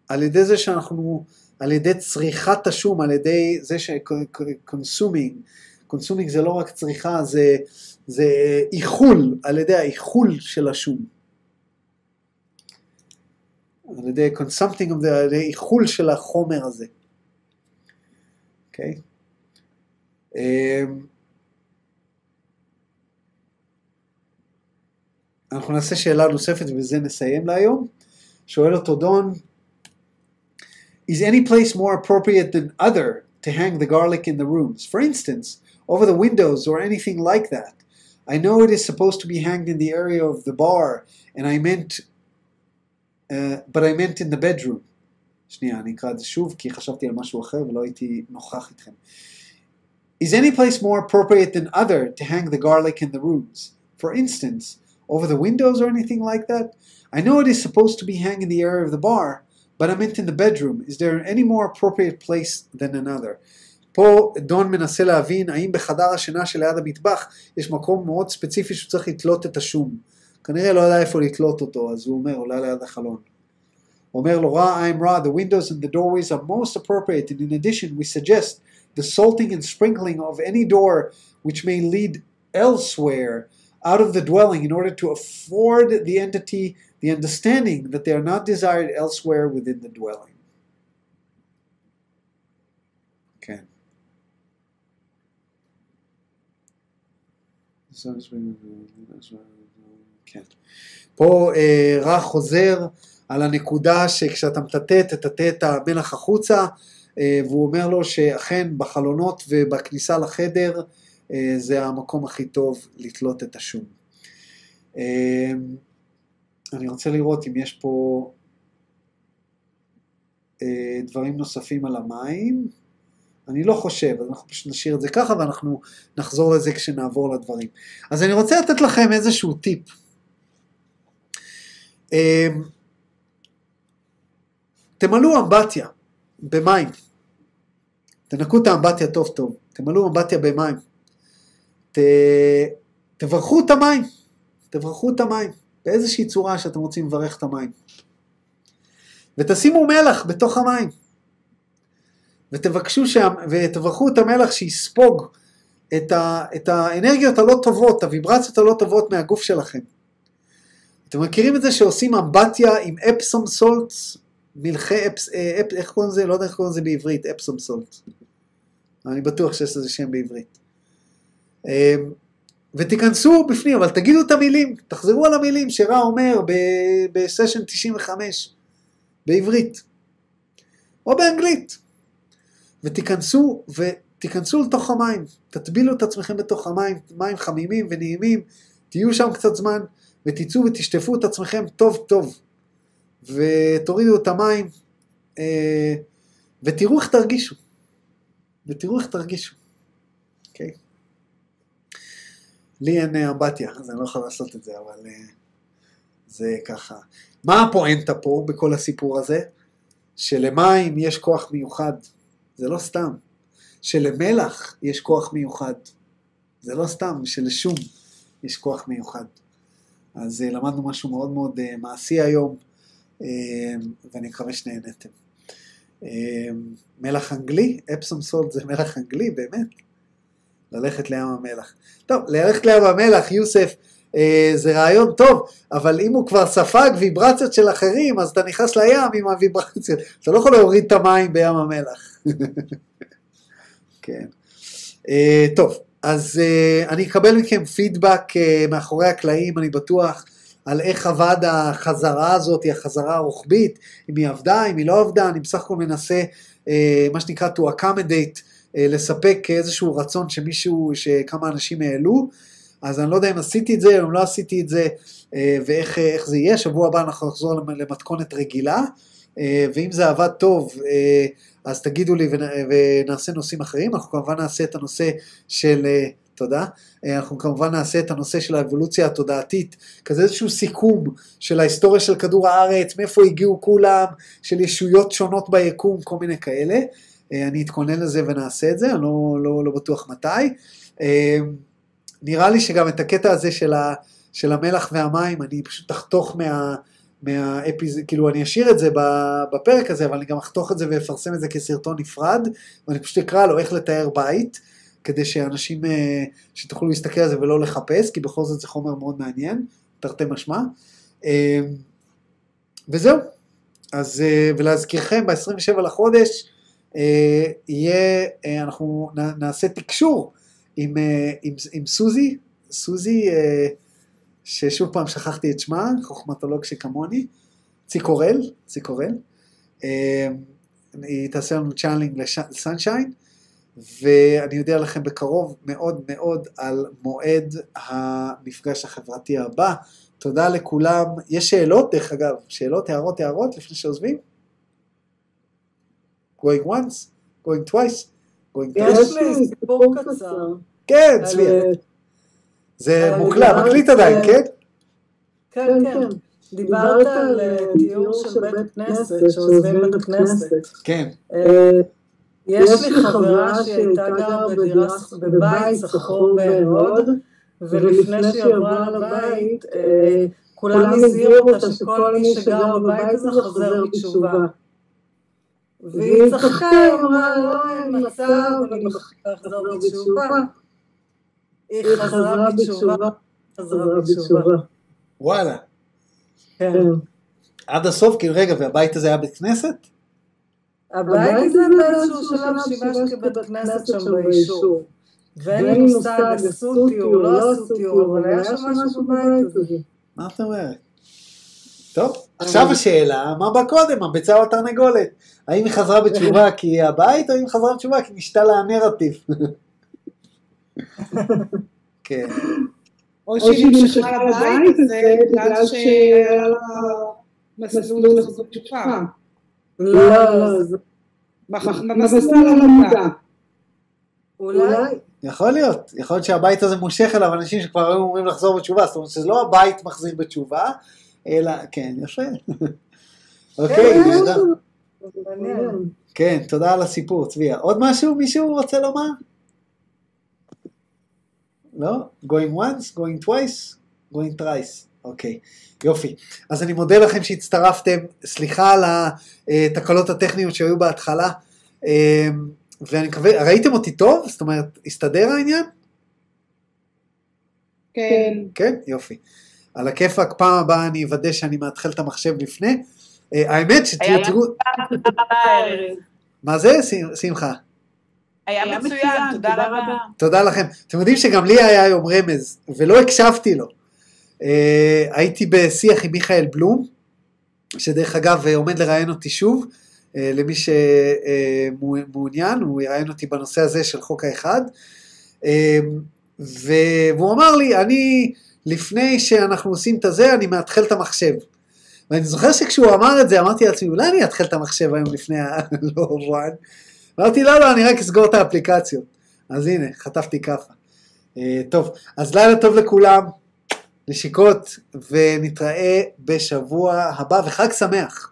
על ידי זה שאנחנו, על ידי צריכת השום, על ידי זה ש-consuming, consuming זה לא רק צריכה, זה, זה איחול, על ידי האיחול של השום. על ידי consuming, על ידי איחול של החומר הזה. אוקיי? Okay? אנחנו נעשה שאלה נוספת ובזה נסיים להיום. שואל אותו דון, Is any place more appropriate than other to hang the garlic in the rooms? For instance, over the windows or anything like that. I know it is supposed to be hanged in the area of the bar, and I meant, uh, but I meant in the bedroom. שנייה, אני אקרא את זה שוב, כי חשבתי על משהו אחר ולא הייתי נוכח איתכם. Is any place more appropriate than other to hang the garlic in the rooms? For instance, over the windows or anything like that? I know it is supposed to be hanged in the area of the bar, but I meant in the bedroom. Is there any more appropriate place than another? פה דון מנסה להבין האם בחדר השינה שליד המטבח יש מקום מאוד ספציפי שהוא צריך לתלות את השום. כנראה לא יודע איפה לתלות אותו, אז הוא אומר, אולי ליד החלון. הוא אומר לו, רע, I'm raw, the windows and the doorways are most appropriate, and in addition we suggest the salting and sprinkling of any door which may lead elsewhere out of the dwelling in order to afford the entity the understanding that they are not desired elsewhere within the dwelling. כן. כן. פה אה, רע חוזר על הנקודה שכשאתה מטאטא, תטאטא את המלח החוצה, אה, והוא אומר לו שאכן בחלונות ובכניסה לחדר אה, זה המקום הכי טוב לתלות את השום. אה, אני רוצה לראות אם יש פה אה, דברים נוספים על המים. אני לא חושב, אז אנחנו פשוט נשאיר את זה ככה ואנחנו נחזור לזה כשנעבור לדברים. אז אני רוצה לתת לכם איזשהו טיפ. אה, תמלאו אמבטיה במים. תנקו את האמבטיה טוב טוב, תמלאו אמבטיה במים. ת... תברכו את המים, תברכו את המים, באיזושהי צורה שאתם רוצים לברך את המים. ותשימו מלח בתוך המים. ותבקשו שם, ותברכו את המלח שיספוג את, ה... את האנרגיות הלא טובות, הוויברציות הלא טובות מהגוף שלכם. אתם מכירים את זה שעושים אמבטיה עם אפסום סולטס, מלחי אפס, אפ, איך קוראים לזה? לא יודע איך קוראים לזה בעברית, אפסום סולטס. אני בטוח שיש לזה שם בעברית. ותיכנסו בפנים, אבל תגידו את המילים, תחזרו על המילים שרע אומר בסשן 95 בעברית, או באנגלית, ותיכנסו, ותיכנסו לתוך המים, תטבילו את עצמכם בתוך המים, מים חמימים ונעימים, תהיו שם קצת זמן, ותצאו ותשטפו את עצמכם טוב טוב, ותורידו את המים, ותראו איך תרגישו, ותראו איך תרגישו, אוקיי? Okay. לי אין אמבטיה, אז אני לא יכול לעשות את זה, אבל uh, זה ככה. מה הפואנטה פה בכל הסיפור הזה? שלמים יש כוח מיוחד, זה לא סתם. שלמלח יש כוח מיוחד, זה לא סתם, שלשום יש כוח מיוחד. אז uh, למדנו משהו מאוד מאוד מעשי היום, ואני מקווה שנהנתם. מלח אנגלי, אפסום סולט זה מלח אנגלי, באמת. ללכת לים המלח. טוב, ללכת לים המלח, יוסף, אה, זה רעיון טוב, אבל אם הוא כבר ספג ויברציות של אחרים, אז אתה נכנס לים עם הוויברציות. אתה לא יכול להוריד את המים בים המלח. (laughs) כן. אה, טוב, אז אה, אני אקבל מכם פידבק אה, מאחורי הקלעים, אני בטוח, על איך עבד החזרה הזאת, החזרה הרוחבית, אם היא עבדה, אם היא לא עבדה, אני בסך הכל מנסה, אה, מה שנקרא to accommodate לספק איזשהו רצון שמישהו, שכמה אנשים העלו, אז אני לא יודע אם עשיתי את זה או אם לא עשיתי את זה, ואיך זה יהיה, שבוע הבא אנחנו נחזור למתכונת רגילה, ואם זה עבד טוב, אז תגידו לי ונעשה נושאים אחרים, אנחנו כמובן נעשה את הנושא של, תודה, אנחנו כמובן נעשה את הנושא של האבולוציה התודעתית, כזה איזשהו סיכום של ההיסטוריה של כדור הארץ, מאיפה הגיעו כולם, של ישויות שונות ביקום, כל מיני כאלה. אני אתכונן לזה ונעשה את זה, אני לא, לא, לא בטוח מתי. נראה לי שגם את הקטע הזה של, ה, של המלח והמים, אני פשוט אחתוך מה... מהאפיז... כאילו אני אשאיר את זה בפרק הזה, אבל אני גם אחתוך את זה ואפרסם את זה כסרטון נפרד, ואני פשוט אקרא לו איך לתאר בית, כדי שאנשים, שתוכלו להסתכל על זה ולא לחפש, כי בכל זאת זה חומר מאוד מעניין, תרתי משמע. וזהו. אז, ולהזכירכם, ב-27 לחודש, יהיה, אנחנו נעשה תקשור עם, עם, עם סוזי, סוזי, ששוב פעם שכחתי את שמה, חוכמטולוג שכמוני, ציקורל, ציקורל, היא תעשה לנו channeling ל sunshine, ואני אודיע לכם בקרוב מאוד מאוד על מועד המפגש החברתי הבא. תודה לכולם. יש שאלות, דרך אגב, שאלות, הערות, הערות, לפני שעוזבים? Going once, going twice, going twice.
יש לי סיפור קצר.
כן, צבי. זה מוקלט, מקליט עדיין, כן?
כן, כן. דיברת על דיור של בית כנסת, שעוזבים בית כנסת.
כן.
יש לי חברה שהייתה גרה בבית שכור בהוד, ולפני שהיא עברה לבית, כולם הזהירו אותה שכל מי שגר בבית הזה חוזר בתשובה. והיא צחקה, היא אמרה, לא, אין מצב, אני מחכה לחזור בתשובה. היא חזרה בתשובה, חזרה בתשובה.
וואלה.
כן.
כן.
עד הסוף, כאילו, רגע, והבית הזה היה בית כנסת?
הבית הזה באיזשהו שלב שימש כבית כנסת שם ביישוב. ואין לי מושג, עשו תיאור, לא עשו תיאור, אבל היה שם משהו בבית הזה.
מה את אומרת? טוב, עכשיו השאלה, מה בא קודם, הביצה או התרנגולת? האם היא חזרה בתשובה (laughs) כי היא הבית, או אם היא חזרה בתשובה כי נשתה לה הנרטיב? (laughs) כן,
או שהיא נמשכה לבית הזה בגלל שהיה לה מסלול לחזור תשובה.
לא, לא, זה-
מח- במסלול הלמדה.
אולי,
יכול להיות, יכול להיות שהבית הזה מושך אליו אנשים שכבר היו אמורים לחזור בתשובה, זאת אומרת שזה לא הבית מחזיר בתשובה, אלא, כן, יפה. (laughs) אוקיי,
כן,
נהדר. כן, תודה על הסיפור, צביה. עוד משהו מישהו רוצה לומר? לא? going once, going twice, going thrice. אוקיי, יופי. אז אני מודה לכם שהצטרפתם, סליחה על התקלות הטכניות שהיו בהתחלה, אה, ואני מקווה, ראיתם אותי טוב? זאת אומרת, הסתדר העניין?
כן.
כן, יופי. על הכיפאק, פעם הבאה אני אוודא שאני מאתחל את המחשב לפני. אה, האמת שתראו,
היה
תראו,
בערב.
מה זה? שמחה.
היה מצוין, תודה רבה.
תודה לכם. אתם יודעים שגם לי היה היום רמז, ולא הקשבתי לו. אה, הייתי בשיח עם מיכאל בלום, שדרך אגב אה, עומד לראיין אותי שוב, למי שמעוניין, הוא יראיין אותי בנושא הזה של חוק האחד. ו- והוא אמר לי, אני, לפני שאנחנו עושים את הזה, אני מאתחל את המחשב. ואני זוכר שכשהוא אמר את זה, אמרתי לעצמי, אולי אני אתחל את המחשב היום לפני הלא-וואן. (laughs) אמרתי, לא, לא, אני רק אסגור את האפליקציות. אז הנה, חטפתי כאפה. אה, טוב, אז לילה טוב לכולם, נשיקות, ונתראה בשבוע הבא, וחג שמח.